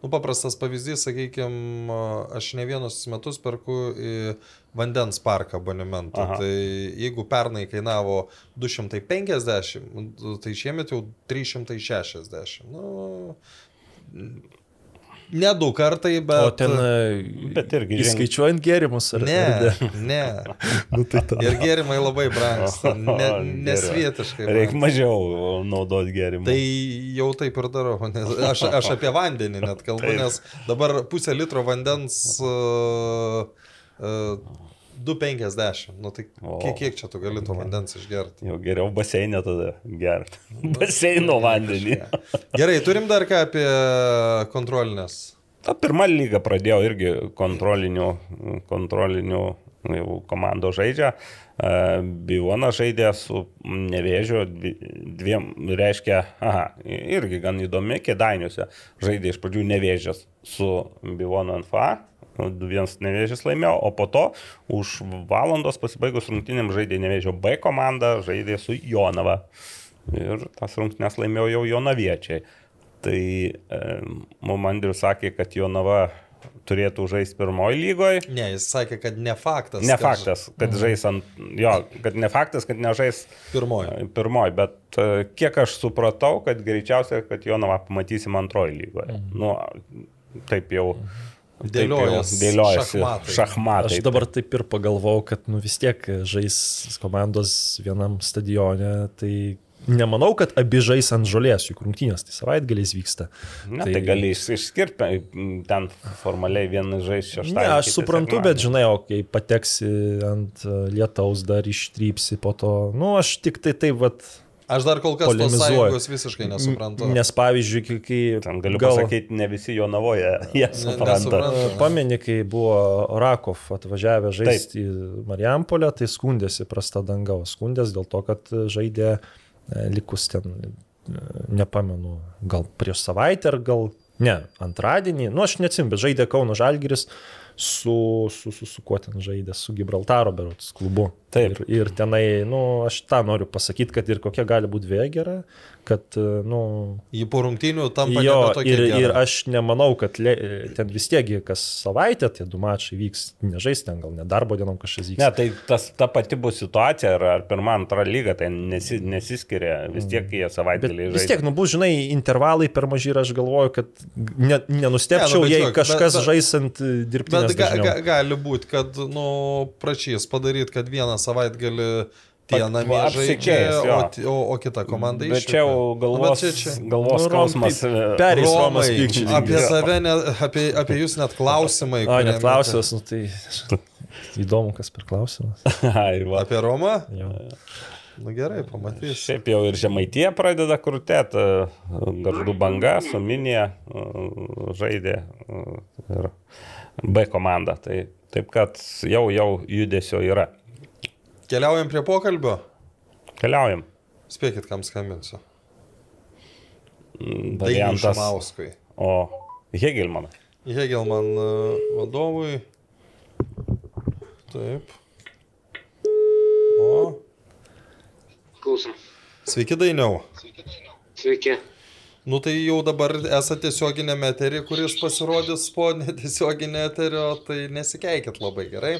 Speaker 3: Nu, paprastas pavyzdys, sakykime, aš ne vienus metus perku į vandens parką abonementą.
Speaker 4: Aha.
Speaker 3: Tai jeigu pernai kainavo 250, tai šiemet jau 360. Nu, ne du kartai, bet...
Speaker 5: O ten e,
Speaker 4: Bet irgi
Speaker 5: įskaičiuojant gėrimus ar
Speaker 3: Ne,
Speaker 5: ar
Speaker 3: ne.
Speaker 5: Nu, tai tada.
Speaker 3: Ir gėrimai labai brangs.
Speaker 4: O,
Speaker 3: Ne, nesvietiškai.
Speaker 4: Reikia mažiau naudoti gėrimų.
Speaker 3: Tai jau taip ir darau. Nes aš, aš apie vandenį net kalbu, nes dabar pusę litro vandens uh, 2,50. Nu tai kiek, kiek čia tu gali to vandens išgerti?
Speaker 4: Jau geriau baseinė tada gerti. Baseino vandenį.
Speaker 3: Gerai, turim dar ką apie kontrolinės.
Speaker 4: Ta pirma lyga pradėjo irgi kontrolinių, kontrolinių komandų žaidžia. E, Bivona žaidė su nevėžiu, dvi- dviem, reiškia, aha, irgi gan įdomi, kėdainiuose žaidė iš pradžių nevėžės su Bivona NFA. Vienas nevėžys laimėjo, o po to už valandos pasibaigus rungtynėm žaidė nevėžio B komanda, žaidė su Jonava. Ir tas rungtynės laimėjo jau Jonaviečiai. Tai e, mums Andrius sakė, kad Jonava turėtų žaisti pirmoji lygoje.
Speaker 3: Ne, jis sakė, kad ne faktas.
Speaker 4: Ne
Speaker 3: kad
Speaker 4: faktas, kad žais ant... Jo, kad ne faktas, kad nežais
Speaker 3: Pirmoji.
Speaker 4: e, pirmoji, bet e, kiek aš supratau, kad greičiausiai, kad Jonavą pamatysim antroji lygoje. Nu, taip jau... jau
Speaker 3: Dėliojas
Speaker 4: Dėliojasi
Speaker 3: šachmatai.
Speaker 4: šachmatai.
Speaker 5: Aš dabar taip ir pagalvojau, kad nu, vis tiek žais komandos vienam stadione, tai nemanau, kad abi žais ant žolės, juk rungtynės, tai savaitgaliais vyksta.
Speaker 4: Na, tai, tai gali iš- išskirti, ten formaliai vienas žais šeštą.
Speaker 5: Ne, aš suprantu, bet žinai, o kai pateksi ant e, lietaus, dar ištrypsi po to, nu, aš tik tai taip, vat,
Speaker 3: Aš dar kol kas tos sąjungos visiškai nesuprantu.
Speaker 5: nes pavyzdžiui, kai- kai...
Speaker 4: Ten galiu
Speaker 5: gal-
Speaker 4: pasakyti, ne visi jo navoje, jie supranta.
Speaker 3: nesuprantu.
Speaker 5: E, Pameni, kai buvo Rakov atvažiavę žaisti į Marijampolę, tai skundėsi prasta danga, o skundės dėl to, kad žaidė e, likus ten, e, nepamenu, gal prieš savaitę ar gal, ne, antradienį, nu aš neatsim, bet žaidė Kauno Žalgiris su, su, su, su kuo ten žaidė, su Gibraltaro berots klubu.
Speaker 4: Taip.
Speaker 5: Ir, ir tenai, nu, aš tą noriu pasakyti, kad ir kokia gali būti vėgera, kad, e, nu,
Speaker 3: Jį po rungtynių tampa
Speaker 5: Jo, ir,
Speaker 3: gera.
Speaker 5: ir aš nemanau, kad le, ten vis tiek kas savaitę tie du mačai vyks, nežais ten gal ne darbo dienom kažkas vyks.
Speaker 4: Ne, tai tas, ta pati bus situacija, ar, ar pirmą, antrą lygą, tai nesi, nesiskiria, vis tiek jie savaitgalį
Speaker 5: vis tiek, nu bus, žinai, intervalai per maži ir aš galvoju, kad ne, nenustepčiau,
Speaker 3: Ne, nu,
Speaker 5: jei kažkas
Speaker 3: bet- bet-
Speaker 5: žaisant dirbtinės
Speaker 3: Bet ga,
Speaker 5: dažniau.
Speaker 3: ga, gali būti, kad, nu, prašys padaryti, kad vieną savaitgalį tie namie žaidžia, o, o, o kita komanda
Speaker 4: Bet
Speaker 3: išvyka.
Speaker 4: čia jau
Speaker 3: Nu,
Speaker 4: galvos,
Speaker 3: bet čia- čia-
Speaker 4: galvos
Speaker 5: Nu,
Speaker 4: skausmas. E,
Speaker 3: Romai,
Speaker 5: Romas pykčiai.
Speaker 3: apie save, ne, apie, apie jūs net klausimai.
Speaker 5: O, net klausimas, nu tai įdomu, kas per klausimas.
Speaker 4: Ai, va.
Speaker 3: Apie Romą?
Speaker 5: Jo.
Speaker 3: Nu gerai, pamatysiu.
Speaker 4: Šiaip jau ir žemaitie pradeda krūtėti, garždų banga, suminė žaidė e, ir B komanda. Tai taip kad jau, jau judesio yra.
Speaker 3: Keliaujam prie pokalbio.
Speaker 4: Keliaujam.
Speaker 3: Spėkit, kam skambinsiu.
Speaker 4: Mm, Variantas.
Speaker 3: Šumauskui.
Speaker 4: O Hegelmanas.
Speaker 3: Hegelman e, vadovui. Taip. O.
Speaker 6: Klausom.
Speaker 3: Sveiki, Dainiau.
Speaker 6: Sveiki.
Speaker 3: Nu tai jau dabar esate tiesioginėme eterį, kuris pasirodys po netiesioginio eterio, tai nesikeikit labai gerai.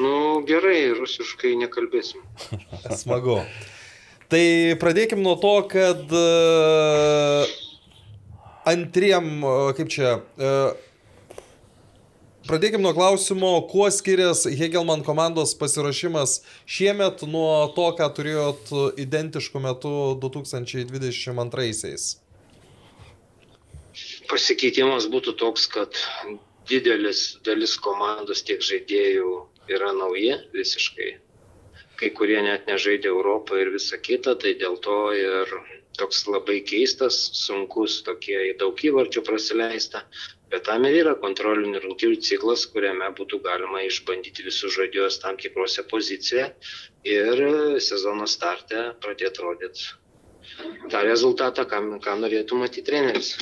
Speaker 6: Nu, gerai, rusiškai nekalbėsim.
Speaker 3: Smagu. Tai pradėkim nuo to, kad e, antriem, e, kaip čia, e, pradėkim nuo klausimo, kuo skiriasi Hegelman komandos pasiruošimas šiemet nuo to, ką turėjot identišku metu 2022-aisiais.
Speaker 6: Pasikeitimas būtų toks, kad didelis dalis komandos tiek žaidėjų yra nauji visiškai. Kai kurie net nežaidė Europą ir visa kita, tai dėl to ir toks labai keistas, sunkus, tokie daug įvarčių prasileista. Bet tam ir yra kontrolinių rungtynių ciklas, kuriame būtų galima išbandyti visus žaidėjus tam tikrose pozicijose ir sezono starte pradėti rodyti tą rezultatą, ką, ką norėtų matyti treneris.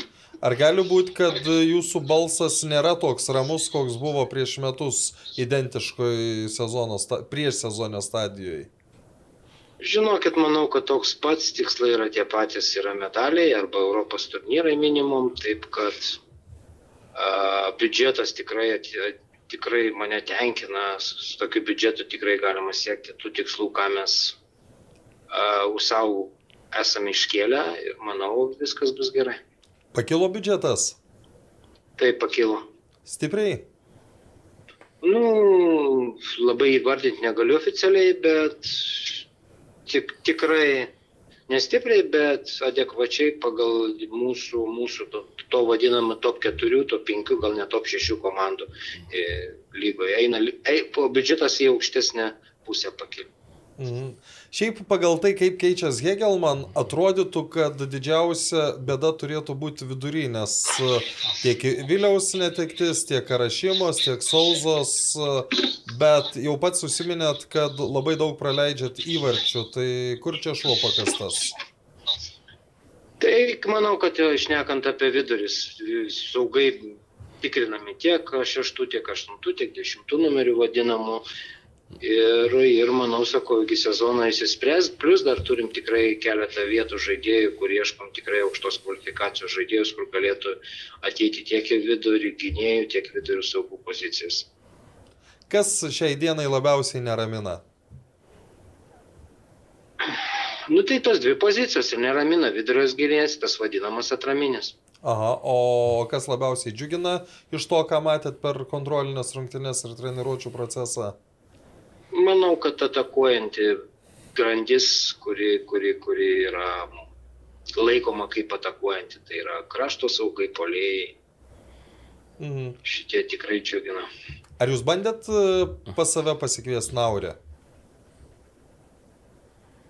Speaker 3: Ar gali būti, kad jūsų balsas nėra toks ramus, koks buvo prieš metus identiškoje sezono, prieš sezono stadijoje?
Speaker 6: Žinokit, manau, kad toks pats tikslai yra tie patys yra medaliai arba Europos turnyrai minimum, taip kad biudžetas tikrai, tikrai mane tenkina, su, tokiu biudžetu tikrai galima siekti tų tikslų, ką mes už savo esame iškėlę ir manau, viskas bus gerai.
Speaker 3: Pakilo biudžetas?
Speaker 6: Tai pakilo.
Speaker 3: Stipriai?
Speaker 6: Nu, labai įvardinti negaliu oficialiai, bet tik, tikrai nestipriai, bet adekvačiai pagal mūsų, mūsų to, to vadinamą top 4, top 5, gal net top 6 komandų e, lygoje. Eina, po biudžetas į aukštesnę pusę pakilti.
Speaker 3: Mhm. Šiaip pagal tai, kaip keičias Hegelman, atrodytų, kad didžiausia bėda turėtų būti vidury, nes e, tiek Viliaus netektis, tiek Karašymos, tiek Sauzos, e, bet jau pats susiminėt, kad labai daug praleidžiat įvarčių, tai kur čia šuo pakastas?
Speaker 6: Tai manau, kad išnekant apie viduris, saugai tikrinami tiek šeštų, tiek aštuntų, tiek dešimtų numerių vadinamų. Ir, ir manau, sakau, iki sezono įsispręs. Plus dar turim tikrai keletą vietų žaidėjų, kur ieškom tikrai aukštos kvalifikacijos žaidėjus, kur galėtų ateiti tiek į vidurį gynėjų, tiek vidurių saugų pozicijas.
Speaker 3: Kas šiai dienai labiausiai neramina?
Speaker 6: Nu tai tos dvi pozicijos ir neramina vidurios gynėjas, tas vadinamas atraminis.
Speaker 3: Aha, o kas labiausiai džiugina iš to, ką matėt per kontrolinės rungtynės ir treniruočio procesą?
Speaker 6: Manau, kad atakuojanti grandis, kuri, kuri, kuri yra laikoma kaip atakuojanti, tai yra krašto saugai, polėjai,
Speaker 3: Mhm.
Speaker 6: šitie tikrai džiugina.
Speaker 3: Ar jūs bandėt e, pas save pasikviesti Naurę?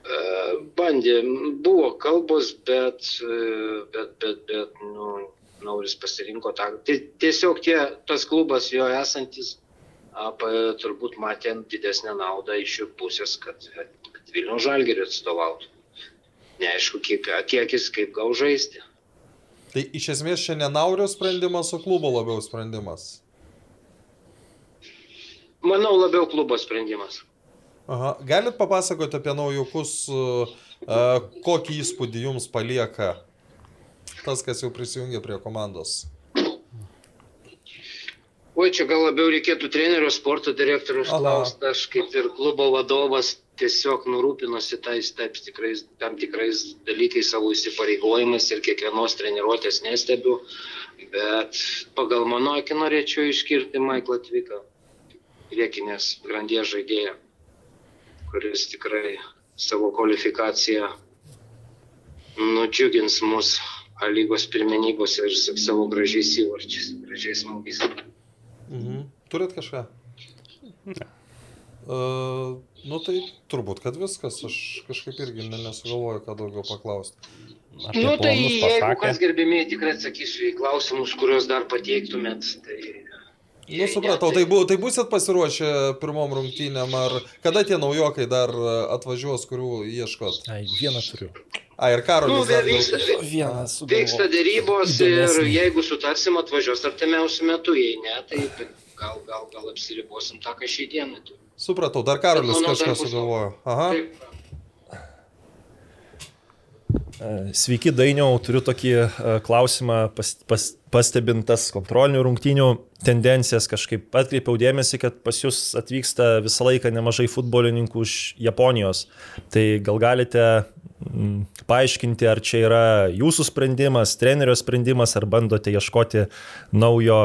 Speaker 6: E, Bandė, buvo kalbos, bet, e, bet, bet, bet nu, Nauris pasirinko tą. Ti- Tiesiog tie, tas klubas jo esantis, turbūt matė didesnę naudą iš jų pusės, kad, kad Vilnių žalgerį atstovautų. Neaišku, kiek, kiek jis kaip gau žaisti.
Speaker 3: Tai iš esmės čia ne Naurio sprendimas, o klubo labiau sprendimas.
Speaker 6: Manau, labiau klubo sprendimas.
Speaker 3: Aha. Galit papasakoti apie naujokus, e, e, kokį įspūdį jums palieka tas, kas jau prisijungė prie komandos?
Speaker 6: Oi, čia gal labiau reikėtų trenerio sporto direktorius klausti. Aš kaip ir klubo vadovas tiesiog nurūpinosi tais taip, tikrais, tam tikrais dalykais savo įsipareigojimais ir kiekvienos treniruotės nestebiu. Bet pagal mano akį norėčiau išskirti Maiklą Tviką, priekinės grandies žaidėją, kuris tikrai savo kvalifikaciją nudžiugins mus lygos pirmenybose ir sa- savo gražiais įvarčiais, gražiais smūgiais.
Speaker 3: Mhm. Turit kažką? Ne. Uh, nu tai turbūt, kad viskas. Aš kažkaip irgi ne- nesugalvoju, ką daugiau paklausti.
Speaker 4: Apie
Speaker 6: Nu tai jeigu kas gerbėmiai tikrai atsakysiu į klausimus, kuriuos dar pateiktumėt, tai...
Speaker 3: Nu, supratau, tai, bu, tai busit pasiruošę pirmom rungtynėm, ar kada tie naujokai dar e, atvažiuos, kurių ieškot?
Speaker 5: Ai, vieną turiu.
Speaker 3: A, ir
Speaker 6: Nu,
Speaker 3: Karolis dar
Speaker 6: vyksta.
Speaker 5: Vieną
Speaker 6: vyksta dėrybos ir
Speaker 5: Įdomesnį.
Speaker 6: jeigu sutarsim atvažiuos artimiausių metų, jei ne, tai gal, gal, gal apsiribosim tą, ką šį dieną turim.
Speaker 3: Supratau, dar Karolis kažką sugalvojo. Aha.
Speaker 6: Taip.
Speaker 5: E, Sveiki, Dainiau, turiu tokį e, klausimą, pas, pas, pastebintas kontrolinių rungtynių tendencijas, kažkaip atkreipiau dėmesį, kad pas jūs atvyksta visą laiką nemažai futbolininkų iš Japonijos. Tai gal galite paaiškinti, ar čia yra jūsų sprendimas, trenerio sprendimas, ar bandote ieškoti naujo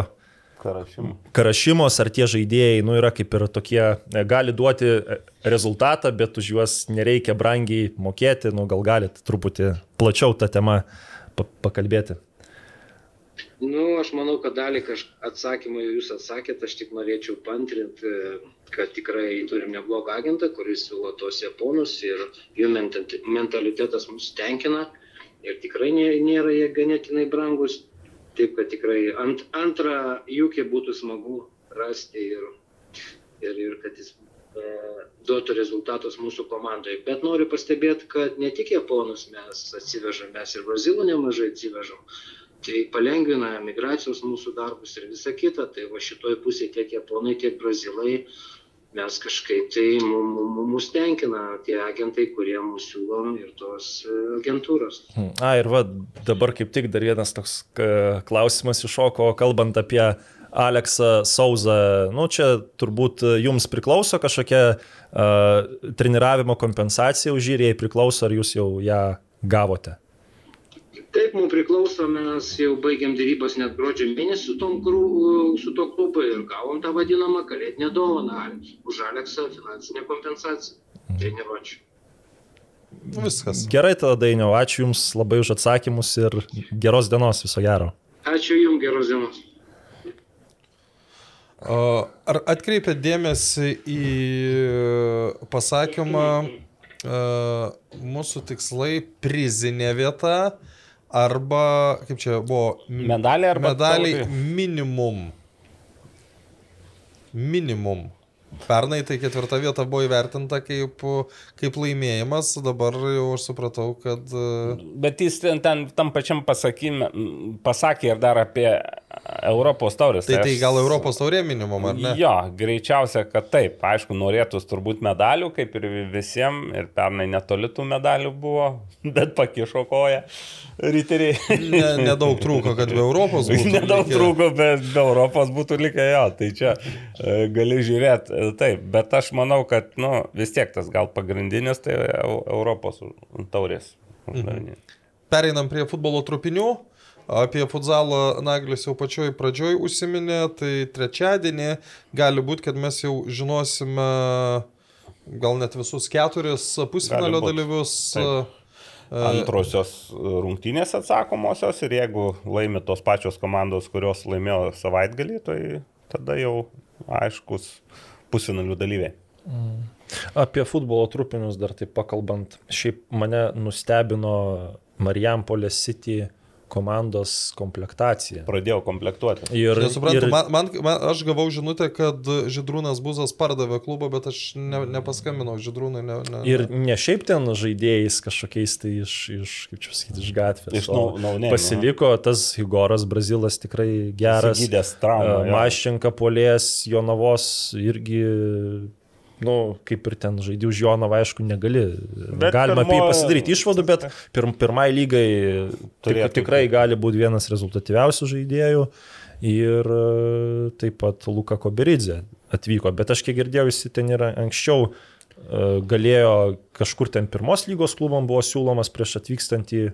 Speaker 4: Karašimų.
Speaker 5: karašymos, ar tie žaidėjai, nu, yra kaip ir tokie, e, gali duoti e, rezultatą, bet už juos nereikia brangiai mokėti, nu, gal galit truputį plačiau tą temą pa pakalbėti.
Speaker 6: Nu, aš manau, kad dalį atsakymų jau jūs atsakėte, aš tik norėčiau pantrinti, kad tikrai turim neblogą agentą, kuris siūlo tos japonus ir jų menta- mentalitetas mus tenkina ir tikrai nė- nėra jie ganėtinai brangus. Taip, kad tikrai ant, antrą jūkį būtų smagu rasti ir, ir, ir kad jis e, duotų rezultatus mūsų komandai. Bet noriu pastebėti, kad ne tik japonus mes atsivežam, mes ir brazilų nemažai atsivežam. Tai palengvina migracijos mūsų darbus ir visa kita. Tai va šitoj pusėje tiek japonai, tiek brazilai mes kažkaip tai mus tenkina tie agentai, kurie mūsų siūlo ir tos e, agentūros.
Speaker 5: A, ir va, dabar kaip tik dar vienas toks e, klausimas iššoko, kalbant apie Aleksą Sauzą. Nu, čia turbūt jums priklauso kažkokia uh, treniravimo kompensacija už jį, jei priklauso, ar jūs jau ją gavote?
Speaker 6: Taip, mums priklauso, mes jau baigiam dėrybas net gruodžio mėnesį su, tom, su to klubu ir gavom tą vadinamą kalėdinę dovaną už Aleksą finansinę kompensaciją treniruočių.
Speaker 3: Viskas.
Speaker 5: Gerai tada dainiau, ačiū Jums labai už atsakymus ir geros dienos, viso gero.
Speaker 6: Ačiū Jums, geros dienos.
Speaker 3: Ar atkreipėt dėmesį į pasakymą, mūsų tikslai prizinė vieta, arba, kaip čia buvo,
Speaker 4: medaliai arba
Speaker 3: medaliai minimum. Minimum. Pernai tai ketvirta vieta buvo įvertinta kaip, kaip laimėjimas, dabar jau aš supratau, kad... e,
Speaker 4: Bet jis ten, ten tam pačiam pasakymė, pasakė ir dar apie Europos taurės.
Speaker 3: Tai, tai
Speaker 4: aš-
Speaker 3: gal Europos taurė minimum, ar ne?
Speaker 4: Jo, greičiausia, kad taip. Aišku, norėtųs turbūt medalių, kaip ir visiems, ir pernai netoli tų medalių buvo, bet pakišo koją riteriai.
Speaker 3: Ne, nedaug trūko, kad be Europos būtų.
Speaker 4: Nedaug
Speaker 3: likę.
Speaker 4: trūko, bet be Europos būtų likę jo. Tai čia e, gali žiūrėti taip, bet aš manau, kad nu, vis tiek tas gal pagrindinis tai Eu- Europos taurės. uždavinys.
Speaker 3: Pereinam prie futbolo trupinių. Apie futzalą Naglis jau pačioj pradžioj užsiminė, tai trečiadienį gali būti, kad mes jau žinosime gal net visus keturis pusfinalio dalyvius.
Speaker 4: Taip. Antrosios rungtynės atsakomosios ir jeigu laimi tos pačios komandos, kurios laimėjo savaitgalį, tai tada jau aiškus pusfinalių dalyviai.
Speaker 5: Apie futbolo trupinius dar taip pakalbant, šiaip mane nustebino Marijampolės City komandos komplektacija.
Speaker 4: Pradėjau komplektuoti.
Speaker 5: Ir,
Speaker 3: Nesuprantu,
Speaker 5: ir,
Speaker 3: man, man, man, aš gavau žinutę, kad Židrūnas Buzas pardavė klubą, bet aš ne, nepaskambinau Židrūnui. Ne, ne,
Speaker 5: ir ne šiaip ten žaidėjais kažkokiais tai iš, iš kaip čia pasakyti, iš gatvės.
Speaker 4: Iš
Speaker 5: o
Speaker 4: nau- naunėmų,
Speaker 5: Pasiliko tas Higoras Brazilas tikrai geras.
Speaker 4: Gydęs traumą. jo.
Speaker 5: Maščenka polės, Jonavos irgi, nu, kaip ir ten žaidži už Jonavą, aišku, negali.
Speaker 4: Bet
Speaker 5: Galima apie jį
Speaker 4: pirmo-
Speaker 5: pasidaryti išvadų, bet pirm, pirmai lygai tik,
Speaker 4: Turėtų
Speaker 5: tikrai gali būti vienas rezultatyviausių žaidėjų. Ir e, taip pat Luka Koberidze atvyko, bet aš kiek girdėjau, jis ten yra anksčiau e, galėjo kažkur ten pirmos lygos klubam buvo siūlomas prieš atvykstant į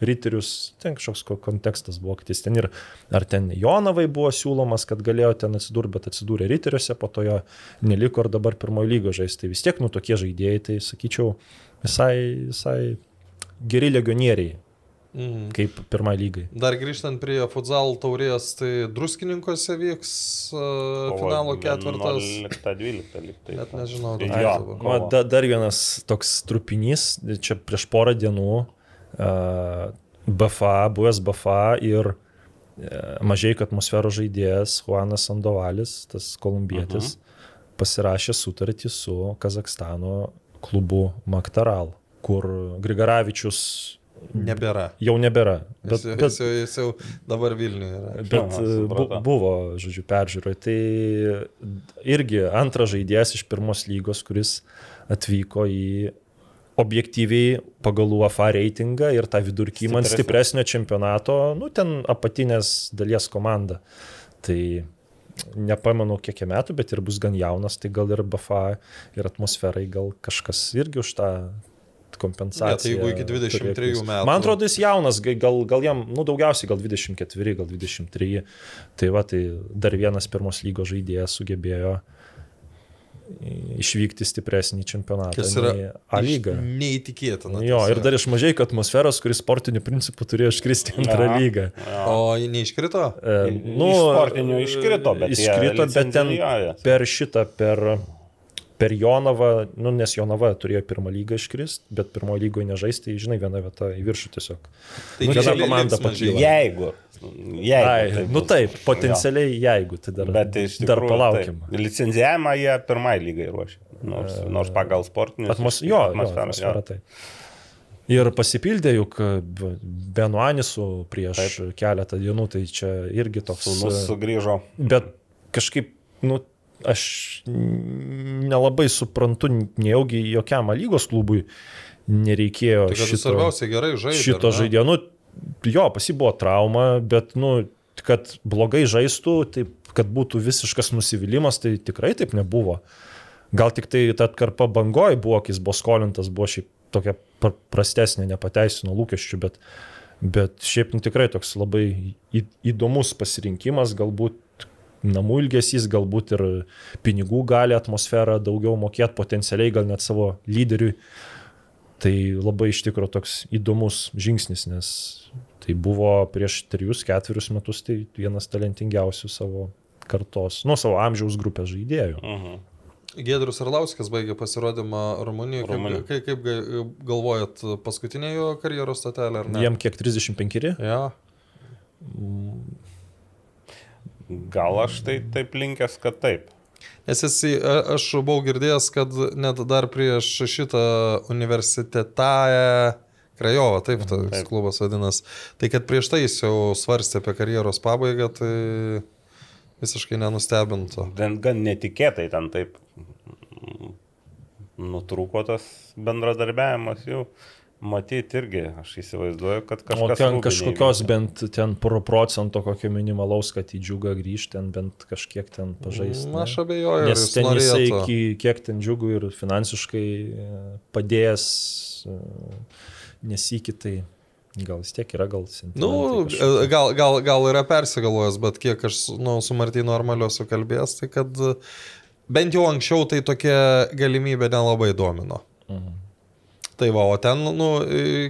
Speaker 5: Riterius, ten kažkoks ko- kontekstas buvo, kad jis ten ir, ar ten Jonavai buvo siūlomas, kad galėjo ten atsidurti, bet atsidūrė Riteriuose, po to jo neliko ir dabar pirmojo lygo žaisti. Tai vis tiek, nu, tokie žaidėjai, tai sakyčiau, visai, visai geri legionieriai,
Speaker 3: Mhm.
Speaker 5: kaip pirmai lygai.
Speaker 3: Dar grįžtant prie futsal taurės, tai druskininkose vyks uh, finalo ketvirtas.
Speaker 4: 11-12 liktai.
Speaker 3: Net nežinau,
Speaker 4: Tai
Speaker 3: dabar
Speaker 4: jo.
Speaker 5: Va,
Speaker 4: kovo.
Speaker 5: da, dar vienas toks trupinys, čia prieš porą dienų uh, BFA, buvęs BFA ir mažai atmosferos žaidėjas Juanas Sandovalis, tas kolumbietis, pasirašė sutartį su Kazakstano klubu Maktaral, kur Grigaravičius
Speaker 3: Nebėra.
Speaker 5: jau nebėra.
Speaker 3: Bet, jis,
Speaker 5: bet,
Speaker 3: jis, jau, jis jau dabar Vilniuje yra.
Speaker 5: Bet
Speaker 4: Aha,
Speaker 5: bu, buvo, žodžiu, peržiūroje. Tai irgi antras žaidėjas iš pirmos lygos, kuris atvyko į objektyviai pagal UFA reitingą ir tą vidurkį man
Speaker 4: Stipresnio.
Speaker 5: čempionato, nu ten apatinės dalies komanda. Tai nepamenu kiek metų, bet ir bus gan jaunas, tai gal ir BFA ir atmosferai gal kažkas irgi už tą kompensaciją.
Speaker 3: Ne, tai jeigu iki 23
Speaker 5: turėtų.
Speaker 3: metų.
Speaker 5: Man atrodo, jis jaunas, ga- gal, gal jam, nu daugiausiai gal 24, gal 23. Tai va, tai dar vienas pirmos lygos žaidėjas sugebėjo išvykti stipresnį čempionatą.
Speaker 3: Kas yra
Speaker 5: nei A lygą.
Speaker 3: Neįtikėtina.
Speaker 5: Jo, ir dar iš mažai atmosferos, kuris sportiniu principu turėjo iškristi antrą
Speaker 4: Aha.
Speaker 5: lygą.
Speaker 3: O jie neiškrito?
Speaker 5: E,
Speaker 4: Iš sportinių iškrito, bet jie
Speaker 5: Iškrito, bet ten per šitą, per, per Jonavą, nu, nes Jonava turėjo pirmą lygą iškrist, bet pirmojo lygoje nežaisti, žinai, viena vieta į viršų tiesiog.
Speaker 3: Tai
Speaker 5: Nu, viena komanda pakyla.
Speaker 4: Jeigu. jeigu
Speaker 5: Ai,
Speaker 4: tai
Speaker 5: nu taip, potencialiai jeigu, tai dar,
Speaker 4: Bet iš tikrųjų.
Speaker 5: dar palaukim.
Speaker 4: taip. Licenzijavimą jie pirmai lygai ruošia. Nors, nors pagal sportinį.
Speaker 5: Atmos, jo, jo,
Speaker 4: atmosferą.
Speaker 5: atmosfera, tai. Ir pasipildė juk b- Benuanisu prieš Taip. keletą dienų, tai čia irgi toks...
Speaker 4: Sūnus sugrįžo.
Speaker 5: Bet kažkaip, nu, aš nelabai suprantu, nejaugi jokiam lygos klubui nereikėjo
Speaker 3: Tai
Speaker 5: šito,
Speaker 3: gerai žaisti.
Speaker 5: šito žaidėjo. Nu, jo, pasi buvo trauma, bet, nu, kad blogai žaistų, taip, kad būtų visiškas nusivylimas, tai tikrai taip nebuvo. Gal tik tai ta atkarpa bangoji buvo, kai jis buvo skolintas, buvo šiaip tokia pr- prastesnė, nepateisino lūkesčių, bet, bet šiaip nu, tikrai toks labai įdomus pasirinkimas, galbūt namų ilgesys, galbūt ir pinigų gali atmosferą daugiau mokėti, potencialiai gal net savo lyderiui. Tai labai iš tikrųjų toks įdomus žingsnis, nes tai buvo prieš 3-4 metus tai vienas talentingiausių savo kartos, nu, savo amžiaus grupės žaidėjų.
Speaker 4: Mhm.
Speaker 3: Gedrius Arlauskas baigė pasirodymą Rumunijoje.
Speaker 4: Rumunijoj.
Speaker 3: Kaip, kaip, kaip ga- galvojat, paskutinė jo karjeros statelė ar ne?
Speaker 5: Jiem kiek 35?
Speaker 3: Ja.
Speaker 4: Gal aš tai taip linkęs, kad taip.
Speaker 3: Nes a- aš buvau girdėjęs, kad net dar prieš šitą universitetąją Krajovą, taip tas
Speaker 4: Taip.
Speaker 3: klubas vadinasi, tai kad prieš tai jis jau svarstė apie karjeros pabaigą, tai visiškai nenustebintų.
Speaker 4: Gan, netikėtai ten taip nutrūko tas bendradarbiavimas jau. Matyti irgi, aš įsivaizduoju, kad
Speaker 5: O
Speaker 4: kažkas...
Speaker 5: ten
Speaker 4: rūbinėj
Speaker 5: kažkokios
Speaker 4: vyksta.
Speaker 5: bent ten pro procento kokio minimalaus, kad į džiugą grįžti, ten bent kažkiek ten pažaisti.
Speaker 3: Na, aš abejoju,
Speaker 5: Nes ten jisai, iki, kiek ten džiugų ir finansiškai e, padėjęs, e, nesikį, tai gal vis tiek yra gal
Speaker 3: Nu,
Speaker 5: sentimentai kažkokie.
Speaker 3: gal, gal, gal yra persigalvojęs, bet kiek aš nu, su Martinu Armaliu esu kalbėjęs, tai kad e, bent jau anksčiau tai tokia galimybė nelabai domino.
Speaker 5: Mhm.
Speaker 3: Tai va, o ten, nu,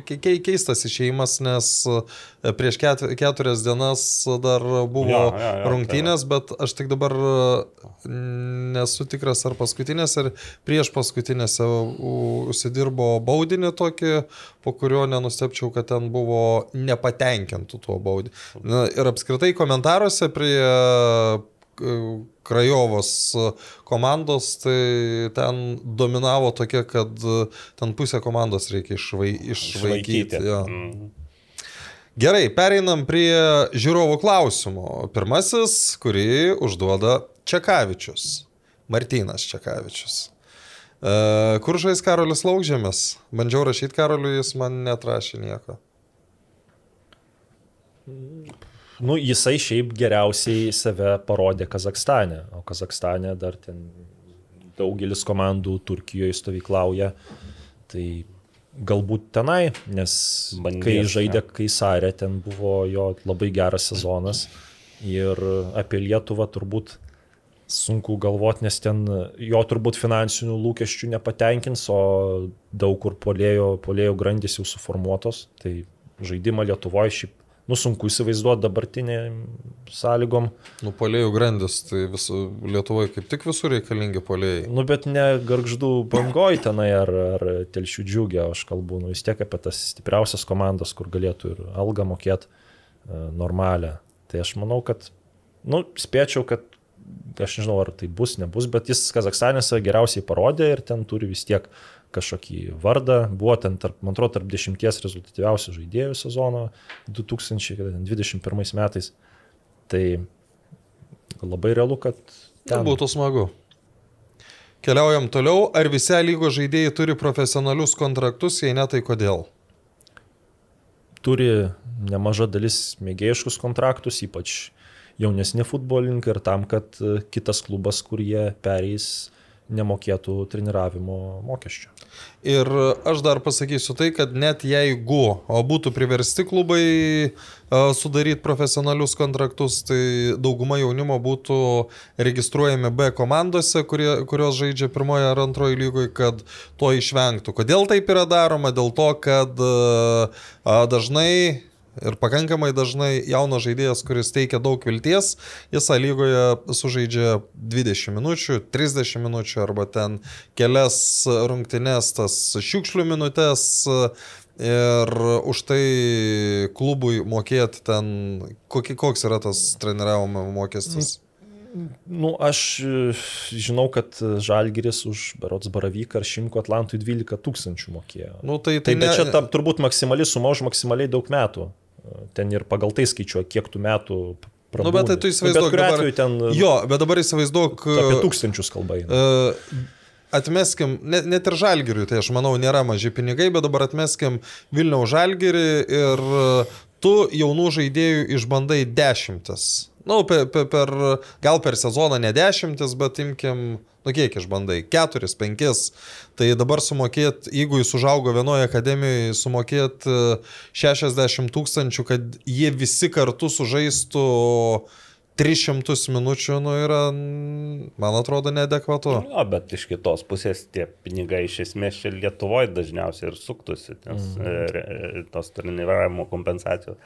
Speaker 3: ke- ke- keistas išėjimas, nes e, prieš ket, keturias dienas dar buvo
Speaker 4: Jo, jo, jo,
Speaker 3: rungtynės, bet aš tik dabar e, nesu tikras, ar paskutinės, ar prieš paskutinėse užsidirbo baudinį tokį, po kurio nenustepčiau, kad ten buvo nepatenkintų tuo baudiniu. Ir apskritai komentaruose prie Krajovos komandos, tai ten dominavo tokia, kad e, ten pusę komandos reikia išvai, išvaikyti. jo.
Speaker 4: Mhm.
Speaker 3: Gerai, pereinam prie žiūrovų klausimų. Pirmasis, kurį užduoda Čekavičius. Martynas Čekavičius. E, kur žais Karolis Laukžėmis? Bandžiau rašyti Karoliui, jis man netrašė nieko.
Speaker 5: Nu, jisai šiaip geriausiai save parodė Kazakstane, o Kazakstane dar ten daugelis komandų Turkijoje stovyklauja. Tai galbūt tenai, nes
Speaker 4: Bandės,
Speaker 5: kai žaidė Kaisarė, ten buvo jo labai geras sezonas. Ir apie Lietuvą turbūt sunku galvoti, nes ten jo turbūt finansinių lūkesčių nepatenkins, o daug kur polėjo, polėjo grandys jau suformuotos. Tai žaidimą Lietuvoje šiaip, nu sunku įsivaizduoti dabartinėm sąlygom.
Speaker 3: Nu, polėjų grandis, tai visų, Lietuvoje kaip tik visur reikalingi polėjai.
Speaker 5: Nu, bet ne garždų bangoj tenai ar, ar telšių džiugė, aš kalbu, nu, vis tiek apie tas stipriausias komandas, kur galėtų ir algą mokėti e, normalią. Tai aš manau, kad, nu, spėčiau, kad, aš nežinau, ar tai bus, nebus, bet jis Kazakstanė save geriausiai parodė ir ten turi vis tiek kažkokį vardą. Buvo ten, tarp, man atrodo, tarp dešimties rezultatyviausių žaidėjų sezono 2021 metais. Tai labai realu, kad ten
Speaker 3: būtų smagu. Keliaujam toliau. Ar visi lygos žaidėjai turi profesionalius kontraktus, jei ne, tai kodėl?
Speaker 5: turi nemaža dalis mėgėjiškus kontraktus, ypač jaunesni futbolininkai ir tam, kad e, kitas klubas, kur jie pereis, nemokėtų treniravimo mokesčių.
Speaker 3: Ir aš dar pasakysiu tai, kad net jeigu būtų priversti klubai a, sudaryti profesionalius kontraktus, tai dauguma jaunimo būtų registruojami B komandose, kurie, kurios žaidžia pirmoje ar antroje lygoje, kad to išvengtų. Kodėl taip yra daroma? Dėl to, kad a, dažnai Ir pakankamai dažnai jaunas žaidėjas, kuris teikia daug vilties, jis lygoje sužaidžia 20 minučių, 30 minučių arba ten kelias rungtynes, tas šiukšlių minutės ir už tai klubui mokėti ten, koks yra tas treniravimo mokestis.
Speaker 5: Nu, aš e, žinau, kad Žalgiris už Berots Baravyką ar Šimko Atlantui 12 tūkstančių mokėjo.
Speaker 3: Nu, tai,
Speaker 5: Tai,
Speaker 3: tai ne,
Speaker 5: čia tam turbūt maksimali suma už maksimaliai daug metų. Ten ir pagal tai skaičiuoja, kiek tų metų prabūni.
Speaker 3: Nu, bet tai tu įsivaizduok.
Speaker 5: Bet
Speaker 3: dabar-
Speaker 5: ten jo,
Speaker 3: bet dabar įsivaizduok.
Speaker 5: apie tūkstančius kalba eina.
Speaker 3: Uh, Atmeskim, net, net ir žalgiriui, tai aš manau, nėra maži pinigai, bet dabar atmeskim Vilniaus žalgirį ir uh, tu jaunų žaidėjų išbandai dešimtis. Na, nu, per, per, per, gal per sezoną ne dešimtis, bet imkim, nu kiek išbandai, keturis, penkis. Tai dabar sumokėt, jeigu jis užaugo vienoje akademijoje, sumokėt uh, 60 tūkstančių, kad jie visi kartu sužaistų 300 minučių, nu yra, man atrodo, neadekvatu.
Speaker 4: O, bet iš kitos pusės tie pinigai iš esmės čia Lietuvoje dažniausiai ir suktųsi, nes mm. tos treniravimo kompensacijos.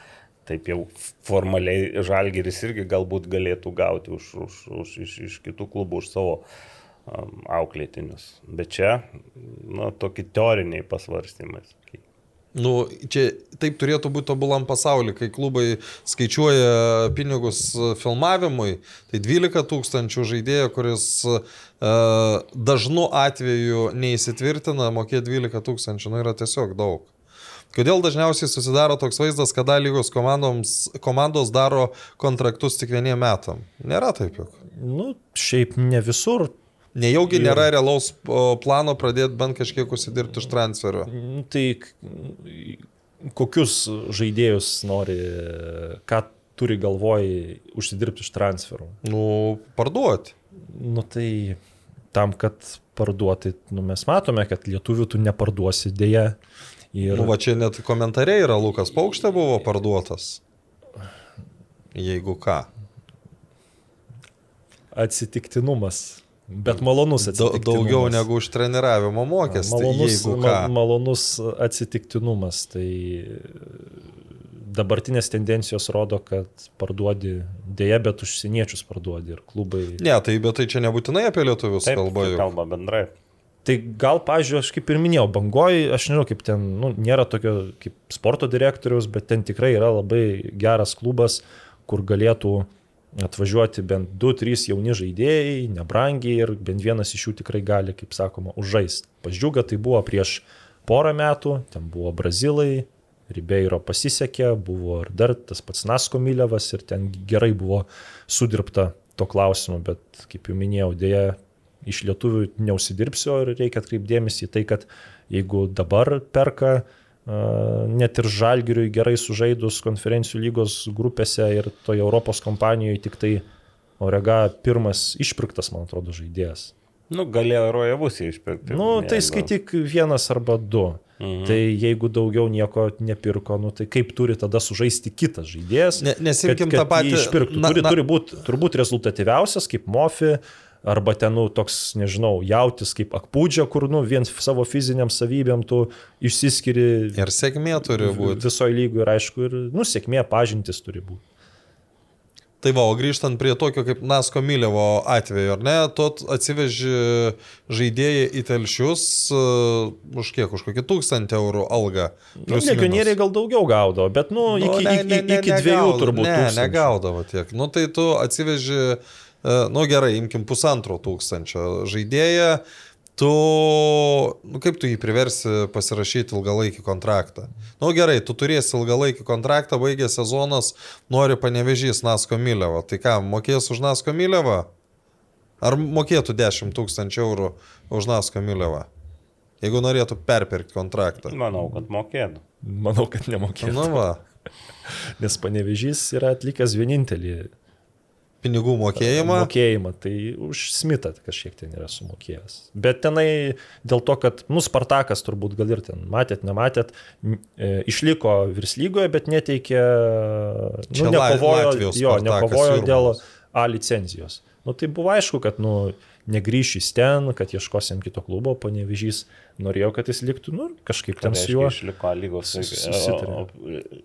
Speaker 4: Taip jau formaliai žalgeris irgi galbūt galėtų gauti už, už, už, iš, iš kitų klubų už savo um, auklėtinius. Bet čia, nu, tokie teoriniai pasvarstymai.
Speaker 3: Nu, čia taip turėtų būti tobulam pasauliu, kai klubai skaičiuoja pinigus filmavimui, tai 12 tūkstančių žaidėjo, kuris uh, dažnu atveju neįsitvirtina, mokė 12 tūkstančių, nu yra tiesiog daug. Kodėl dažniausiai susidaro toks vaizdas, kada lygos komandoms, komandos daro kontraktus tik vieniem metam? Nėra taip juk.
Speaker 5: Nu, šiaip ne visur.
Speaker 3: Nejaugi
Speaker 5: Ir-
Speaker 3: nėra realaus plano pradėti bent kažkiek užsidirbti iš transferio.
Speaker 5: Nu, Tai kokius žaidėjus nori, ką turi galvoj užsidirbti iš transferų?
Speaker 3: Nu, parduoti.
Speaker 5: Nu tai tam, kad parduoti, nu, mes matome, kad lietuvių tu neparduosi dėja. Ir
Speaker 3: Nu, va čia net komentariai yra, Lukas Paukštė buvo parduotas. Jeigu ką.
Speaker 5: atsitiktinumas. Bet malonus
Speaker 3: Da,
Speaker 5: atsitiktinumas.
Speaker 3: daugiau negu už treniravimo mokestį.
Speaker 5: malonus, ma, malonus atsitiktinumas. Tai dabartinės tendencijos rodo, kad parduodi, dėja, bet užsieniečius parduodi ir klubai.
Speaker 3: Ne, tai bet tai čia nebūtinai apie lietuvius
Speaker 4: Taip,
Speaker 3: kalba jau.
Speaker 4: kalba bendrai.
Speaker 5: Tai gal, pažiūrėjau, aš kaip ir minėjau, bangoj, aš nežinau, kaip ten, nu, nėra tokio kaip sporto direktoriaus, bet ten tikrai yra labai geras klubas, kur galėtų atvažiuoti bent 2-3 jauni žaidėjai, nebrangiai ir bent vienas iš jų tikrai gali, kaip sakoma, užžaisti. Pažiūga tai buvo prieš porą metų, ten buvo Brazilai, Ribeiro pasisekė, buvo ir dar tas pats Nasko Milevas ir ten gerai buvo sudirbta to klausimu, bet kaip jau minėjau, dėja iš lietuvių neusidirbsiu ir reikia atkreipdėmėsi į tai, kad jeigu dabar perka net ir žalgiriui gerai sužaidus konferencijų lygos grupėse ir toje Europos kompanijoje tik tai Orega pirmas išpirktas, man atrodo, žaidėjas.
Speaker 4: Nu, galėjo rojavus išpirkti.
Speaker 5: Nu, tai skaityk vienas arba du. Mhm. Tai jeigu daugiau nieko nepirko, nu, tai kaip turi tada sužaisti kitas žaidėjas?
Speaker 3: Ne- nes imkim tą patį-
Speaker 5: Išpirktų.
Speaker 3: na-
Speaker 5: Turi,
Speaker 3: na-
Speaker 5: turi būti turbūt rezultatyviausias kaip Mofi. Arba ten, nu, toks, nežinau, jautis kaip akpūdžia, kur, nu, vien savo fiziniam savybėm tu išsiskiri
Speaker 3: Ir sėkmė turi būti.
Speaker 5: visoje lygoje ir, aišku, ir, nu, sėkmė pažintis turi būti.
Speaker 3: Tai va, o grįžtant prie tokio kaip Nasko Milevo atveju, ar ne, tu atsiveži žaidėjai į telšius uh, už kiek, už kokį tūkstantį eurų algą.
Speaker 5: Nu, legionieriai gal daugiau gaudo, bet, nu, iki, iki, iki dviejų
Speaker 3: negaud-
Speaker 5: turbūt.
Speaker 3: Ne, negaudavo tiek. Nu tai tu atsiveži, uh, nu gerai, imkim pusantro tūkstančio žaidėją. Tu, nu kaip tu jį priversi pasirašyti ilgalaikį kontraktą? Nu gerai, tu turėsi ilgalaikį kontraktą, baigė sezonas, nori panevežys Nasko Milevą. Tai ką, mokės už Nasko Milevą? Ar mokėtų 10 tūkstančių eurų už Nasko Milevą? Jeigu norėtų perpirkti kontraktą.
Speaker 4: Manau, kad mokėtų.
Speaker 5: Manau, kad nemokėtų.
Speaker 3: Nu va,
Speaker 5: Nes panevežys yra atlikęs vienintelį
Speaker 3: pinigų mokėjimą.
Speaker 5: mokėjimą, tai už Smitą kažkiek ten yra sumokėjęs. Bet tenai dėl to, kad, nu, Spartakas turbūt gal ir ten matėt, nematėt, e, išliko virslygoje, bet neteikė, nu, nekovojo,
Speaker 3: Latvijos
Speaker 5: jo, nekovojo dėl. A licenzijos. Nu, tai buvo aišku, kad, nu, negrįšys ten, kad ieškosim kito klubo, panevežys norėjo, kad jis liktų, nu, kažkaip ten su juo.
Speaker 4: Išliko lygos.
Speaker 5: Sus- susitarė.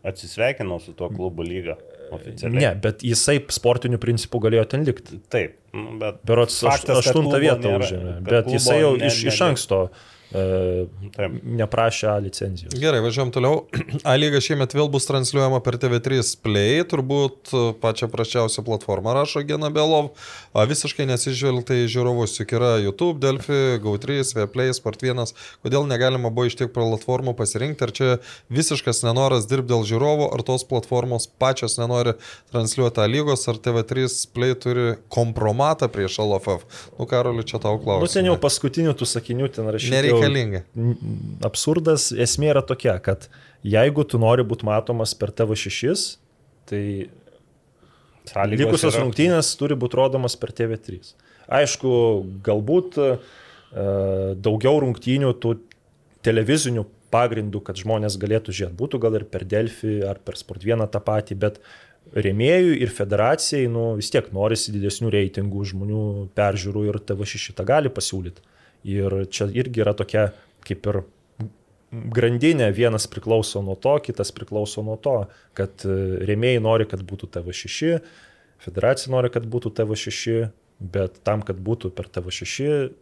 Speaker 4: Atsisveikinau su tuo klubu lyga oficialiai.
Speaker 5: Ne, bet jisai sportiniu principu galėjo ten likti.
Speaker 4: Taip, nu, bet.
Speaker 5: Berots aštuntą vietą
Speaker 4: nėra-
Speaker 5: užėmė, bet
Speaker 4: klubo
Speaker 5: jisai jau
Speaker 4: ne-
Speaker 5: iš, iš
Speaker 4: ne-
Speaker 5: anksto e,
Speaker 4: Taip.
Speaker 5: neprašė A licenzijos.
Speaker 3: Gerai, važiuojam toliau. A lyga šiemet vėl bus transliuojama per TV3 Play, turbūt e, pačią praščiausią platformą rašo Gena Belov. A, visiškai nesižvelgta į žiūrovus, juk yra YouTube, Delphi, GO3, Vplay, Sport1. Kodėl negalima buvo iš tiek platformų pasirinkti? Ar čia visiškas nenoras dirbti dėl žiūrovų, ar tos platformos pačios nenori transliuoti A lygos, ar TV3 Play turi kompromatą prieš LFF? Nu, Karoliu, čia tau
Speaker 5: Nu,
Speaker 3: klausimas.
Speaker 5: ten jau paskutinių tų sakinių ten rašyti. jau-
Speaker 3: Nereikalinga.
Speaker 5: N- Absurdas esmė yra tokia, kad jeigu tu nori būti matomas per TV6, tai
Speaker 4: Sąlygos
Speaker 5: likusios
Speaker 4: yra-
Speaker 5: rungtynės turi būti rodomas per TV3. Aišku, galbūt e, daugiau rungtynių tų televizinių pagrindų, kad žmonės galėtų žiūrėti, būtų gal ir per Delfį ar per Sport 1 tą patį, bet rėmėjų ir federacijai, nu, vis tiek norisi didesnių reitingų, žmonių peržiūrų ir TV6 tą gali pasiūlyti. Ir čia irgi yra tokia kaip ir grandinė, vienas priklauso nuo to, kitas priklauso nuo to, kad e, rėmėjai nori, kad būtų TV6, federacija nori, kad būtų TV6, bet tam, kad būtų per TV6,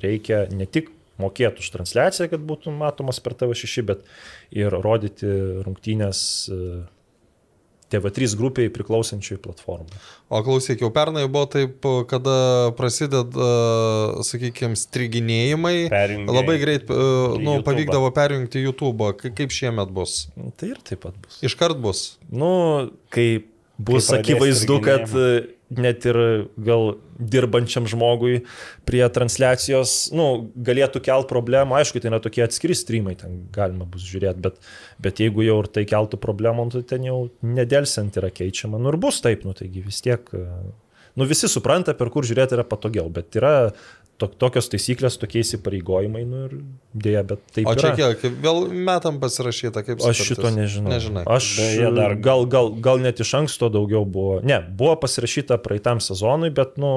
Speaker 5: reikia ne tik mokėti už transliaciją, kad būtų matomas per TV6, bet ir rodyti rungtynės e, TV3 grupiai priklausančiai platformai.
Speaker 3: O klausyk, jau pernai buvo taip, kada prasideda, sakykime, striginėjimai,
Speaker 4: Perjungei
Speaker 3: labai greit
Speaker 4: į
Speaker 3: nu,
Speaker 4: YouTube'ą.
Speaker 3: pavykdavo perjungti YouTube. Ka- Kaip šiemet bus?
Speaker 5: Tai ir taip pat bus.
Speaker 3: Iškart bus.
Speaker 5: Nu, kai bus akivaizdu, kad e, net ir gal dirbančiam žmogui prie transliacijos, nu, galėtų kelt problemų, aišku, tai yra tokie atskiri streamai, ten galima bus žiūrėti, bet, bet jeigu jau ir tai keltų problemų, tai ten jau nedelsiant yra keičiama. Nu ir bus taip, nu taigi vis tiek, e, nu visi supranta, per kur žiūrėti yra patogiau, bet yra to, tokios taisyklės, tokie įsipareigojimai, nu ir dėja, bet taip
Speaker 3: O čia
Speaker 5: yra.
Speaker 3: kiek? Vėl metam pasirašyta, kaip
Speaker 5: Aš
Speaker 3: sutartis?
Speaker 5: šito nežinau.
Speaker 3: Nežinai.
Speaker 5: Aš
Speaker 4: Beje, dar-
Speaker 5: gal, gal, gal net iš anksto daugiau buvo. Ne, buvo pasirašyta praeitam sezonui, bet, nu,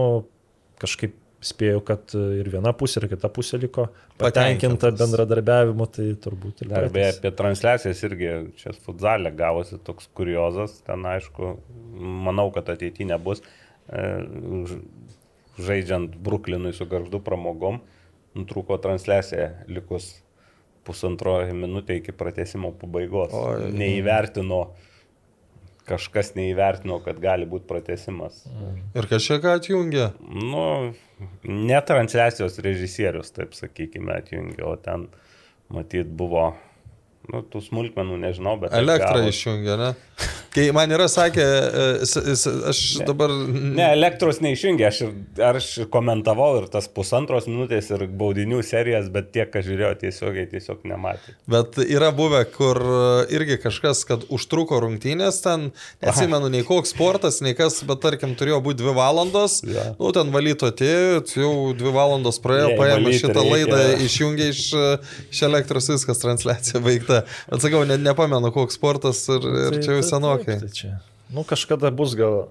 Speaker 5: kažkaip spėjau, kad ir viena pusė, ir kita pusė liko patenkinta
Speaker 3: Patenkintas.
Speaker 5: bendradarbiaviu, tai turbūt ir
Speaker 4: Dar beje, apie transliacijas irgi čia futzalė gavosi toks kuriozas, ten aišku, manau, kad ateityje nebus. Žaidžiant Bruklinui su garždu pramogom, nutrūko transliacija likus pusantroji minutė iki pratesimo pabaigos.
Speaker 3: Oi.
Speaker 4: Neįvertino, kažkas neįvertino, kad gali būti pratesimas.
Speaker 3: Ir kažkiek atjungia.
Speaker 4: Nu, ne transliacijos režisierius, taip sakykime, atjungė, o ten matyt buvo, nu, tų smulkmenų nežinau, bet...
Speaker 3: Elektrą išjungia, ne? Kai man yra sakę, e, aš dabar...
Speaker 4: Ne, elektros neišjungė, aš, ir- aš komentavau ir tas pusantros minutės ir baudinių serijas, bet tie, kas žiūrėjo tiesiogiai, tiesiog nematė.
Speaker 3: Bet yra buvę, kur irgi kažkas, kad užtruko rungtynės, ten neatsimenu nei koks sportas, nei kas, bet tarkim turėjo būti dvi valandos,
Speaker 4: Ja.
Speaker 3: nu ten valyto atėjo, jau dvi valandos praėjo, paėmė šitą
Speaker 4: reikia.
Speaker 3: laidą, išjungė iš, iš elektros viskas, transliacija baigta. Bet sakau, net nepamenu koks sportas ir, ir čia jau senokai.
Speaker 5: Tai, tai čia. Nu, kažkada bus gal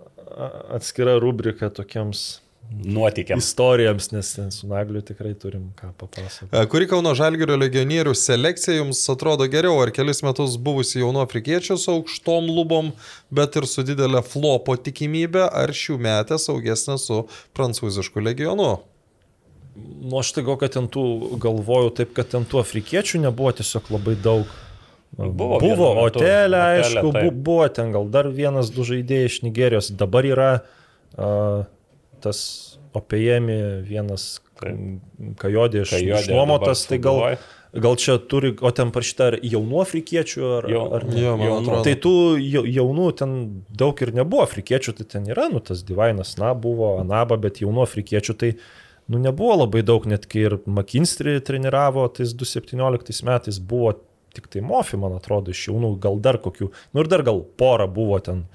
Speaker 5: atskira rubrika tokiems
Speaker 4: Nuotikiams.
Speaker 5: istorijoms, nes ten su Nagliu tikrai turim ką papasakoti.
Speaker 3: Kuri Kauno Žalgirio legionierių selekcija jums atrodo geriau? Ar kelis metus buvusi jaunu afrikiečių su aukštom lubom, bet ir su didelė flopo tikimybė, ar šių metę saugesnė su prancūzišku legionu?
Speaker 5: Nu, aš tai gal, kad ten tų galvojau taip, kad ten tų afrikiečių nebuvo tiesiog labai daug.
Speaker 4: Buvo
Speaker 5: buvo. Otelė, aišku,
Speaker 4: taip.
Speaker 5: buvo ten gal dar vienas, du žaidėjai iš Nigerijos. Dabar yra uh, tas Opėjami, vienas
Speaker 4: Taip.
Speaker 5: kajodė iš, išnuomotas, tai gal, gal čia turi, o ten parašyta ar jaunų afrikiečių, ar,
Speaker 4: Jau-
Speaker 5: ar ne?
Speaker 3: Jo, man.
Speaker 5: Tai tų jau- jaunų ten daug ir nebuvo afrikiečių, tai ten yra, nu tas Divainas, na, buvo Anaba, bet jaunų afrikiečių tai, nu, nebuvo labai daug, net kai ir McKinstry treniravo, tais 2017 metais buvo tik tai Mofi, man atrodo, iš jaunų, gal dar kokių, nu ir dar gal pora buvo ten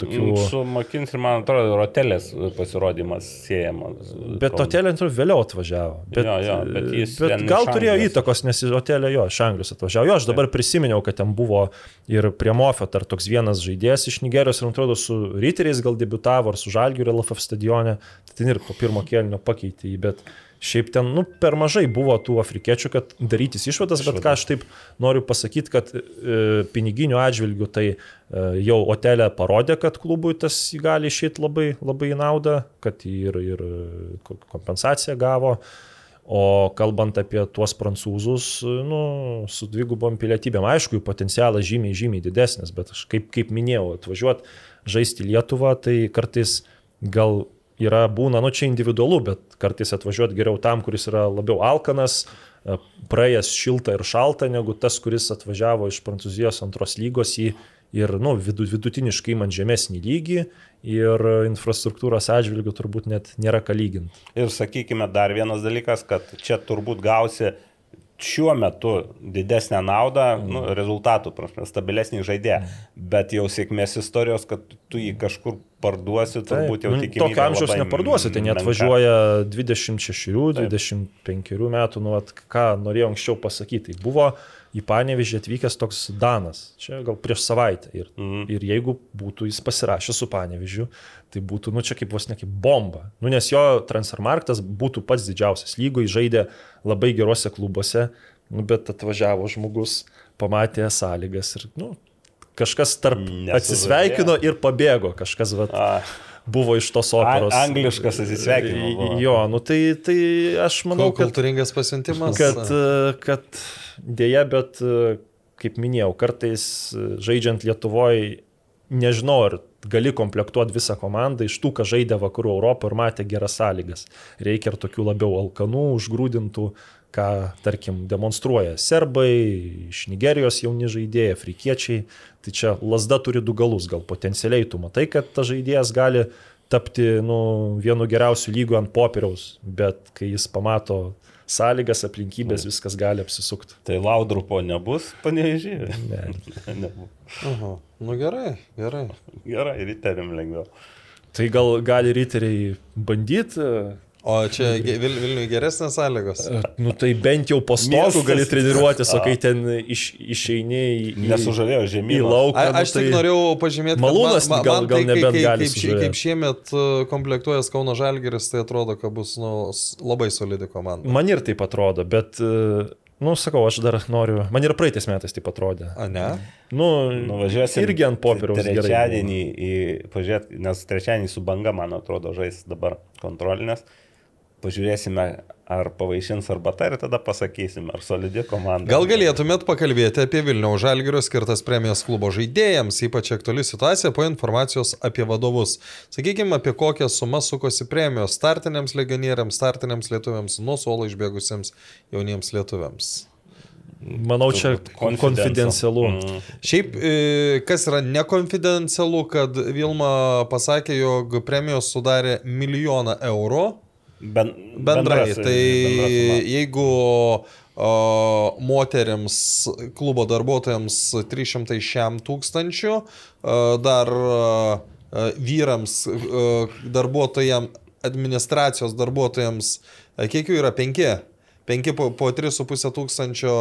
Speaker 5: tokių.
Speaker 4: Su McKinsey, man atrodo, rotelės pasirodymas siejamas.
Speaker 5: Bet Otelė antrų vėliau atvažiavo. Bet,
Speaker 4: Jo, jo, bet jis
Speaker 5: bet gal turėjo įtakos, nes į Otelę jo, iš Anglijos atvažiavo. Jo, aš dabar prisiminiau, kad ten buvo ir prie Mofio dar toks vienas žaidėjas iš Nigerijos, ir man atrodo, su Ryteriais gal debitavo, ar su Žalgiu LFF stadione. Tai ten ir po pirmo kėlinio pakeitė jį, bet šiaip ten, nu, per mažai buvo tų afrikiečių, kad darytis išvadas, bet ką aš taip noriu pasakyti, kad e, piniginių atžvilgių tai e, jau Otelė parodė, kad klubui tas gali išėti labai, labai į naudą, kad ir, ir ko- kompensaciją gavo. O kalbant apie tuos prancūzus, nu, su dvigubom pilietybėm, aišku, jų potencialas žymiai, žymiai didesnis, bet aš kaip, kaip minėjau, atvažiuoti žaisti Lietuvą, tai kartais gal yra būna, nu čia individualu, bet kartais atvažiuoti geriau tam, kuris yra labiau alkanas, e, praėjęs šiltą ir šaltą, negu tas, kuris atvažiavo iš Prancūzijos antros lygos į ir nu, vidutiniškai man žemesnį lygį ir infrastruktūros atžvilgių turbūt net nėra ką lyginti.
Speaker 4: Ir sakykime dar vienas dalykas, kad čia turbūt gausi šiuo metu didesnę naudą, mm. nu, rezultatų, prasme, stabilesnį žaidėją, mm. bet jau sėkmės istorijos, kad tu jį kažkur parduosi, turbūt jau
Speaker 5: nu, tokio amžiaus neparduosi, tai net važiuoja 26, 25 metų, nu, at, ką norėjau anksčiau pasakyti. Tai buvo į Panevežį atvykęs toks Danas, čia gal prieš savaitę. Ir, mm. ir jeigu būtų jis pasirašęs su Panevežiu, tai būtų, nu čia kaip vos ne kaip bomba. Nu, nes jo transfermarktas būtų pats didžiausias lygoje, žaidė labai gerose klubuose, nu, bet atvažiavo žmogus, pamatė sąlygas ir, nu, kažkas tarp Nesuvadė. atsisveikino ir pabėgo, kažkas, va. Buvo iš tos operos.
Speaker 4: A, angliškas atsisveikinimas.
Speaker 5: Jo, nu tai, tai aš manau,
Speaker 3: kad... Kultūringas pasiuntimas.
Speaker 5: Kad, kad Dėja, bet, kaip minėjau, kartais žaidžiant Lietuvoje, nežinau, ar gali komplektuoti visą komandą iš tų, kas žaidė vakarų Europą ir matė geras sąlygas. Reikia ir tokių labiau alkanų, užgrūdintų, ką, tarkim, demonstruoja serbai, iš Nigerijos jauni žaidėjai, afrikiečiai. Tai čia lasda turi du galus, gal potencialiai tu matai, kad tas žaidėjas gali tapti nu, vienu geriausių lygų ant popieriaus, bet kai jis pamato sąlygas, aplinkybės, viskas gali apsisukti.
Speaker 4: Tai laudrupo nebus, panežiai? Ne.
Speaker 3: nebus. Aha. Nu gerai, gerai.
Speaker 4: Gerai, riteriam lengviau.
Speaker 5: Tai gal gali riteriai bandyti
Speaker 3: O čia Vil Vilniui geresnės sąlygos?
Speaker 5: E, nu tai bent jau po stogu gali treniruotis, o kai ten iš, išeini į...
Speaker 4: Nesužavėjo žemyn.
Speaker 5: Į lauką.
Speaker 3: A, aš nu, tai tik norėjau pažymėti,
Speaker 5: malūnas man, man, gal, gal tai, nebent
Speaker 3: kaip,
Speaker 5: gali.
Speaker 3: Kaip, kaip šiemet e, komplektuojas Kauno Žalgeris, tai atrodo, kad bus nu, labai solidi komanda.
Speaker 5: Man ir taip atrodo, bet... E, nu, sakau, aš dar noriu. Man ir praeitais metais taip atrodė.
Speaker 3: A, ne?
Speaker 5: Nu,
Speaker 4: nuvažiuosim.
Speaker 5: Irgi ant popieriaus.
Speaker 4: Trečiadienį, į, pažiūrėt, nes trečiadienį su banga, man atrodo, žais dabar kontrolinės. Pažiūrėsime, ar pavaišins arbata ir tada pasakysim, ar solidi komanda.
Speaker 3: Gal galėtumėt pakalbėti apie Vilniaus Žalgirio skirtas premijos klubo žaidėjams, ypač aktuali situacija po informacijos apie vadovus. Sakykime, apie kokią sumą sukosi premijos startiniams legionieriams, startiniams lietuviams, nuo suolo išbėgusiems jauniems lietuviams.
Speaker 5: Manau, čia konfidencialu. Mm.
Speaker 3: Šiaip, e, kas yra nekonfidencialu, kad Vilma pasakė, jog premijos sudarė milijoną eurų
Speaker 4: Ben,
Speaker 3: bendrai. Bendras, tai bendras jeigu o, moteriams, klubo darbuotojams 300 tūkstančių, dar vyrams, darbuotojams, administracijos darbuotojams, kiek jų yra? Penki 5 po, po 3,5 tūkstančio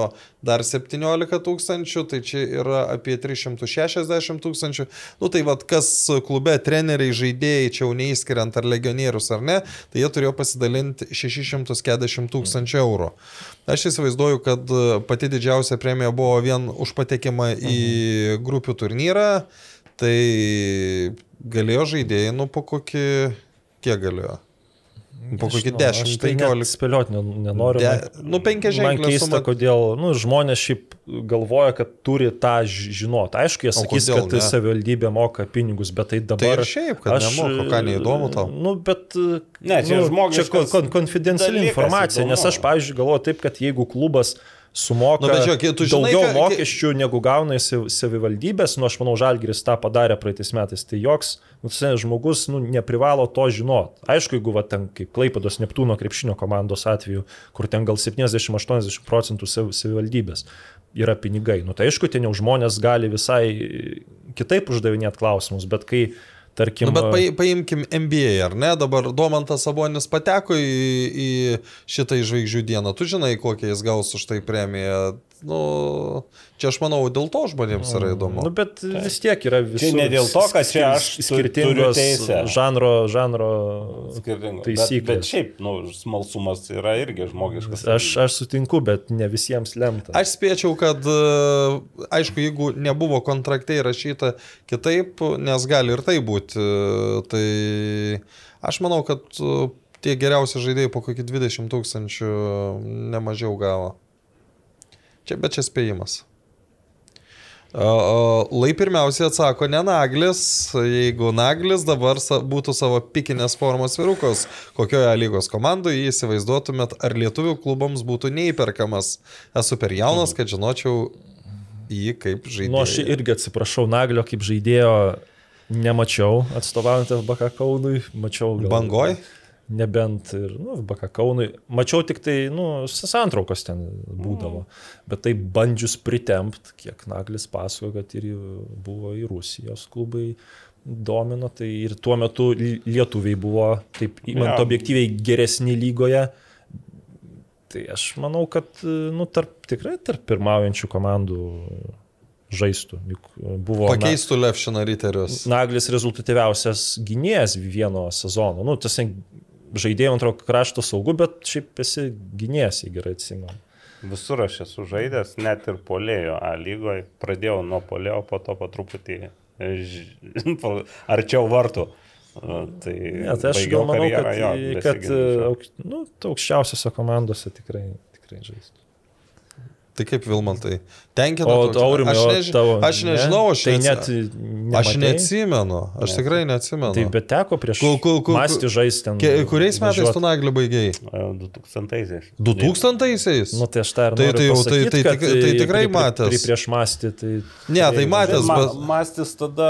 Speaker 3: dar 17 tūkstančių, tai čia yra apie 360 tūkstančių. Nu tai vad, kas klube treneriai, žaidėjai, čia jau neįskiriant ar legionierius ar ne, tai jie turėjo pasidalinti 640 tūkstančių eurų. Aš įsivaizduoju, kad pati didžiausia premija buvo vien už patekimą į mhm. grupių turnyrą, tai galėjo žaidėjai, nu po kokį, kiek galėjo? Po kokį 10, 15.
Speaker 5: Spėlioti nenoriu. De,
Speaker 3: nu, 5 ženklės.
Speaker 5: Man keista, suma... kodėl nu, žmonės šiaip galvoja, kad turi tą žinoti. Aišku, jie sakys, kodėl, kad ne? savivaldybė moka pinigus, bet tai dabar...
Speaker 3: Tai šiaip, kad aš, nemoka, ką neįdomu tau.
Speaker 5: Nu, bet... Ne, čia nu, žmogiškas... Čia kon, konfidenciali informacija, įdomu. nes aš, pavyzdžiui, galvoju taip, kad jeigu klubas sumoka nu, žiūrėk, žinai, daugiau ka, mokesčių negu gauna savivaldybės, nu aš manau, Žalgiris tą padarė praeitais metais, tai joks nu, žmogus nu, neprivalo to žinot. Aišku, jeigu va, ten kaip Klaipados Neptūno krepšinio komandos atveju, kur ten gal 70-80 procentų savivaldybės yra pinigai, nu tai aišku, ten jau žmonės gali visai kitaip uždavinėti klausimus, bet kai Tarkim,
Speaker 3: nu, bet paimkim NBA, ar ne? Dabar Domantas Sabonis pateko į, į šitą žvaigždžių dieną. Tu žinai, kokią jis gaus už tai premiją nu, čia aš manau, dėl to žmonėms yra mm. įdomu.
Speaker 5: Nu, bet tai. vis tiek yra visų.
Speaker 4: Čia ne dėl to, kad čia aš
Speaker 5: skirtingos žanro, žanro taisyklės.
Speaker 4: Bet, bet šiaip, nu, smalsumas yra irgi žmogiškas.
Speaker 5: Aš, aš sutinku, bet ne visiems lemta.
Speaker 3: Aš spėčiau, kad, e, aišku, jeigu nebuvo kontraktai rašyta kitaip, nes gali ir tai būti, e, tai aš manau, kad tie geriausi žaidėjai po kokį 20 tūkstančių nemažiau gavo. Čia bet čia spėjimas. Lai pirmiausiai atsako ne Naglis, jeigu Naglis dabar būtų savo pikinės formos virukos, kokioje lygos komandoje jį įsivaizduotumėt, ar lietuvių klubams būtų neįperkamas. Esu per jaunas, kad žinočiau jį kaip žaidėją.
Speaker 5: Nu, aš irgi atsiprašau, Naglio kaip žaidėjo nemačiau atstovaujant FBK Kaunui, mačiau gal,
Speaker 3: Bangoj?
Speaker 5: Nebent ir, nu, FBK Kaunui. Mačiau tik tai, nu, santraukos ten būdavo. Bet tai bandžius pritempt, kiek Naglis pasakojo, kad ir buvo į Rusijos klubai domino, tai ir tuo metu li- lietuviai buvo, taip, įmant
Speaker 4: Jo.
Speaker 5: objektyviai geresni lygoje. Tai aš manau, kad, nu, tarp, tikrai tarp pirmaujančių komandų žaistų. Juk buvo na,
Speaker 3: Pakeistų Levšiną riterius.
Speaker 5: Naglis rezultatyviausias gynėjas vieno sezono. Nu, tas žaidėjų antro krašto saugu, bet šiaip esi gynėjas, jei gerai atsimenu.
Speaker 4: Visur aš esu žaidęs, net ir polėjo A lygoje. Pradėjau nuo polėjo, po to po truputį po- arčiau vartų. Tai,
Speaker 5: Ne, tai aš gal manau,
Speaker 4: karjerą,
Speaker 5: kad,
Speaker 4: jo,
Speaker 5: kad
Speaker 4: besiginančiu.
Speaker 5: auk, nu, aukščiausiose komandose tikrai, tikrai žaistų.
Speaker 3: Tai kaip Vilmantai? Tenkina.
Speaker 5: O Aurimai,
Speaker 3: aš, neži...
Speaker 5: tavo,
Speaker 3: aš nežinau, aš,
Speaker 5: tai
Speaker 3: neatsi-
Speaker 5: net
Speaker 3: aš
Speaker 5: nematei?
Speaker 3: neatsimenu. Aš tikrai neatsimenu.
Speaker 5: Tai bet teko prieš
Speaker 3: Kul- kul- kul-
Speaker 5: mąstį žaisti ten.
Speaker 3: Ke, kuriais metais
Speaker 5: važiuot.
Speaker 3: tu naglį baigiai?
Speaker 4: A, 2000-aisiais.
Speaker 3: 2000-aisiais?
Speaker 5: Nu, tai aš tą ir
Speaker 3: Tai- tai tai-
Speaker 5: pasakyt,
Speaker 3: tai
Speaker 5: kad
Speaker 3: tik- tai tikrai
Speaker 5: pri- pri-
Speaker 3: matęs.
Speaker 5: pri- Prieš mąstį, tai...
Speaker 3: Ne, tai matęs,
Speaker 4: Ma,
Speaker 3: bet...
Speaker 4: mastis tada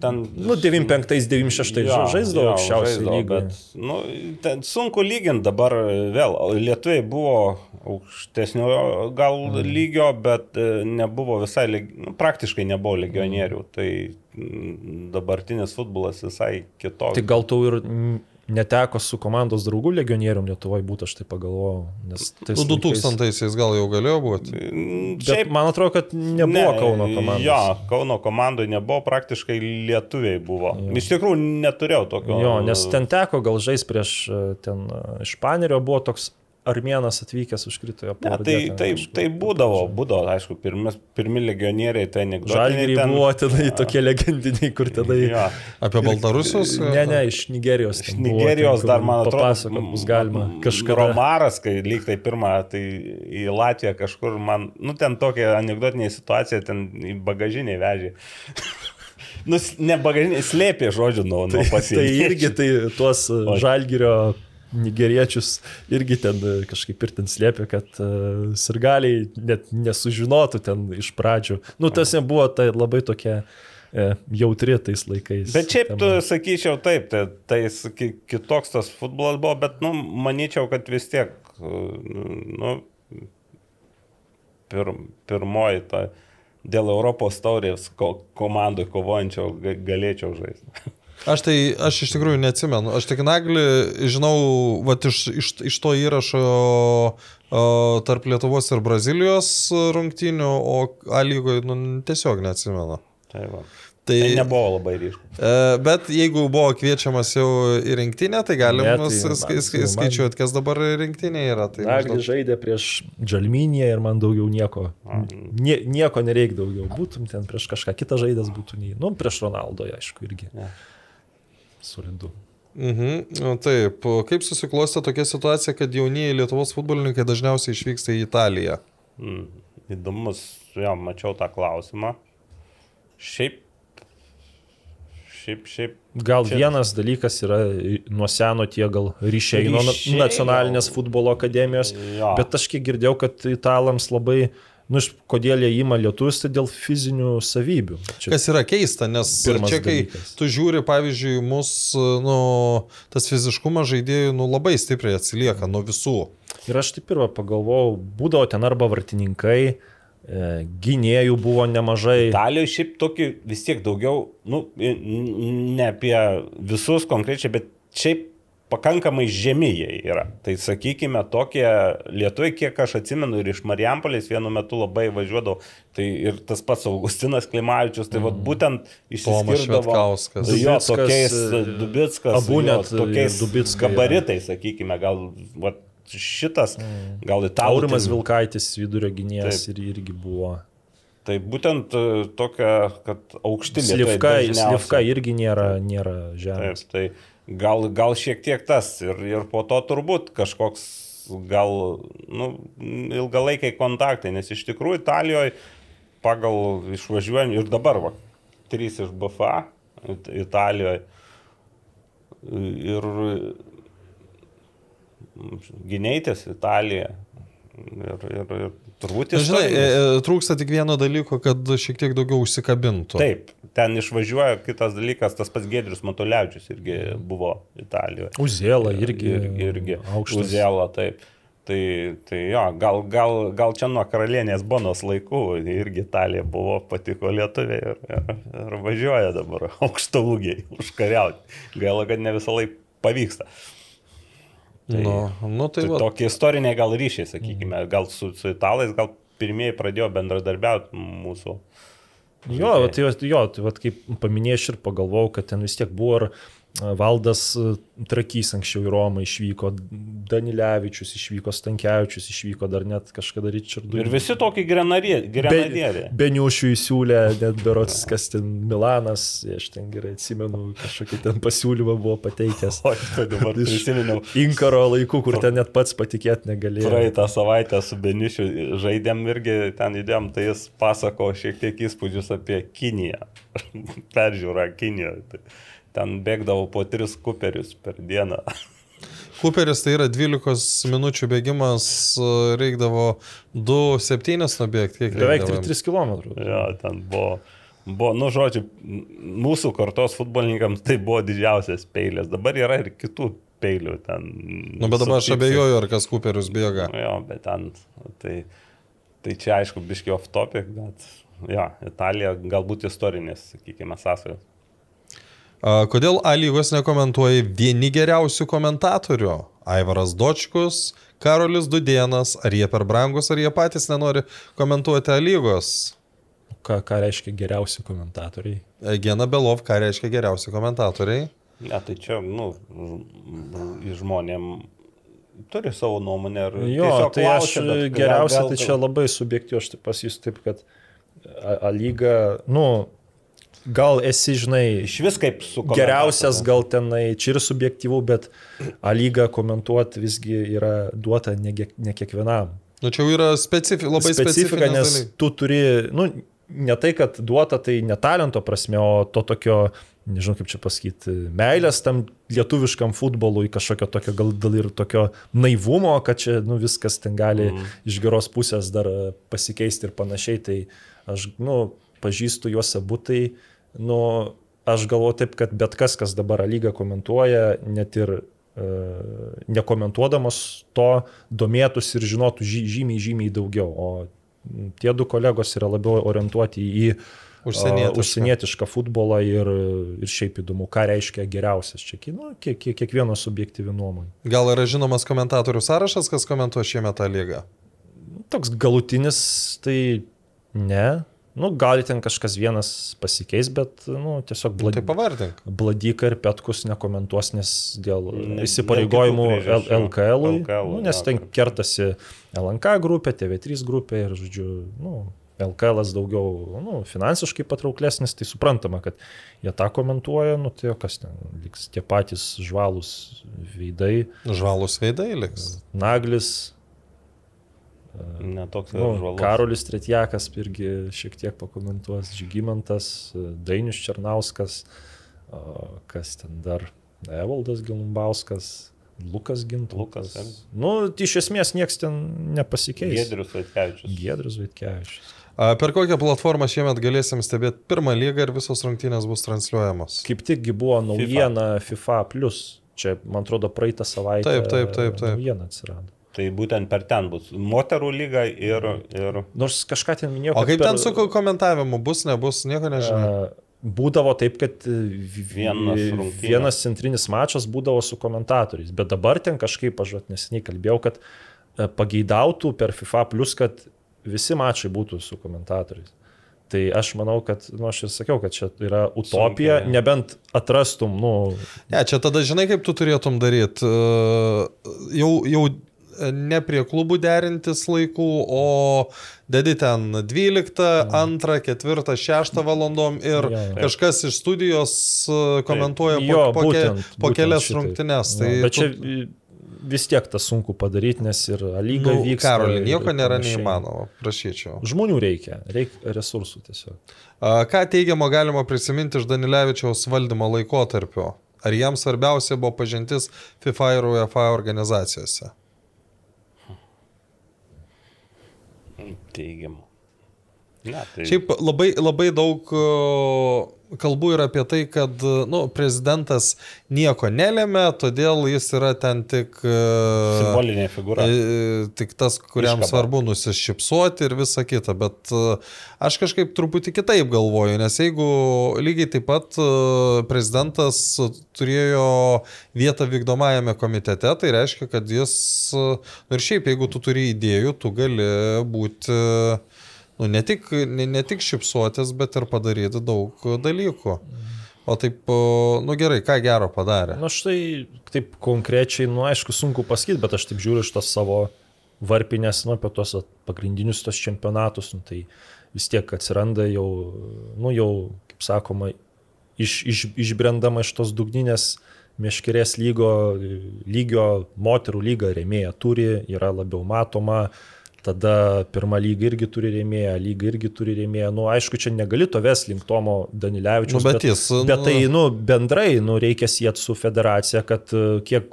Speaker 4: ten...
Speaker 5: Nu, 95-96
Speaker 4: Jo,
Speaker 5: žaisdavo
Speaker 4: jo,
Speaker 5: aukščiausiai lygoje.
Speaker 4: bet, Nu, ten sunku lyginti dabar vėl. Lietuviai buvo aukštesnio gal
Speaker 5: Mhm.
Speaker 4: lygio, bet e, nebuvo visai, nu, praktiškai nebuvo legionierių. Tai mm, dabartinis futbolas visai kitoks.
Speaker 5: Tai gal tau ir mm, neteko su komandos draugų legionierium Lietuvoje būti, aš tai pagalvojau.
Speaker 3: Nu,
Speaker 5: laikais-
Speaker 3: 2000-aisiais gal jau galėjo būti.
Speaker 4: Mm,
Speaker 5: Bet man atrodo, kad nebuvo Kauno komandos.
Speaker 4: Jo, Kauno komandai nebuvo, praktiškai lietuviai buvo. Jo. Iš tikrųjų neturėjau tokio.
Speaker 5: Jo, nes ten teko gal žais prieš e, ten e, iš Panerio buvo toks armėnas atvykęs užkrito jo pavardė.
Speaker 4: tai, tai,
Speaker 5: kažkur.
Speaker 4: tai būdavo, būdavo, aišku, pirmi, pirmi legionieriai, tai anegdotiniai.
Speaker 5: Žalgiriai
Speaker 4: ten-
Speaker 5: buvo tenai tokie legendiniai, kur tenai...
Speaker 4: Jo.
Speaker 3: Apie Baltarusius?
Speaker 5: Ne, ne, iš Nigerijos.
Speaker 4: Iš
Speaker 5: ten buvo,
Speaker 4: Nigerijos
Speaker 5: ten,
Speaker 4: dar, man atrodo,
Speaker 5: Papasakot bus galima kažką.
Speaker 4: Romaras, kai lyg tai pirmą, tai į Latviją kažkur man, nu ten tokia anegdotinė situacija, ten į bagažinį vežė. nu, ne bagažinį, slėpė žodžių nuo, nuo
Speaker 5: Tai
Speaker 4: pasienyčių.
Speaker 5: irgi tai tuos
Speaker 4: O-
Speaker 5: žalgirio nigeriečius irgi ten e, kažkaip ir ten slėpė, kad uh, sirgaliai net nesužinotų ten iš pradžių. Nu, tas nebuvo tai labai tokia e, jautri tais laikais.
Speaker 4: Bet šiaip tu
Speaker 5: tema.
Speaker 4: sakyčiau taip, tai, tai kitoks tas futbolas buvo, bet, nu, manyčiau, kad vis tiek, nu, pir, pirmoji ta dėl Europos taurės ko, komandų kovojančio ga- galėčiau žaisti.
Speaker 3: Aš tai, aš iš tikrųjų neatsimenu. Aš tik naglį žinau, va, iš, iš, iš to įrašo o, tarp Lietuvos ir Brazilijos rungtynių, o A lygoje nu, tiesiog neatsimenu.
Speaker 4: Tai, va.
Speaker 3: Tai,
Speaker 4: tai nebuvo labai ryšku.
Speaker 3: e, bet jeigu buvo kviečiamas jau į rinktinę, tai galim
Speaker 5: Ne, tai
Speaker 3: tai
Speaker 5: man-
Speaker 3: sk sk skaičiuoti, kas dabar rinktinė yra. Tai
Speaker 5: Nagli
Speaker 3: maždaug-
Speaker 5: žaidė prieš Džalminiją ir man daugiau nieko. Nie, nieko nereikia daugiau. Būtum ten prieš kažką kitą žaidęs būtų nei. Nu, prieš Ronaldo, aišku, irgi.
Speaker 4: Ne.
Speaker 5: Solidu.
Speaker 3: Mhm, taip, kaip susiklostė tokia situacija, kad jaunieji Lietuvos futbolininkai dažniausiai išvyksta į Italiją?
Speaker 4: Mm, įdomus, jo, mačiau tą klausimą. Šiaip, šiaip, šiaip.
Speaker 5: Gal
Speaker 4: Čia-
Speaker 5: vienas dalykas yra nuo seno tie gal ryšiai nuo
Speaker 4: Ryšiai
Speaker 5: nacionalinės
Speaker 4: gal.
Speaker 5: futbolo akademijos,
Speaker 4: Jo.
Speaker 5: bet aš kiek girdėjau, kad italams labai, nu, iš- kodėl jie įima lietuvius, tai dėl fizinių savybių. Čia
Speaker 3: Kas yra keista, nes
Speaker 5: Pirmas
Speaker 3: čia kai
Speaker 5: dalykas.
Speaker 3: tu žiūri, pavyzdžiui, mūsų, nu, tas fiziškumas žaidėjų, nu, labai stipriai atsilieka nuo visų.
Speaker 5: Ir aš taip ir pagalvojau, būdavo ten arba vartininkai, e, gynėjų buvo nemažai.
Speaker 4: Italijoje šiaip tokį vis tiek daugiau, nu, ne apie visus konkrečiai, bet šiaip pakankamai žemi jie yra. Tai sakykime, tokie lietuviai, kiek aš atsimenu ir iš Marijampolės vienu metu labai važiuodavau, tai ir tas pats Augustinas Klimavičius, tai mm. vat, būtent
Speaker 3: Tomas
Speaker 4: išsiskirdavo. Tai jo, tokiais
Speaker 5: e,
Speaker 4: Dubitskas,
Speaker 5: abu net, e,
Speaker 4: tokiais
Speaker 5: Dubickai,
Speaker 4: gabaritais, sakykime, gal vat, šitas, mm. gal italų.
Speaker 5: Aurimas
Speaker 4: tai-
Speaker 5: Vilkaitis vidurio gynėjas ir irgi buvo.
Speaker 4: Tai būtent e, tokia, kad aukšti lietuviai
Speaker 5: Slivka, Slivka irgi nėra, nėra
Speaker 4: Taip,
Speaker 5: žemės.
Speaker 4: tai gal, gal šiek tiek tas ir, ir po to turbūt kažkoks gal nu, ilgalaikiai kontaktai, nes iš tikrųjų Italijoje pagal išvažiuojant ir dabar, va, trys iš BFA It- Italijoje ir Gineitis Italija. Ir, ir, ir turbūt
Speaker 3: Na, Žinai, e,
Speaker 4: istorinis.
Speaker 3: e, trūksta tik vieno dalyko, kad šiek tiek daugiau užsikabintų.
Speaker 4: Taip, ten išvažiuoja kitas dalykas, tas pats Gedrius Matulevičius irgi buvo Italijoje.
Speaker 5: Uzėla irgi.
Speaker 4: Ir, irgi
Speaker 5: aukštas.
Speaker 4: Uzėla, taip. Tai, tai jo, gal, gal, gal čia nuo karalienės Bonos laikų irgi Italija buvo, patiko lietuviai ir, ir, ir važiuoja dabar aukšto ūgiai užkariauti. Gaila, kad ne visą laiką pavyksta. Tai,
Speaker 3: Nu, nu, tai va,
Speaker 4: tokie istoriniai gal ryšiai, sakykime, gal su, su italais, gal pirmieji pradėjo bendradarbiauti mūsų.
Speaker 5: Jo, tai, jo, tai kaip paminėjai, ir pagalvojau, kad ten vis tiek buvo ir Valdas a, Trakys anksčiau į Romą išvyko, Danilevičius išvyko, Stankievičius išvyko, dar net kažkada Richardui.
Speaker 4: Ir visi tokie grenadieriai.
Speaker 5: Be, Beniušių įsiūlė, net berots, kas ten Milanas, aš ten gerai atsimenu, kažkokį ten pasiūlymą buvo pateikęs.
Speaker 4: O, tai dabar prisiminiau.
Speaker 5: Inkaro laikų, kur ten net pats patikėti negalėjo.
Speaker 4: Praeitą savaitę su Benišiu žaidėm irgi ten įdėm, tai jis pasako šiek tiek įspūdžius apie Kiniją. Peržiūrą Kinijoje. Tai ten bėgdavo po tris kuperius per dieną.
Speaker 3: Cooperis tai yra 12 minučių bėgimas, e, reikdavo 2-7 nubėgti. Kiek
Speaker 5: Beveik
Speaker 3: reikdavo?
Speaker 5: 3 km.
Speaker 4: Jo, ten buvo. Buvo, nu, žodžiu, mūsų kartos futbolininkams tai buvo didžiausias peilės. Dabar yra ir kitų peilių ten.
Speaker 3: Nu, bet dabar aš abejoju, ar kas Cooperius bėga.
Speaker 4: Nu, jo, bet ten, tai, tai čia aišku, biški off topic, bet, jo, Italija galbūt istorinės, sakykime, sąsajos.
Speaker 3: Kodėl A lygos nekomentuoja vieni geriausių komentatorių? Aivaras Dočkus, Karolis Dudienas, ar jie per brangus, ar jie patys nenori komentuoti A lygos?
Speaker 5: Ką, ką reiškia geriausi komentatoriai?
Speaker 3: E, Gena Belov, ką reiškia geriausi komentatoriai?
Speaker 4: Ne, tai čia, nu, žmonėm turi savo nuomonę ir
Speaker 5: Jo,
Speaker 4: tiesiog
Speaker 5: tai aš
Speaker 4: klausia, bet
Speaker 5: geriausia,
Speaker 4: gal-
Speaker 5: tai čia labai subjektyvu, aš tai pasakysiu taip, kad A, A lyga, nu, gal esi, žinai,
Speaker 4: Iš vis kaip su
Speaker 5: geriausias gal tenai, čia ir subjektyvu, bet A lyga komentuoti visgi yra duota ne, ne kiekvienam.
Speaker 3: Nu, čia jau yra specifi, labai
Speaker 5: specifika, nes tu turi, nu, ne tai, kad duota tai ne talento prasme, o to tokio, nežinau kaip čia pasakyti, meilės tam lietuviškam futbolui, kažkokio tokio gal, gal ir tokio naivumo, kad čia nu, viskas ten gali mm. iš geros pusės dar pasikeisti ir panašiai. Tai aš, nu, pažįstu juos abu, tai, nu, aš galvoju taip, kad bet kas, kas dabar lygą komentuoja, net ir e, nekomentuodamas to, domėtųsi ir žinotų žy, žymiai, žymiai daugiau. O tie du kolegos yra labiau orientuoti į
Speaker 3: Užsienietišką.
Speaker 5: a, užsienietišką futbolą ir, ir šiaip įdomu, ką reiškia geriausias čia. Nu, kiek, kiek, kiekvieno subjektyvi nuomonė.
Speaker 3: Gal yra žinomas komentatorių sąrašas, kas komentuoja šiemet tą lygą?
Speaker 5: Toks galutinis, tai ne. Nu, gali ten kažkas vienas pasikeis, bet nu, tiesiog
Speaker 3: Nu, tai
Speaker 5: blad...
Speaker 3: pavardink.
Speaker 5: Bladyka ir Petkus nekomentuos, nes dėl
Speaker 4: Ne-
Speaker 5: įsipareigojimų. LKL,
Speaker 4: LKL,
Speaker 5: nu, nes
Speaker 4: jo,
Speaker 5: ten kertasi LNK grupė, TV3 grupė ir, žodžiu, nu, LKL daugiau nu, finansiškai patrauklesnis, tai suprantama, kad jie tą komentuoja, nu, tai kas ten, liks tie patys žvalus veidai,
Speaker 3: Žvalus veidai liks.
Speaker 5: Naglis,
Speaker 4: Netoks
Speaker 5: nu,
Speaker 4: žvalus.
Speaker 5: Karolis Tretjakas irgi šiek tiek pakomentuos, Žygimantas, Dainius Černauskas, kas ten dar, Evaldas Gilumbauskas, Lukas Gintas.
Speaker 4: Lukas, taip.
Speaker 5: Nu, tai iš esmės niekas ten nepasikeis.
Speaker 4: Giedrius Vaitkevičius.
Speaker 5: Giedrius Vaitkevičius.
Speaker 3: A, Per kokią platformą šiemet galėsim stebėti pirmą lygą ir visos rungtynės bus transliuojamos?
Speaker 5: Kaip tikgi buvo naujiena FIFA Plus. Čia, man atrodo, praeitą savaitę
Speaker 3: Taip, taip, taip, taip.
Speaker 5: naujiena atsirado.
Speaker 4: Tai būtent per ten bus moterų lyga ir, ir
Speaker 5: Nors kažką ten minėjau.
Speaker 3: O kaip
Speaker 5: per-
Speaker 3: ten su ko- komentavimu bus, nebus, nieko nežinau.
Speaker 5: A, Būdavo taip, kad e,
Speaker 4: Vienas rungtynės.
Speaker 5: vienas centrinis mačas būdavo su komentatoriais, bet dabar ten kažkaip, aš neseniai kalbėjau, kad e, pageidautų per FIFA plus, kad visi mačai būtų su komentatoriais. Tai aš manau, kad, na, nu, aš ir sakiau, kad čia yra utopija,
Speaker 4: Sunkiai,
Speaker 5: nebent atrastum, nu,
Speaker 3: Ne, čia tada žinai, kaip tu turėtum daryti. Jau, jau ne prie klubų derintis laikų, o dedi ten 12, 2, 4, 6 valandom ir
Speaker 5: Jo, jo.
Speaker 3: kažkas iš studijos e, komentuoja po,
Speaker 5: Jo,
Speaker 3: po, ke,
Speaker 5: būtent,
Speaker 3: po
Speaker 5: būtent
Speaker 3: kelias
Speaker 5: šitaip.
Speaker 3: rungtynes. Tai
Speaker 5: bet čia
Speaker 3: tu-
Speaker 5: i, vis tiek tas sunku padaryti, nes ir lyga
Speaker 3: nu,
Speaker 5: vyksta.
Speaker 3: Karoli, nieko nėra neįmanoma, prašyčiau.
Speaker 5: Žmonių reikia, reikia resursų tiesiog.
Speaker 3: Ką teigiamo galima prisiminti iš Danilevičiaus valdymo laikotarpio? Ar jam svarbiausia buvo pažintis FIFA ir UEFA organizacijose?
Speaker 4: Diga. Ne, tai
Speaker 3: Šiaip labai, labai daug o, kalbų yra apie tai, kad nu, prezidentas nieko nelėmė, todėl jis yra ten tik, e,
Speaker 4: simbolinė figūra.
Speaker 3: e, tik tas, kuriam
Speaker 4: Iškaba.
Speaker 3: svarbu nusišypsoti ir visa kita. Bet e, aš kažkaip truputį kitaip galvoju, nes jeigu lygiai taip pat e, prezidentas turėjo vietą vykdomajame komitete, tai reiškia, kad jis, e, nu ir šiaip, jeigu tu turi idėjų, tu gali būti nu, ne, tik, ne, ne tik šipsuotis, bet ir padaryti daug dalykų. O taip, o, nu gerai, ką gero padarė?
Speaker 5: Na štai taip konkrečiai, nu aišku, sunku pasakyti, bet aš taip žiūriu iš tos savo varpinės, nu apie tos pagrindinius tos čempionatus, nu, tai vis tiek atsiranda jau, nu jau, kaip sakoma, iš, iš, išbrendama iš tos dugninės meškerės lygo, lygio moterų lyga remėja turi, yra labiau matoma. Tada pirmą lygą irgi turi rėmėją, lyga irgi turi rėmėją. Nu, aišku, čia negali to ves link Tomo Danilevičius.
Speaker 3: Nu, bet jis,
Speaker 5: Bet
Speaker 3: nu-
Speaker 5: tai, nu, bendrai, nu, reikia sieti su federacija, kad kiek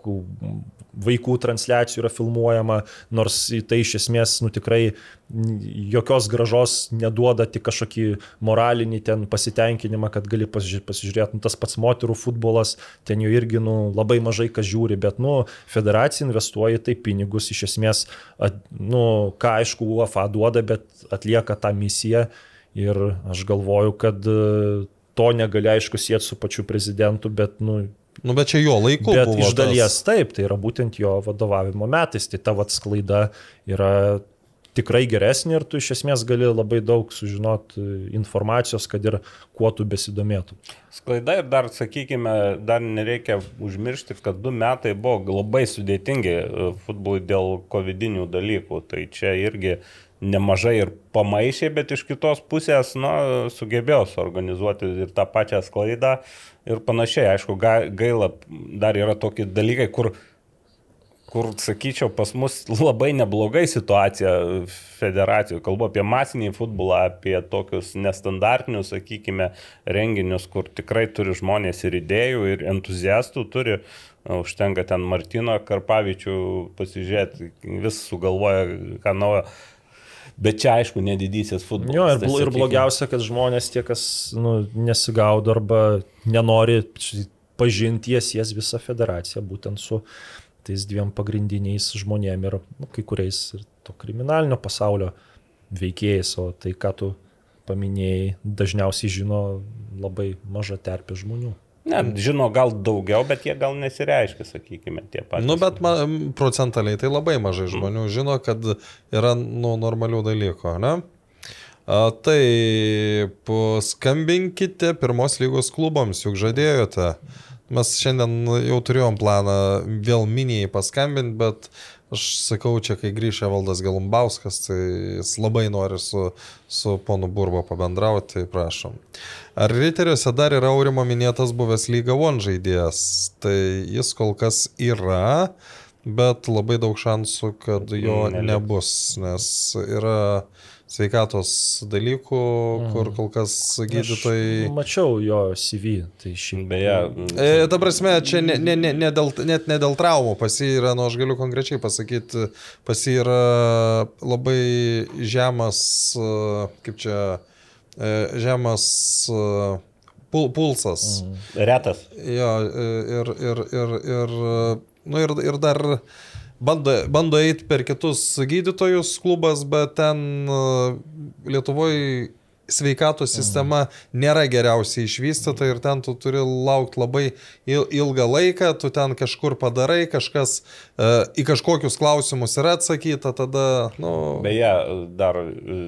Speaker 5: vaikų transliacijų yra filmuojama, nors tai iš esmės, nu, tikrai jokios gražos neduoda tik kažkokį moralinį ten pasitenkinimą, kad gali pasiži- pasižiūrėti, nu, tas pats moterų futbolas, ten jau irgi, nu, labai mažai kas žiūri, bet, nu, federacija investuoja tai pinigus, iš esmės, at, nu, ką aišku, UEFA duoda, bet atlieka tą misiją ir aš galvoju, kad e, to negali aišku sieti su pačiu prezidentu, bet, nu,
Speaker 3: Nu, bet čia jo laiku
Speaker 5: Bet iš dalies
Speaker 3: tas-
Speaker 5: taip, tai yra būtent jo vadovavimo metais, tai tavo sklaida yra tikrai geresnė ir tu iš esmės gali labai daug sužinoti informacijos, kad ir kuo tu besidomėtum.
Speaker 4: Sklaida ir dar, sakykime, dar nereikia užmiršti, kad du metai buvo labai sudėtingi e, futbolui dėl covidinių dalykų. Tai čia irgi nemažai ir pamaišė, bet iš kitos pusės, na, sugebėjo suorganizuoti ir tą pačią sklaidą ir panašiai. Aišku, ga- gaila, dar yra tokie dalykai, kur kur, sakyčiau, pas mus labai neblogai situacija federacijų. Kalbu apie masinį futbolą, apie tokius nestandartinius, sakykime, renginius, kur tikrai turi žmonės ir idėjų, ir entuziastų turi. Užtenka ten Martino Karpavičių pasižiūrėti, vis sugalvoja ką naujo. Bet čia, aišku, nedidysis futbolas.
Speaker 5: Jo, ir,
Speaker 4: tai,
Speaker 5: ir blogiausia, kad žmonės tie, kas nu, nesigaudo arba nenori pažinti jas, jas visą federaciją būtent su tais dviem pagrindiniais žmonėmis ir nu, kai kuriais ir to kriminalinio pasaulio veikėjais, o tai, ką tu paminėjai, dažniausiai žino labai maža terpė žmonių.
Speaker 4: Ne, žino gal daugiau, bet jie gal nesireiškia, sakykime, tie patys.
Speaker 3: Nu, bet ma, procentaliai tai labai mažai žmonių žino, kad yra nu, normalių dalykų, ne? A, taip, skambinkite pirmos lygos klubams, juk žadėjote. Mes šiandien jau turėjom planą vėl minijai paskambinti, bet aš sakau, čia kai grįžė Valdas Galumbauskas, tai jis labai nori su, su ponu Burbo pabendrauti, tai prašom. Ar Riteriuose dar yra Aurimo minėtas buvęs lyga One žaidėjas? Tai jis kol kas yra, bet labai daug šansų, kad jo nebus, nes yra sveikatos dalykų, kur kol kas gydytojai...
Speaker 5: Aš mačiau jo CV, tai šiaip.
Speaker 4: Beje,
Speaker 3: E, ta prasme, čia ne, ne, ne, ne dėl, net ne dėl traumų, pas jį yra, nu aš galiu konkrečiai pasakyti, pas jį yra labai žemas, kaip čia, e, žemas e, pul, pulsas.
Speaker 4: retas.
Speaker 3: Jo, e, ir, ir, ir, ir, nu, ir, ir dar bando, bando eiti per kitus gydytojus klubas, bet ten Lietuvoje sveikatos sistema nėra geriausiai išvystyta ir ten tu turi laukti labai il- ilgą laiką, tu ten kažkur padarai, kažkas e, į kažkokius klausimus yra atsakyta, tada, nu...
Speaker 4: Beje, dar e,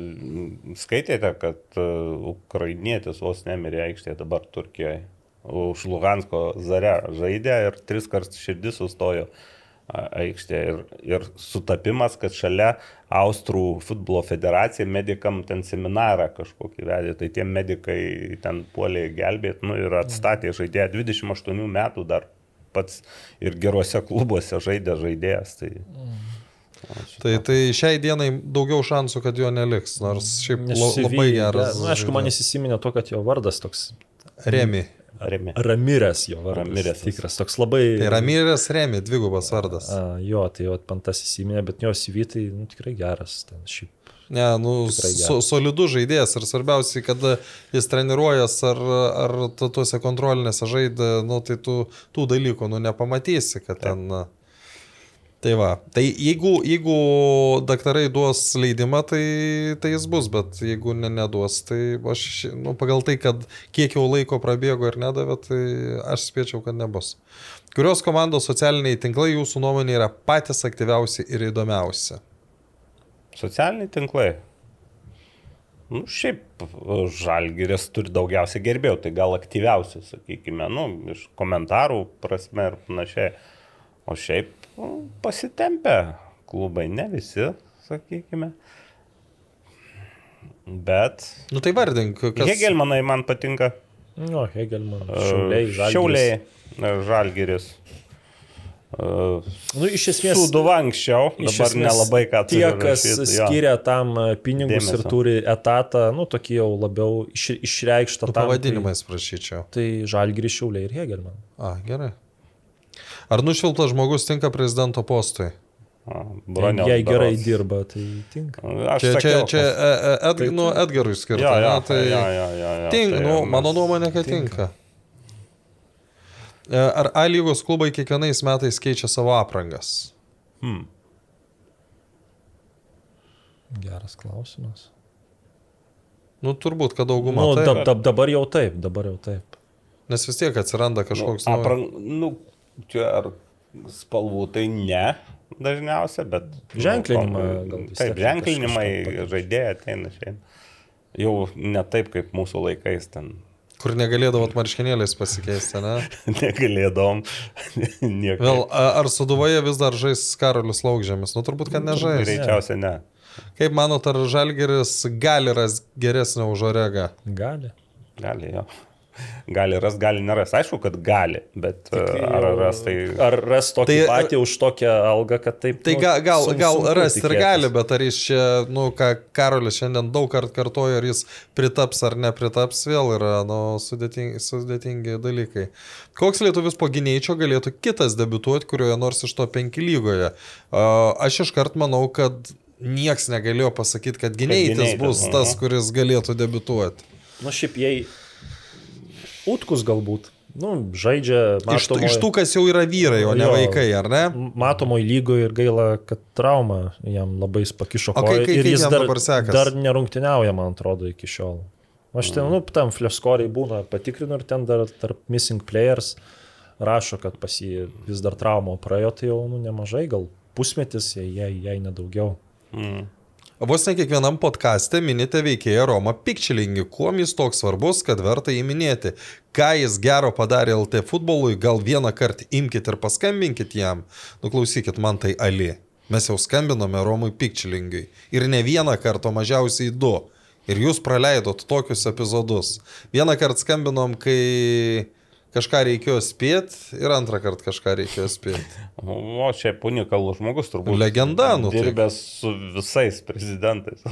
Speaker 4: skaitėte, kad e, ukrainietis vos nemirė aikštėje dabar Turkijoje. Už Lugansko Zare žaidė ir tris kart širdis sustojo. a- aikštėje. Ir, ir sutapimas, kad šalia Austrų futbolo federacija medikam ten seminarą kažkokį vedė, tai tie medikai ten puolė gelbėti nu, ir atstatė žaidėją 28 metų dar pats ir geruose klubuose žaidė žaidėjas. Tai...
Speaker 3: Tai, tai šiai dienai daugiau šansų, kad jo neliks, nors šiaip la, labai geras.
Speaker 5: Na, aišku, man įsiminė to, kad jo vardas toks
Speaker 3: Remi.
Speaker 4: Remi.
Speaker 5: Ramirės jo vardas.
Speaker 4: Ramirės.
Speaker 5: Tikras, toks labai...
Speaker 3: Tai Ramyrės Remi, dvigubas vardas.
Speaker 5: A, jo, tai jo, man tas įsiminė, bet jo CV tai nu, tikrai geras. Ten, šiaip.
Speaker 3: Ne, nu,
Speaker 5: Tikrai geras.
Speaker 3: so, solidus žaidėjas ir svarbiausiai, kad jis treniruojas ar, ar tu- tuose kontrolinėse žaidė, nu, tai tu tų dalykų, nu, nepamatysi, kad ten... Tai va, tai jeigu, jeigu daktarai duos leidimą, tai, tai jis bus, bet jeigu ne, neduos, tai aš, nu, pagal tai, kad kiek jau laiko prabėgo ir nedavė, tai aš spėčiau, kad nebus. Kurios komandos socialiniai tinklai jūsų nuomonė yra patys aktyviausi ir įdomiausi?
Speaker 4: Socialiniai tinklai. Nu, šiaip žalgeris turi daugiausiai gerbėjų, tai gal aktyviausi, sakykime, nu, iš komentarų prasme ir panašiai. O šiaip pasitempę klubai, ne visi, sakykime. Bet.
Speaker 3: Nu tai vardink, kas...
Speaker 4: Hegelmanai man patinka.
Speaker 5: Nu, Hegelman,
Speaker 4: E,
Speaker 5: Šiauliai, Žalgiris.
Speaker 4: Šiauliai, e, Žalgiris. E,
Speaker 5: Nu, iš esmės,
Speaker 4: Suduva anksčiau,
Speaker 5: iš
Speaker 4: dabar
Speaker 5: esmės
Speaker 4: nelabai ką
Speaker 5: Tie,
Speaker 4: turiu
Speaker 5: kas
Speaker 4: rašyt, jo.
Speaker 5: skiria tam e, pinigus
Speaker 4: Dėmesio.
Speaker 5: ir turi etatą, nu, tokie jau labiau iš, išreikštą
Speaker 3: Tu
Speaker 5: tam,
Speaker 3: pavadinimais prašyčiau.
Speaker 5: Tai, tai Žalgiris, Šiauliai ir Hegelman.
Speaker 3: A, gerai. Ar nušviltas žmogus tinka prezidento postui?
Speaker 4: A, Broniaus
Speaker 5: Jei gerai
Speaker 4: berods.
Speaker 5: dirba, tai tinka.
Speaker 4: Aš
Speaker 3: Čia, čia,
Speaker 4: sakiau,
Speaker 3: čia
Speaker 4: kas-
Speaker 3: e, e, Edg, nu, Edgarui skirta.
Speaker 4: Jo, jo,
Speaker 3: ne, tai
Speaker 4: jo, jo, jo, jo,
Speaker 3: Tinka,
Speaker 4: tai
Speaker 3: nu, mano nuomonė, kad tinka. E, Ar A lygos klubai kiekvienais metais keičia savo aprangas?
Speaker 4: Hmm.
Speaker 5: Geras klausimas.
Speaker 3: Nu, turbūt, kad dauguma.
Speaker 5: Nu, dab, dab, dabar jau taip, dabar jau taip.
Speaker 3: Nes vis tiek atsiranda kažkoks...
Speaker 4: nu,
Speaker 3: nu,
Speaker 4: aprang, nu, čia ar spalvų tai ne dažniausia, bet...
Speaker 5: Ženklinimą
Speaker 4: nu,
Speaker 5: gal vis
Speaker 4: Taip, ženklinimai, žaidėjai ateina šiandien. Jau ne taip kaip mūsų laikais ten
Speaker 3: Kur negalėdavot marškinėliais pasikeisti, ne?
Speaker 4: negalėdom. Nieko.
Speaker 3: Vėl, ar suduvoje vis dar žais Karolis Laukžėmis? Nu, turbūt, kad nežais.
Speaker 4: Greičiausiai ne.
Speaker 3: Kaip manot, ar Žalgeris gali ras geresnį už Oregą?
Speaker 5: Gali.
Speaker 4: Gali jo. Gali ras, gali neras. Aišku, kad gali, bet e, ar ras tai...
Speaker 5: Ar ras tokį
Speaker 3: Tai-
Speaker 5: tai, patį už tokią algą, kad taip...
Speaker 3: Tai
Speaker 5: nu,
Speaker 3: gal, gal,
Speaker 5: sun-
Speaker 3: gal
Speaker 5: sunku
Speaker 3: ir
Speaker 5: tikėtis.
Speaker 3: gali, bet ar jis čia, nu, ką Karolis šiandien daug kartų kartojo, ar jis pritaps ar nepritaps, vėl yra, nu, sudėtingi, sudėtingi dalykai. Koks lietuvis po gynėjčio galėtų kitas debituoti, kurioje nors iš to penki lygoje? A, Aš iškart manau, kad nieks negalėjo pasakyti, kad
Speaker 4: gyneitis,
Speaker 3: bus tas, kuris galėtų debituoti.
Speaker 5: Nu, šiaip jei... Utkus galbūt. Nu, žaidžia...
Speaker 3: Iš, tų-
Speaker 5: matomoje-
Speaker 3: iš tų, kas jau yra vyrai, o ne
Speaker 5: Jo.
Speaker 3: vaikai, ar ne?
Speaker 5: Matomoje lygoje ir gaila, kad trauma jam labai pakišo koją.
Speaker 3: kai-
Speaker 5: Ir jis dar, dar nerungtiniauja, man atrodo, iki šiol. Aš ten, nu, tam fleskoriai būna patikrinu ir ten dar tarp missing players rašo, kad pas jį vis dar trauma praėjo, tai jau nu, nemažai, gal pusmetis, jei, jei, nedaugiau.
Speaker 4: Mm.
Speaker 3: Vos ne kiekvienam podkastė minite veikėją Romą Pikčilingį, kuo jis toks svarbus, kad verta įminėti. Ką jis gero padarė LT futbolui, gal vieną kartą imkite ir paskambinkit jam. Nuklausykit, man tai Ali. Mes jau skambinome Romui Pikčilingiui. Ir ne vieną kartą, mažiausiai du. Ir jūs praleidot tokius epizodus. Vieną kartą skambinom, kai kažką reikėjo spėti ir antrą kartą kažką reikėjo spėti.
Speaker 4: O šiaip unikalus žmogus turbūt.
Speaker 3: Legenda, nu tai.
Speaker 4: Dirbęs su visais prezidentais.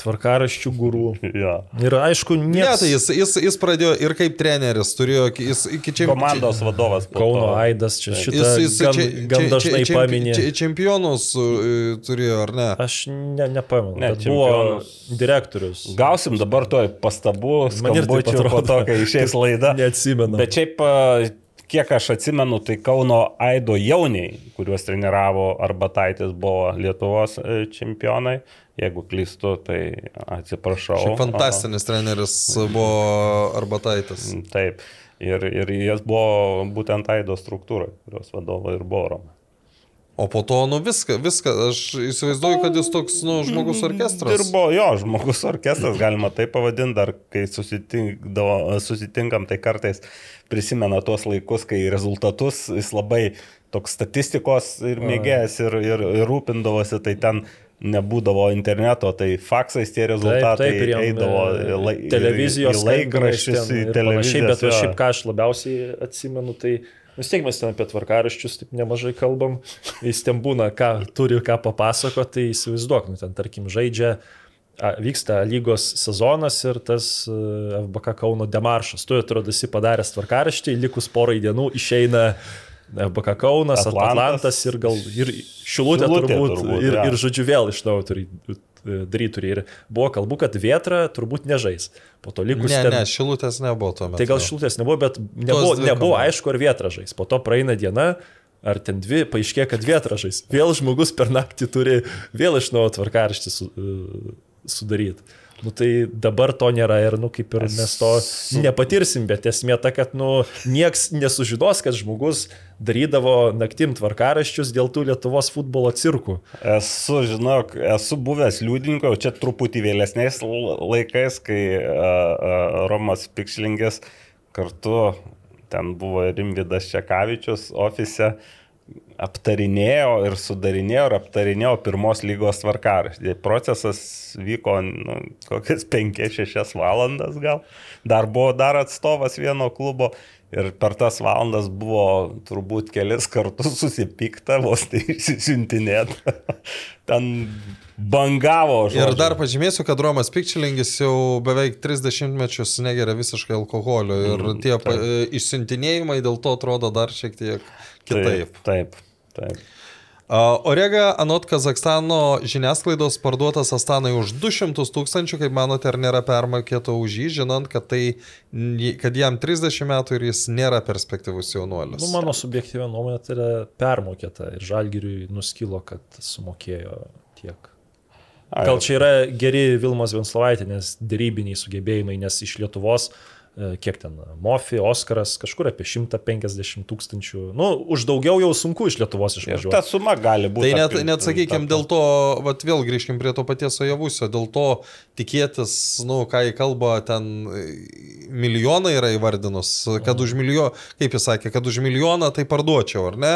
Speaker 5: Tvarkaraščių gurų.
Speaker 4: ja.
Speaker 5: Ir aišku,
Speaker 3: Ne,
Speaker 5: niekas.
Speaker 3: tai jis, jis, jis pradėjo ir kaip treneris, turėjo, jis iki čia...
Speaker 4: Komandos vadovas. po
Speaker 5: Kauno
Speaker 4: to.
Speaker 5: Aidas čia šitą
Speaker 3: Jis, jis
Speaker 5: gan,
Speaker 3: čia-
Speaker 5: gan dažnai
Speaker 3: čia-
Speaker 5: paminė.
Speaker 3: čia- Čempionus uh, turėjo, ar ne?
Speaker 5: Aš ne, nepamenu,
Speaker 4: Ne,
Speaker 5: ne, buvo
Speaker 4: čempionus.
Speaker 5: direktorius.
Speaker 4: Gausim dabar toj
Speaker 5: taip
Speaker 4: skambučių po to, kai išeis laida.
Speaker 5: Neatsimenu.
Speaker 4: Bet šiaip, a, kiek aš atsimenu, tai Kauno Aido jauniai, kuriuos treniravo Arbataitis, buvo Lietuvos e, čempionai. Jeigu klystu, tai atsiprašau.
Speaker 3: Šiaip fantastinis treneris buvo Arbataitis.
Speaker 4: A, Taip. Ir, ir jis buvo būtent Aido struktūra, kurios vadovo ir buvo Roma.
Speaker 3: O po to, nu viską, viską, aš įsivaizduoju, kad jis toks, nu, žmogus orkestras.
Speaker 4: Dirbo, jo, žmogus orkestras, galima tai pavadinti, dar kai susitinkam, tai kartais prisimena tuos laikus, kai rezultatus jis labai toks statistikos ir mėgėjas ir, ir, ir rūpindavosi, tai ten nebūdavo interneto, tai faksais tie rezultatai
Speaker 5: taip, ir jam,
Speaker 4: eidavo
Speaker 5: e,
Speaker 4: lai-
Speaker 5: televizijos
Speaker 4: laikraščius, televizijas.
Speaker 5: bet
Speaker 4: jo.
Speaker 5: šiaip ką aš labiausiai atsimenu, tai vis tiek mes ten apie tvarkaraščius taip nemažai kalbam, jis ten būna, ką turi ką papasakoti, tai įsivaizduok, nu, ten tarkim žaidžia, a, vyksta lygos sezonas ir tas e, FBK Kauno demaršas, tu atrodo esi padaręs tvarkaraštį, likus porai dienų išeina FBK Kaunas,
Speaker 4: Atlantas.
Speaker 5: Atlantas ir gal ir Šilutė,
Speaker 4: Šilutė
Speaker 5: turbūt,
Speaker 4: turbūt,
Speaker 5: ir,
Speaker 4: jo.
Speaker 5: ir žodžiu vėl iš naujo turi daryti turi. Ir buvo kalbų, kad Vietra turbūt nežais. Po to likus
Speaker 3: Ne,
Speaker 5: ten...
Speaker 3: ne, šilutės nebuvo tuo metu.
Speaker 5: Tai gal šilutės nebuvo, bet nebuvo, nebuvo aišku, ar Vietra žais. Po to praeina diena, ar ten dvi, paaiškėjo, kad Vietra žais. Vėl žmogus per naktį turi vėl iš naujo tvarkaraštį su, e, sudaryti. Nu tai dabar to nėra ir, nu kaip ir mes to nepatirsim, bet esmė ta, kad, nu, nieks nesužinos, kad žmogus darydavo naktim tvarkaraščius dėl tų Lietuvos futbolo cirkų.
Speaker 4: Esu, žinok, esu buvęs liudininko, čia truputį vėlesniais laikais, kai a, a, Romas Pikšlingės kartu, ten buvo Rimvidas Čekavičius ofise, aptarinėjo ir sudarinėjo ir aptarinėjo pirmos lygos tvarkaraštį. Procesas vyko nu, kokias 5-6 valandas gal. Dar buvo dar atstovas vieno klubo ir per tas valandas buvo turbūt kelis kartus susipykta, vos tai išsiuntinėta. Ten bangavo žodžiu.
Speaker 3: Ir dar pažymėsiu, kad Romas Pikčilingis jau beveik 30 mečius negeria visiškai alkoholio ir
Speaker 4: Mm,
Speaker 3: tie
Speaker 4: taip.
Speaker 3: e, išsiuntinėjimai dėl to atrodo dar šiek tiek kitaip.
Speaker 4: Taip, taip. taip.
Speaker 3: A, Orega anot Kazakstano žiniasklaidos parduotas Astanai už 200 tūkstančių, kaip manote, ar nėra permokėta už jį, žinant, kad, tai, kad jam 30 metų ir jis nėra perspektyvus jaunuolis.
Speaker 5: Nu, mano subjektyvia nuomonė tai yra permokėta ir Žalgiriui nuskilo, kad sumokėjo tiek. Gal čia yra geri Vilmos Venslovaitinės dėrybiniai sugebėjimai, nes iš Lietuvos, e, kiek ten, Mofi, Oskaras, kažkur apie 150 tūkstančių. Nu, už daugiau jau sunku iš Lietuvos
Speaker 4: Ir
Speaker 5: išvažiuoti.
Speaker 4: ta suma gali būti.
Speaker 3: Tai net,
Speaker 4: apie-
Speaker 3: net sakykime,
Speaker 4: ta-
Speaker 3: dėl to, vat vėl grįžkim prie to paties Ojavusio, dėl to tikėtis, nu, ką jį kalba, ten e, milijoną yra įvardinus, kad už milijoną, kaip jis sakė, kad už milijoną tai parduočiau, ar ne?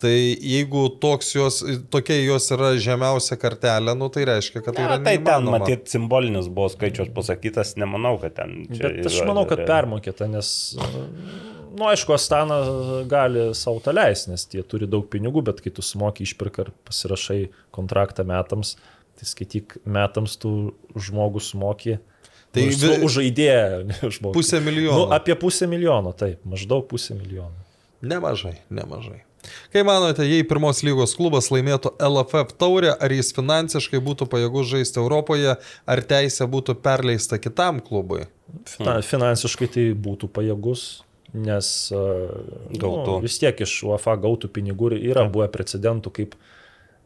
Speaker 3: Tai jeigu toks jos, tokia jos yra žemiausia kartelė, nu tai reiškia, kad tai
Speaker 4: Ne,
Speaker 3: yra
Speaker 4: tai ten,
Speaker 3: neįmanoma.
Speaker 4: matyt, simbolinis buvo skaičius pasakytas, nemanau, kad ten. čia
Speaker 5: Bet aš
Speaker 4: yra-
Speaker 5: manau, kad permokėta, nes, na, nu, aišku, Astana gali savo tą leisti, nes tie turi daug pinigų, bet kai tu sumoki išpirką ir pasirašai kontraktą metams, tai skaityk metams tu žmogų sumoki.
Speaker 3: Tai
Speaker 5: Tai
Speaker 3: vi-
Speaker 5: už žaidėją žmogų.
Speaker 3: Pusę milijono.
Speaker 5: Nu, apie pusę milijono, taip, maždaug pusę milijono.
Speaker 3: Nemažai, nemažai. Kaip manote, jei pirmos lygos klubas laimėtų LFF taurę, ar jis finansiškai būtų pajėgus žaisti Europoje, ar teisė būtų perleista kitam klubui?
Speaker 5: Fina, finansiškai tai būtų pajėgus, nes a,
Speaker 4: Gautų.
Speaker 5: nu, vis tiek iš UEFA gautų pinigų ir yra buvę precedentų, kaip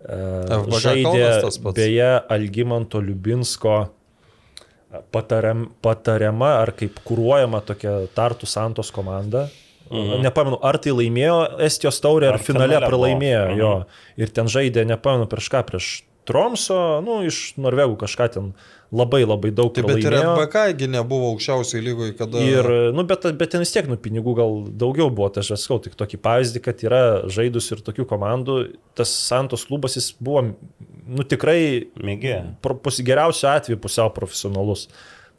Speaker 3: FBK
Speaker 5: žaidė beje Algymanto Liubinsko a, patariam, patariama ar kaip kūruojama tokia Tartų Santos komanda. Mhm. Nepamenu, ar tai laimėjo Estijos taurę, ar,
Speaker 4: Ar
Speaker 5: finale
Speaker 4: finale
Speaker 5: pralaimėjo
Speaker 4: Mhm.
Speaker 5: jo. Ir ten žaidė, nepamenu, prieš ką, prieš Tromso, nu, iš Norvegų kažką ten labai labai daug
Speaker 3: Taip, bet ir. FBK nebuvo aukščiausiai lygoje, kada...
Speaker 5: Ir, nu, bet, bet ten vis tiek, nu, pinigų gal daugiau buvo, tai aš sakau, tik tokį pavyzdį, kad yra žaidus ir tokių komandų, tas Santos klubas jis buvo, nu, tikrai
Speaker 4: Mėgė.
Speaker 5: geriausiu atveju pusiau profesionalus.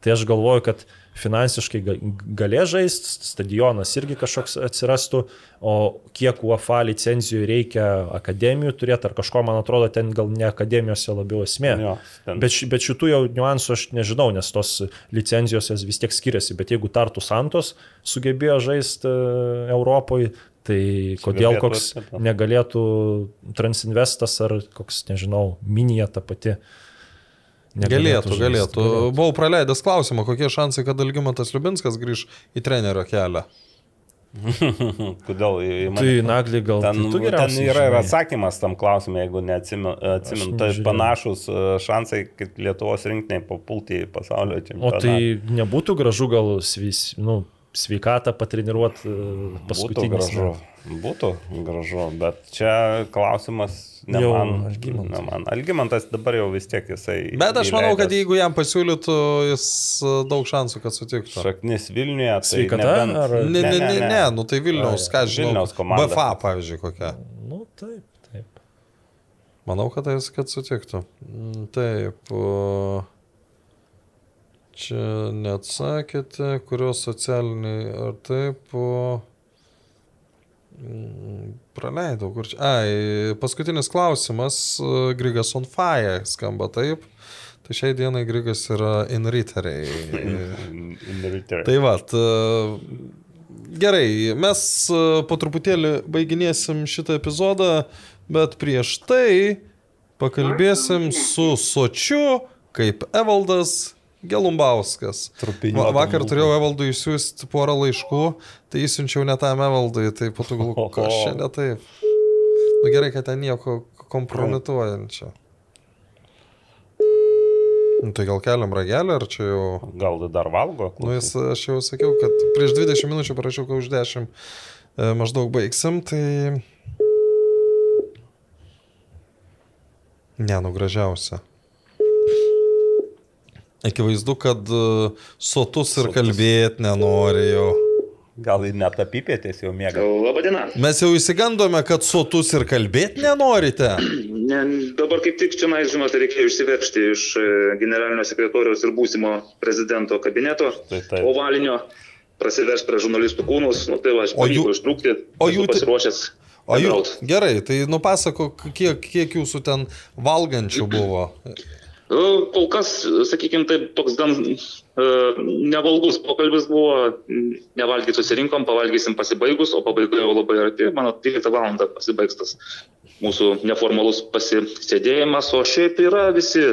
Speaker 5: Tai aš galvoju, kad finansiškai ga- galės žaisti, stadionas irgi kažkoks atsirastų, o kiek UEFA licenzijų reikia akademijų turėti ar kažko, man atrodo, ten gal ne akademijose labiau esmė.
Speaker 4: Jo, ten-
Speaker 5: Bet, bet šitų jau niuansų aš nežinau, nes tos licenzijos jos vis tiek skiriasi. Bet jeigu Tartu Santos sugebėjo žaisti Europoje, tai kodėl koks negalėtų Transinvestas ar koks, nežinau, Minija ta pati.
Speaker 3: Galėtų,
Speaker 5: žaist?
Speaker 3: galėtų. Buvau praleidęs klausimą, kokie šansai, kad Algymantas Liubinskas grįž į trenerio kelią.
Speaker 4: Kodėl? į mane-
Speaker 5: Tai Nagli gal
Speaker 4: Ten,
Speaker 5: tai tu
Speaker 4: ten yra ir atsakymas tam klausimui, jeigu neatsimenu, atsimenu tai panašus e, šansai, kaip Lietuvos rinktiniai papulti į pasaulio
Speaker 5: O
Speaker 4: čempionatą.
Speaker 5: tai nebūtų gražu gal svis, nu, sveikatą patreniruoti
Speaker 4: Būtų
Speaker 5: paskutinį
Speaker 4: gražu. Būtų gražu, bet čia klausimas ne
Speaker 5: Jau
Speaker 4: man.
Speaker 5: Algimantas.
Speaker 4: Ne man. Algimantas dabar jau vis tiek jisai.
Speaker 3: Bet aš manau, kad
Speaker 4: įleidęs
Speaker 3: jeigu jam pasiūlytų, jis e, daug šansų, kad sutiktų.
Speaker 4: Šaknis Vilniuje. Tai
Speaker 5: Sveikata
Speaker 4: nebent-
Speaker 5: ar-
Speaker 3: Ne, ne, ne, ne, nu tai Vilniaus, ką žinau.
Speaker 4: Vilniaus komanda.
Speaker 3: BFA, pavyzdžiui, kokia.
Speaker 5: Nu, taip, taip.
Speaker 3: Manau, kad jis kad sutiktų. Mm, Taip. o, Čia neatsakėte, kurios socialiniai ar taip. o, mm, Praleidau, kur čia. Ai, paskutinis klausimas. e, Grigas on fire skamba taip. Tai šiai dienai Grigas yra in riteriai.
Speaker 4: In return.
Speaker 3: Tai va, gerai, mes e, po truputėlį baiginėsim šitą epizodą, bet prieš tai pakalbėsim su Sočiu, kaip Evaldas Gelumbauskas. Va, vakar turėjau Evaldui išsiųsti porą laiškų, tai įsiunčiau ne tam Evaldui, tai po to galvoju, kas čia ne taip. Nu gerai, kad ten nieko kompromituojančio. Nu, tai gal keliam ragelį, ar čia jau...
Speaker 4: Gal dar valgo?
Speaker 3: Nu, jis, aš jau sakiau, kad prieš 20 minučių parašiau, kad už 10 e, maždaug baigsim, tai... Ne, nu gražiausia. Akivaizdu, kad e, sotus ir kalbėti nenori jau.
Speaker 4: Gal ir net apipėtės jau mėga.
Speaker 7: Labadiena.
Speaker 3: Mes jau įsigandome, kad sotus ir kalbėti nenorite.
Speaker 7: Ne, dabar kaip tik čia, žinote, reikėjo išsiveršti iš e, generalinio sekretoriaus ir būsimo prezidento kabineto
Speaker 4: Tai taip.
Speaker 7: ovalinio, prasiveršti prie žurnalistų kūnus, nu tai va, aš pavyko ištrūkti,
Speaker 3: o jų ti-
Speaker 7: pasiruošęs.
Speaker 3: O jų, gerai, tai nupasako, kiek, kiek jūsų ten valgančių buvo.
Speaker 7: Nu, Kol kas, sakykime, taip, toks gan e, nevalgus pokalbis buvo, nevalgyti susirinkom, pavalgysim pasibaigus, o pabaiga jau labai arti, mano 12 val. pasibaigs tas mūsų neformalus pasisėdėjimas, o šiaip yra visi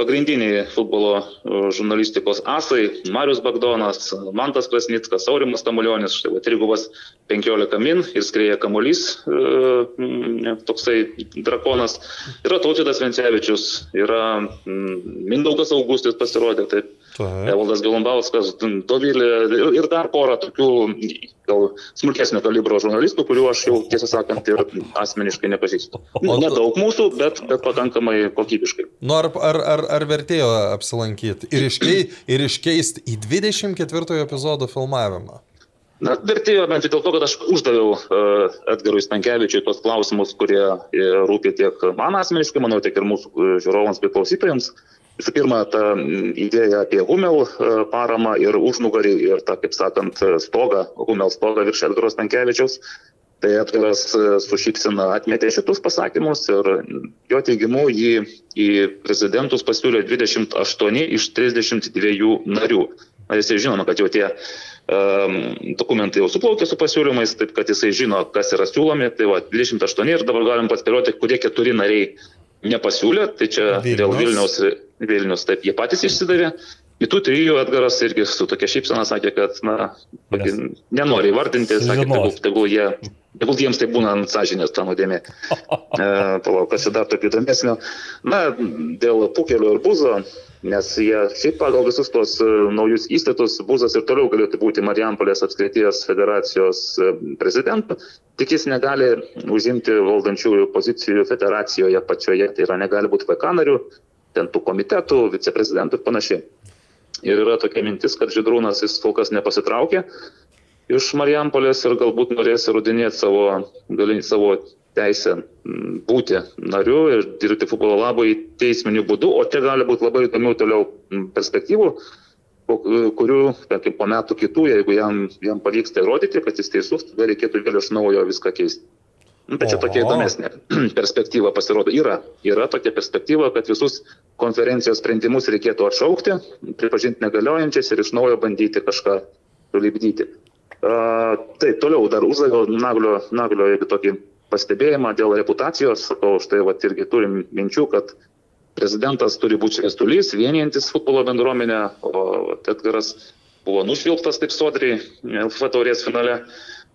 Speaker 7: pagrindiniai futbolo e, žurnalistikos asai - Marius Bagdonas, Mantas Krasnickas, Aurimas Tamulionis, štai va, trigubas 15 min ir skrėja kamuolys, e, toksai drakonas. Yra Tautvydas Vencevičius, yra Mindaugas Augustis pasirodė, taip. Evaldas Galumbauskas, Dovilė ir, ir dar porą tokių gal smulkesnio kalibro žurnalistų, kurių aš jau tiesą sakant ir asmeniškai nepažįstu.
Speaker 3: O-
Speaker 7: Nedaug mūsų, bet, bet pakankamai kokybiškai.
Speaker 3: Nu, ar, ar, ar, ar vertėjo apsilankyti ir, iškei, ir iškeisti į 24 epizodo filmavimą?
Speaker 7: Na, vertėjo bent jau dėl to, kad aš uždaviau uh, Edgarui Stankievičiui tos klausimus, kurie uh, rūpi tiek man asmeniškai, manau, tiek ir mūsų uh, žiūrovams bei klausytojams. Visų pirma, ta idėja apie Humel uh, paramą ir užnugarį ir tą, kaip sakant, stogą, Humel stogą virš Edgaro Stankievičiaus. Tai Edgaras uh, su šypsena atmetė šitus pasakymus ir jo teigimu jį į prezidentus pasiūlė 28 iš 32 narių. Na, jisai žinoma, kad jau tie um, dokumentai jau suplaukė su pasiūlymais, taip kad jisai žino, kas yra siūlomi. Tai va, 28 ir dabar galim paspėlioti, kurie keturi nariai nepasiūlė. Tai čia
Speaker 3: Vilnius.
Speaker 7: dėl Vilniaus, Vilnius, taip, jie patys išsidavė. Į tų trijų Edgaras irgi su tokia šypsena sakė, kad na, tokį nenori įvardinti, sakė, tegul, tegul, jie, tegul jiems tai būna ant sąžinės ta nuodėmė. E, Palauk, kas dar tokio įdomesnio. Na, dėl Pukelio ir Buzo, nes jie šiaip pagal visus tos e, naujus įstatus, Buzas ir toliau galėtų būti Marijampolės apskrities federacijos e, prezidentu, tik jis negali užimti valdančiųjų pozicijų federacijoje pačioje, tai yra negali būti VK narių, ten tų komitetų, viceprezidentų ir panašiai. Ir yra tokia mintis, kad Židrūnas jis kol kas nepasitraukė iš Marijampolės ir galbūt norės įrodinėti savo, galinį savo teisę būti nariu ir dirbti futbolo labai teisminiu būdu, o čia gali būti labai įdomių toliau perspektyvų, po, kurių, tarkim, po metų kitų, jeigu jam, jam pavyksta įrodyti, kad jis teisus, tada reikėtų vėl iš naujo viską keisti. Nu, tai čia tokia įdomesnė perspektyva pasirodo. Yra, yra tokia perspektyva, kad visus konferencijos sprendimus reikėtų atšaukti, pripažinti negaliojančiais ir iš naujo bandyti kažką sulibdyti. Uh, tai toliau dar uždaviau naglio, naglio tokį pastebėjimą dėl reputacijos, o štai va irgi turim minčių, kad prezidentas turi būti šviestulys, vienijantis futbolo bendruomenę, o Edgaras buvo nušvilptas taip sodriai LF taurės finale.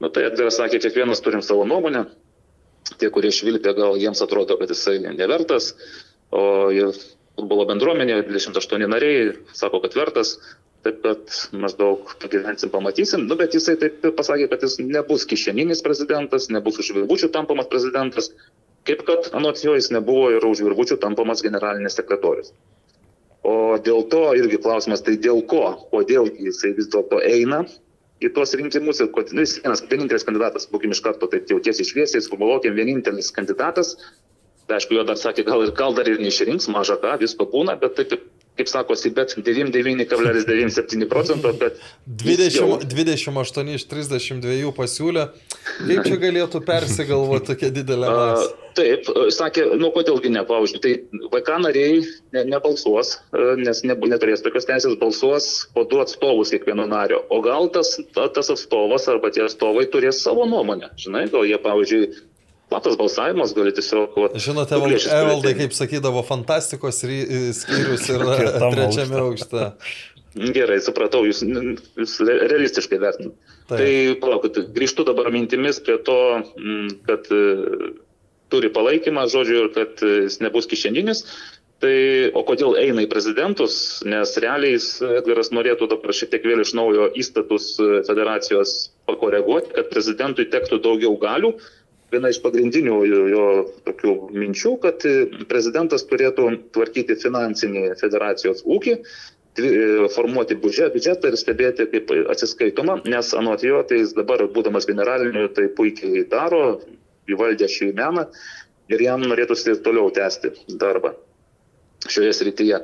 Speaker 7: Nu, tai Edgaras sakė, kiekvienas turim savo nuomonę, tie, kurie švilpia, gal jiems atrodo, kad jisai nevertas, o futbolo bendruomenė, 28 nariai, sako, kad vertas. taip kad maždaug pagyvensim, pamatysim. Nu, bet jisai taip pasakė, kad jis nebus kišeninis prezidentas, nebus už virvučių tampamas prezidentas, kaip kad anot jo jis nebuvo ir už virvučių tampamas generalinis sekretorius. O dėl to irgi klausimas, tai dėl ko, kodėl jisai vis dėlto eina į tuos rinkimus ir kad nu, jis vienas, vienintelis kandidatas, būkim iš karto taip jau tiesiai šviesiai, skumalokim, vienintelis kandidatas. Tai aišku, jo dar sakė, gal ir gal dar ir neišrinks, maža ką, visko būna, bet taip, kaip sako, bet 99,97 procento, bet...
Speaker 3: 20, jau... 28 iš 32 pasiūlė. Kaip čia galėtų persigalvoti tokia didelė masė?
Speaker 7: Taip, sakė, nu kodėlgi ne, pavyzdžiui, tai vaiką nariai ne, nebalsuos, nes ne, neturės tokios teisės, balsuos po du atstovus kiekvieno nario. O gal tas, tas atstovas arba tie atstovai turės savo nuomonę, žinai, gal jie, pavyzdžiui, Platas balsavimas gali tiesiog... Vat,
Speaker 3: Žinote, Evaldai, kaip sakydavo, fantastikos skyrius yra trečiame aukšte.
Speaker 7: Gerai, supratau, jūs, jūs realistiškai vertinate. Tai palaukit, grįžtu dabar mintimis prie to, kad turi palaikymą, žodžiu, ir kad jis nebus kišeninis. Tai, o kodėl eina į prezidentus, nes realiai Edgaras norėtų dabar šiek tiek vėl iš naujo įstatus federacijos pakoreguoti, kad prezidentui tektų daugiau galių, viena iš pagrindinių jo, jo tokių minčių, kad prezidentas turėtų tvarkyti finansinį federacijos ūkį, formuoti biudžetą ir stebėti, kaip atsiskaitoma, nes anot jo, tai jis dabar, būdamas generaliniu, tai puikiai daro, įvaldė šį meną ir jam norėtųsi ir toliau tęsti darbą šioje srityje.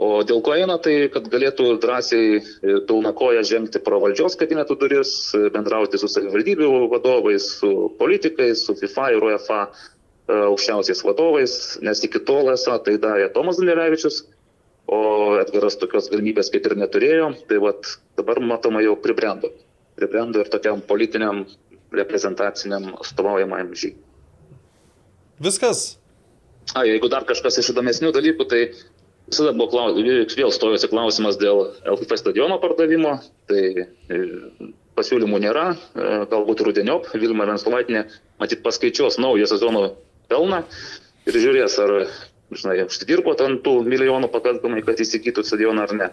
Speaker 7: O dėl ko eina, tai kad galėtų drąsiai pilna koja žengti pro valdžios kabinetų duris, bendrauti su savivaldybių vadovais, su politikais, su FIFA ir UEFA aukščiausiais vadovais, nes iki tol esą tai darė Tomas Danilevičius, o Edgaras tokios galimybės kaip ir neturėjo, tai vat, dabar matoma jau pribrendo. Pribrendo ir tokiam politiniam reprezentaciniam atstovaujamajam žygiui.
Speaker 3: Viskas.
Speaker 7: A, jeigu dar kažkas iš įdomesnių dalykų, tai visada buvo klaus... vėl stojosi klausimas dėl LFP stadiono pardavimo, tai pasiūlymų nėra, galbūt rudeniop, Vilma Venslaitinė, matyt, paskaičiuos naują sezono pelną ir žiūrės, ar, žinai, užsidirbo ant tų milijonų pakankamai, kad įsigytų stadioną ar ne.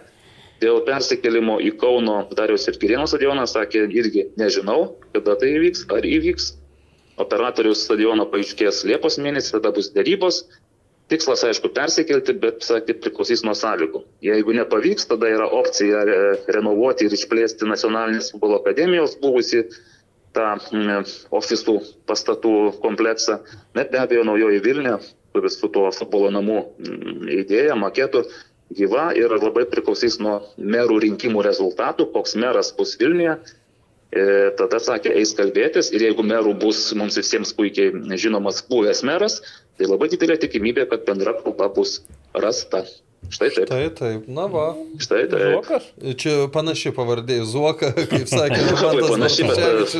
Speaker 7: Dėl persikelimo į Kauno Dariaus ir Kirėno stadioną sakė irgi nežinau, kada tai įvyks, ar įvyks. Operatorius stadiono paaiškės Liepos mėnesį, tada bus dėrybos. Tikslas, aišku, persikelti, bet, sakė, priklausys nuo sąlygų. Jeigu nepavyks, tada yra opcija renovuoti ir išplėsti nacionalinės futbolo akademijos buvusi tą mm, ofisų pastatų kompleksą. Net be abejo, naujoji Vilnių, kuris su tuo futbolo namų mm, idėja, maketu, gyva ir labai priklausys nuo merų rinkimų rezultatų, koks meras bus Vilniuje. E, tada sakė, eis kalbėtis ir jeigu merų bus mums visiems puikiai žinomas buvęs meras, tai labai didelė tikimybė, kad bendra kalba bus rasta. Štai taip.
Speaker 3: Štai taip, na va.
Speaker 7: Štai taip.
Speaker 5: Zuokas?
Speaker 3: Čia panaši pavardė Zuoka, kaip sakė
Speaker 7: Labai panaši, bet-.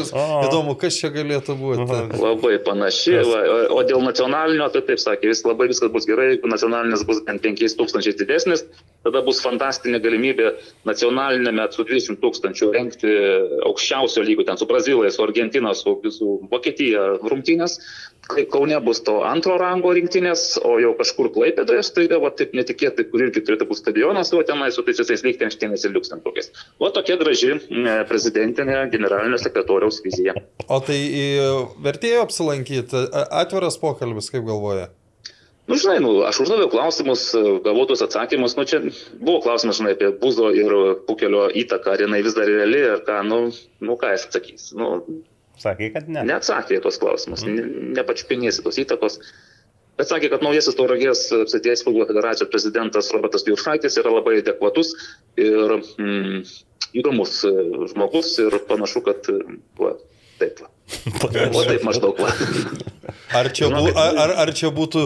Speaker 3: Įdomu, kas čia galėtų būti.
Speaker 7: Labai panaši. Va, o- dėl nacionalinio, tai taip sakė, vis labai viskas bus gerai, jeigu nacionalinis bus bent 5 tūkstančiais didesnis, tada bus fantastinė galimybė nacionalinėme su 20 tūkstančių rengti aukščiausio lygio, ten su Brazilais, su Argentina, su, su Vokietija rungtynės. Kai Kaune bus to antro rango rinktinės, o jau kažkur Klaipėdoje staiga, va taip netikėtai, kur irgi turėtų būti stadionas, o tenai su tais visais Lichtensteinais ir Liuksemburgais. O tokia graži e, prezidentinė generalinio sekretoriaus vizija.
Speaker 3: O tai į vertėjo apsilankyti, atviras pokalbis, kaip galvoja?
Speaker 7: Nu, žinai, nu, aš uždaviau klausimus, e, gavau tuos atsakymus, nu, čia buvo klausimas, žinai, apie Buzo ir Pukelio įtaką, ar jinai vis dar reali, ar ką, nu, nu ką jis atsakys. Nu,
Speaker 4: Sakė, kad ne.
Speaker 7: neatsakė į tuos klausimus, ne, nepačiupinėsi tos įtakos. Bet sakė, kad naujasis Tauragės apsėties futbolo federacijos prezidentas Robertas Juršaitis yra labai adekvatus ir mm, įdomus e, žmogus ir panašu, kad va, taip. Va. O taip maždaug. Va.
Speaker 3: Ar čia, bu, ar, ar- čia būtų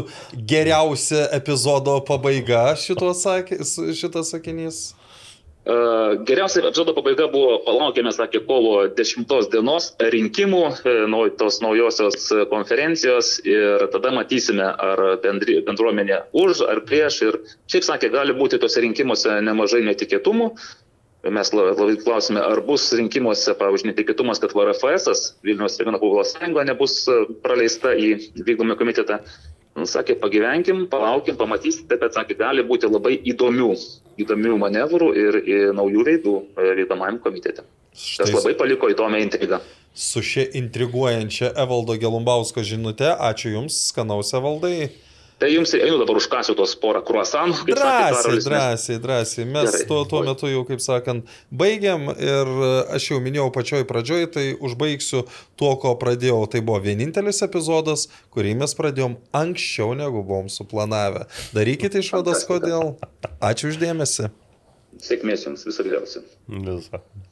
Speaker 3: geriausia epizodo pabaiga šitas sakinys?
Speaker 7: Uh, Geriausia epizodo pabaiga buvo, palaukėme, sakė, kovo 10 dienos rinkimų, e, tos naujosios e, konferencijos ir tada matysime, ar bendri, bendruomenė už ar prieš. Ir šiaip sakė, gali būti tose rinkimuose nemažai netikėtumų. Mes la- labai klausime, ar bus rinkimuose, pavyzdžiui, netikėtumas, kad VRFS, Vilnius regiono futbolo sąjunga, nebus e, praleista į vykdomą komitetą. Sakė, pagyvenkim, palaukim, pamatysite, bet sakė, gali būti labai įdomių, įdomių manevrų ir, ir naujų veidų e, vykdomajam komitete. Tas
Speaker 3: Štai
Speaker 7: labai paliko įdomią intrigą.
Speaker 3: su šia intriguojančia Evaldo Gelumbausko žinute, ačiū Jums, skanaus Evaldai.
Speaker 7: Tai jums ir einu dabar užkasiu tos porą kruasanų.
Speaker 3: Drąsiai, drąsiai, drąsiai. Mes
Speaker 7: Gerai.
Speaker 3: tuo, tuo metu jau, kaip sakant, baigiam ir aš jau minėjau pačioj pradžioj, tai užbaigsiu tuo, ko pradėjau. Tai buvo vienintelis epizodas, kurį mes pradėjom anksčiau, negu buvom suplanavę. Darykite išvadas, kodėl. Ačiū uždėmesi.
Speaker 7: Sėkmės jums viso geriausio.
Speaker 4: Visą.